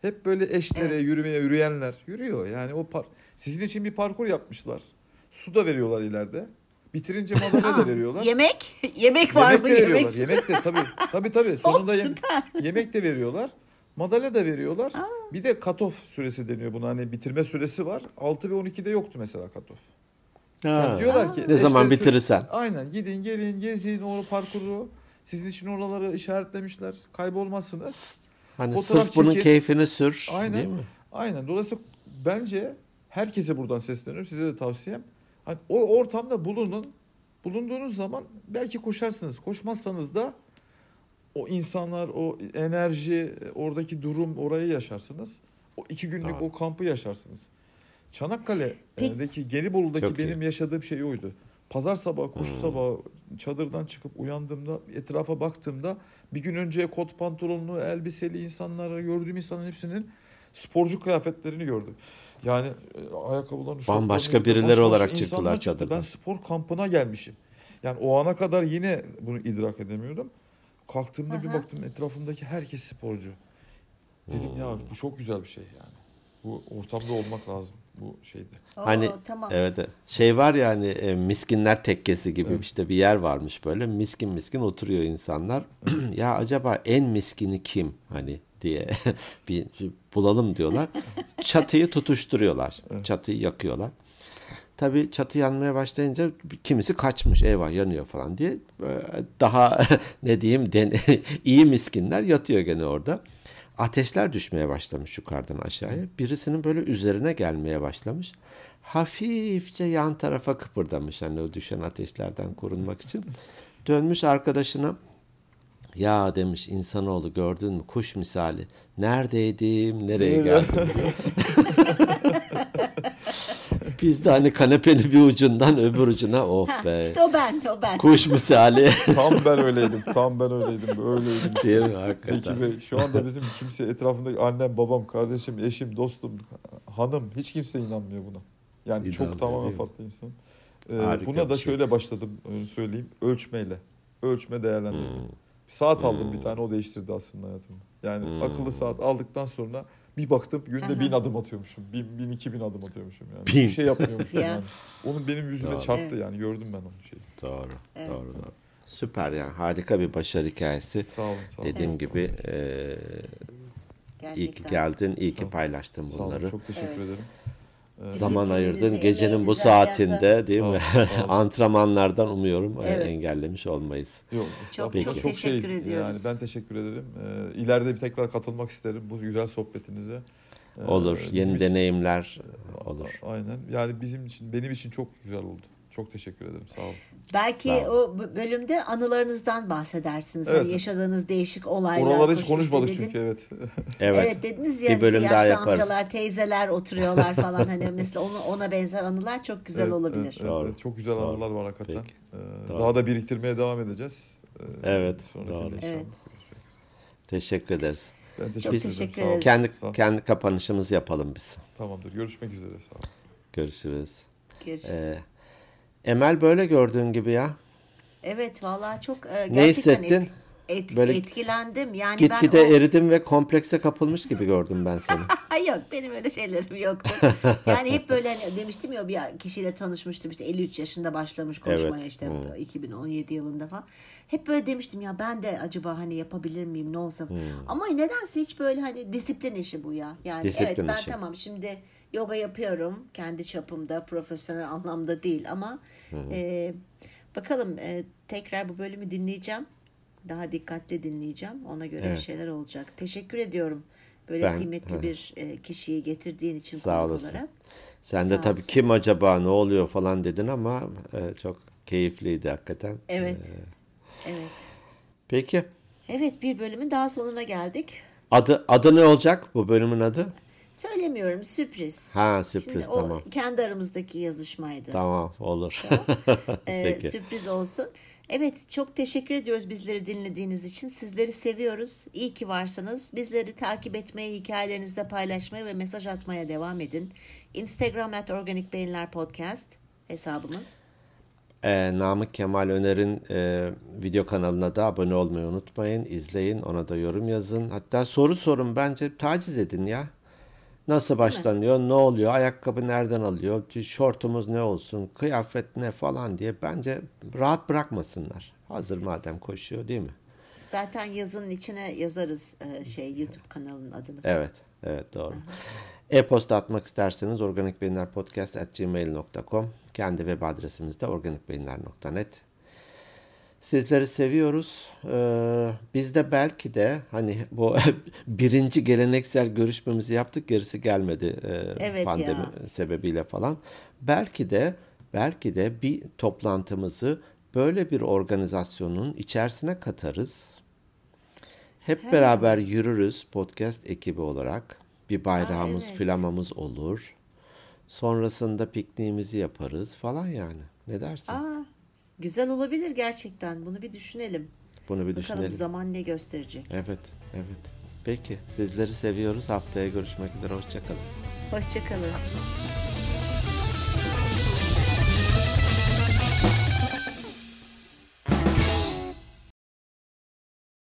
Speaker 3: Hep böyle eşlere
Speaker 2: Evet.
Speaker 3: yürümeye yürüyenler yürüyor. Yani o par sizin için bir parkur yapmışlar. Su da veriyorlar ileride. Bitirince madalya da
Speaker 2: Aa,
Speaker 3: veriyorlar.
Speaker 2: Yemek? Yemek var
Speaker 3: yemek
Speaker 2: mı?
Speaker 3: de veriyorlar.
Speaker 2: Yemek.
Speaker 3: Yemek de tabii. Tabii tabii. Sonunda yem- yemek de veriyorlar. Madalya da veriyorlar. Bir de cut-off süresi deniyor buna. Hani bitirme süresi var. 6 ve 12'de yoktu mesela cut-off.
Speaker 1: Ha.
Speaker 3: diyorlar ki
Speaker 1: Ne zaman bitirirsen.
Speaker 3: Aynen gidin gelin gezin o parkuru. Sizin için oraları işaretlemişler. Kaybolmazsınız.
Speaker 1: Hani
Speaker 3: Fotoğraf
Speaker 1: sırf bunun
Speaker 3: çekin.
Speaker 1: keyfini sür.
Speaker 3: Aynen.
Speaker 1: Değil mi?
Speaker 3: Aynen. Dolayısıyla bence herkese buradan sesleniyorum. Size de tavsiyem. Hani o ortamda bulunun. Bulunduğunuz zaman belki koşarsınız. Koşmazsanız da o insanlar, o enerji, oradaki durum orayı yaşarsınız. O iki günlük
Speaker 1: Doğru.
Speaker 3: o kampı yaşarsınız. Çanakkale'deki Gelibolu'daki
Speaker 1: Çok iyi.
Speaker 3: benim yaşadığım şey oydu. Pazar sabahı, koşu
Speaker 1: Hmm.
Speaker 3: sabahı çadırdan çıkıp uyandığımda, etrafa baktığımda bir gün önce kot pantolonlu, elbiseli insanları gördüğüm insanların hepsinin sporcu kıyafetlerini gördüm. Yani e, ayakkabılarını,
Speaker 1: Bambaşka birileri
Speaker 3: başka
Speaker 1: olarak çıktılar çadırdan.
Speaker 3: Ben spor kampına gelmişim. Yani o ana kadar yine bunu idrak edemiyordum. Kalktığımda bir
Speaker 2: Aha.
Speaker 3: baktım etrafımdaki herkes sporcu. Dedim ya
Speaker 1: Hmm.
Speaker 3: bu çok güzel bir şey yani. Bu ortamda olmak lazım bu şeyde.
Speaker 2: Oo,
Speaker 1: Hani
Speaker 2: tamam.
Speaker 1: Evet. evet. Şey var ya hani e, miskinler tekkesi gibi
Speaker 3: Evet.
Speaker 1: işte bir yer varmış böyle miskin miskin oturuyor insanlar. ya acaba en miskini kim hani diye bir bulalım diyorlar. Çatıyı tutuşturuyorlar. Çatıyı yakıyorlar. Tabii çatı yanmaya başlayınca kimisi kaçmış eyvah yanıyor falan diye daha ne diyeyim den, iyi miskinler yatıyor gene orada. Ateşler düşmeye başlamış yukarıdan aşağıya. Birisinin böyle üzerine gelmeye başlamış. Hafifçe yan tarafa kıpırdamış hani o düşen ateşlerden korunmak için. Dönmüş arkadaşına ya demiş insanoğlu gördün mü kuş misali. Neredeydim nereye geldim diye. Biz de hani kanepenin bir ucundan öbür ucuna oh
Speaker 2: Ha,
Speaker 1: be.
Speaker 2: işte o ben, o ben.
Speaker 1: Kuş misali
Speaker 3: Tam ben öyleydim. Tam ben öyleydim. Öyleydim.
Speaker 1: değil mi
Speaker 3: Zeki
Speaker 1: hakikaten?
Speaker 3: Bey şu anda bizim kimse etrafındaki annem, babam, kardeşim, eşim, dostum, hanım hiç kimse inanmıyor buna. Yani
Speaker 1: İnanmıyor,
Speaker 3: çok tamamen farklı insan. Ee,
Speaker 1: Harika
Speaker 3: buna da
Speaker 1: bir şey.
Speaker 3: şöyle başladım e, söyleyeyim. Ölçmeyle. Ölçme değerlendirme.
Speaker 1: Hmm.
Speaker 3: Saat aldım bir tane o değiştirdi aslında hayatımı. Yani
Speaker 1: Hmm.
Speaker 3: akıllı saat aldıktan sonra bir baktım günde
Speaker 2: Aha.
Speaker 3: bin adım atıyormuşum. Bin, bin iki bin adım atıyormuşum yani.
Speaker 1: Bin.
Speaker 3: Bir şey yapmıyormuşum
Speaker 2: Ya.
Speaker 3: yani. Onun benim yüzüme
Speaker 1: Doğru.
Speaker 3: çarptı
Speaker 2: Evet.
Speaker 3: yani gördüm ben onu şeyi.
Speaker 1: Doğru,
Speaker 2: Evet.
Speaker 1: doğru, doğru. Süper yani harika bir başarı hikayesi.
Speaker 3: Sağ olun. Sağ olun.
Speaker 1: Dediğim
Speaker 2: Evet.
Speaker 1: gibi e, iyi ki geldin, iyi ki paylaştın
Speaker 3: Sağ olun.
Speaker 1: bunları.
Speaker 3: Çok teşekkür
Speaker 2: Evet.
Speaker 3: ederim. Ee,
Speaker 1: Zaman ayırdın gecenin bu saatinde değil
Speaker 3: Sağ
Speaker 1: mi?
Speaker 3: olun.
Speaker 1: Antrenmanlardan umuyorum e,
Speaker 2: Evet.
Speaker 1: engellemiş olmayız.
Speaker 3: Yok,
Speaker 2: Çok
Speaker 3: estağfurullah.
Speaker 1: çok
Speaker 2: teşekkür
Speaker 3: şey,
Speaker 2: ediyoruz.
Speaker 3: Yani ben teşekkür ederim. Ee, ileride bir tekrar katılmak isterim bu güzel sohbetinize. Ee,
Speaker 1: Olur, yeni
Speaker 3: için-
Speaker 1: deneyimler olur.
Speaker 3: Aynen. Yani bizim için, benim için çok güzel oldu. Çok teşekkür ederim. Sağ olun.
Speaker 2: Belki
Speaker 1: Sağ
Speaker 2: o bölümde anılarınızdan bahsedersiniz.
Speaker 3: Evet.
Speaker 2: Hani yaşadığınız değişik olaylar.
Speaker 3: Oraları hiç konuşmadık
Speaker 2: işte
Speaker 3: çünkü evet.
Speaker 1: Evet.
Speaker 2: Evet. dediniz ya
Speaker 1: Bir
Speaker 2: işte
Speaker 1: bölüm
Speaker 2: yaşlı
Speaker 1: daha yaparız.
Speaker 2: amcalar, teyzeler oturuyorlar falan hani mesela ona, ona benzer anılar çok güzel
Speaker 3: Evet,
Speaker 2: olabilir.
Speaker 3: evet, evet,
Speaker 1: Doğru.
Speaker 3: evet. Çok güzel
Speaker 1: Doğru.
Speaker 3: anılar var hakikaten.
Speaker 1: Peki.
Speaker 3: Ee,
Speaker 1: Doğru.
Speaker 3: daha da biriktirmeye devam edeceğiz. Ee,
Speaker 1: Evet, doğru.
Speaker 2: Evet.
Speaker 1: Teşekkür ederiız.
Speaker 3: Ben teşekkür
Speaker 2: Çok
Speaker 3: ederim.
Speaker 2: teşekkür ederiz.
Speaker 1: Kendi kendi kapanışımızı yapalım biz.
Speaker 3: Tamamdır. Görüşmek üzere. Sağ olun.
Speaker 1: Görüşürüz.
Speaker 2: Görüşürüz.
Speaker 1: Ee, Emel böyle gördüğün gibi ya.
Speaker 2: Evet vallahi çok e, gerçekten
Speaker 1: Ne hissettin?
Speaker 2: et- et-
Speaker 1: Böyle
Speaker 2: etkilendim. Yani
Speaker 1: Gitgide
Speaker 2: ben o...
Speaker 1: eridim ve komplekse kapılmış gibi gördüm ben seni.
Speaker 2: Yok benim öyle şeylerim yoktu. Yani hep böyle hani demiştim ya bir kişiyle tanışmıştım işte 53 yaşında başlamış koşmaya
Speaker 1: Evet.
Speaker 2: işte
Speaker 1: Hmm.
Speaker 2: 2017 yılında falan. Hep böyle demiştim ya ben de acaba hani yapabilir miyim ne olsa.
Speaker 1: Hmm.
Speaker 2: Ama nedense hiç böyle hani disiplin işi bu ya. Yani
Speaker 1: Disiplin
Speaker 2: evet ben
Speaker 1: işi.
Speaker 2: tamam şimdi yoga yapıyorum kendi çapımda profesyonel anlamda değil ama e, bakalım e, tekrar bu bölümü dinleyeceğim. Daha dikkatli dinleyeceğim. Ona göre
Speaker 1: Evet.
Speaker 2: bir şeyler olacak. Teşekkür ediyorum. Böyle
Speaker 1: Ben-
Speaker 2: kıymetli
Speaker 1: ha.
Speaker 2: bir e, kişiyi getirdiğin için
Speaker 1: Sağ olasın.
Speaker 2: olarak.
Speaker 1: Sen de tabii
Speaker 2: olsun.
Speaker 1: kim acaba ne oluyor falan dedin ama e, çok keyifliydi hakikaten.
Speaker 2: Evet.
Speaker 1: Ee,
Speaker 2: Evet.
Speaker 1: peki
Speaker 2: Evet bir bölümün daha sonuna geldik.
Speaker 1: adı adı ne olacak bu bölümün adı?
Speaker 2: Söylemiyorum sürpriz.
Speaker 1: Ha sürpriz
Speaker 2: Şimdi
Speaker 1: tamam.
Speaker 2: o kendi aramızdaki yazışmaydı.
Speaker 1: Tamam olur.
Speaker 2: Ee,
Speaker 1: Peki.
Speaker 2: Sürpriz olsun. Evet çok teşekkür ediyoruz bizleri dinlediğiniz için. Sizleri seviyoruz. İyi ki varsınız. Bizleri takip etmeye, hikayelerinizde paylaşmaya ve mesaj atmaya devam edin. Instagram at Organik Beyinler Podcast hesabımız.
Speaker 1: Ee, Namık Kemal Öner'in e, video kanalına da abone olmayı unutmayın. İzleyin, ona da yorum yazın. Hatta soru sorun bence taciz edin ya. Nasıl başlanıyor, ne oluyor, ayakkabı nereden alıyor, şortumuz ne olsun, kıyafet ne falan diye bence rahat bırakmasınlar. Hazır madem koşuyor değil mi?
Speaker 2: Zaten yazının içine yazarız e, şey YouTube kanalının adını.
Speaker 1: Evet, evet doğru. E-posta atmak isterseniz organikbeyinlerpodcast.gmail.com Kendi web adresimiz de organikbeyinler.net Sizleri seviyoruz. Ee, biz de belki de hani bu birinci geleneksel görüşmemizi yaptık gerisi gelmedi e,
Speaker 2: Evet
Speaker 1: pandemi
Speaker 2: ya.
Speaker 1: sebebiyle falan. Belki de belki de bir toplantımızı böyle bir organizasyonun içerisine katarız. Hep beraber yürürüz podcast ekibi olarak. Bir bayrağımız,
Speaker 2: evet.
Speaker 1: flamamız olur. Sonrasında pikniğimizi yaparız falan yani. Ne dersin?
Speaker 2: Aa, güzel olabilir gerçekten. Bunu bir düşünelim.
Speaker 1: Bunu bir
Speaker 2: Bakalım
Speaker 1: düşünelim.
Speaker 2: zaman ne gösterecek.
Speaker 1: Evet, evet. Peki, sizleri seviyoruz. Haftaya görüşmek üzere. Hoşçakalın.
Speaker 2: Hoşçakalın.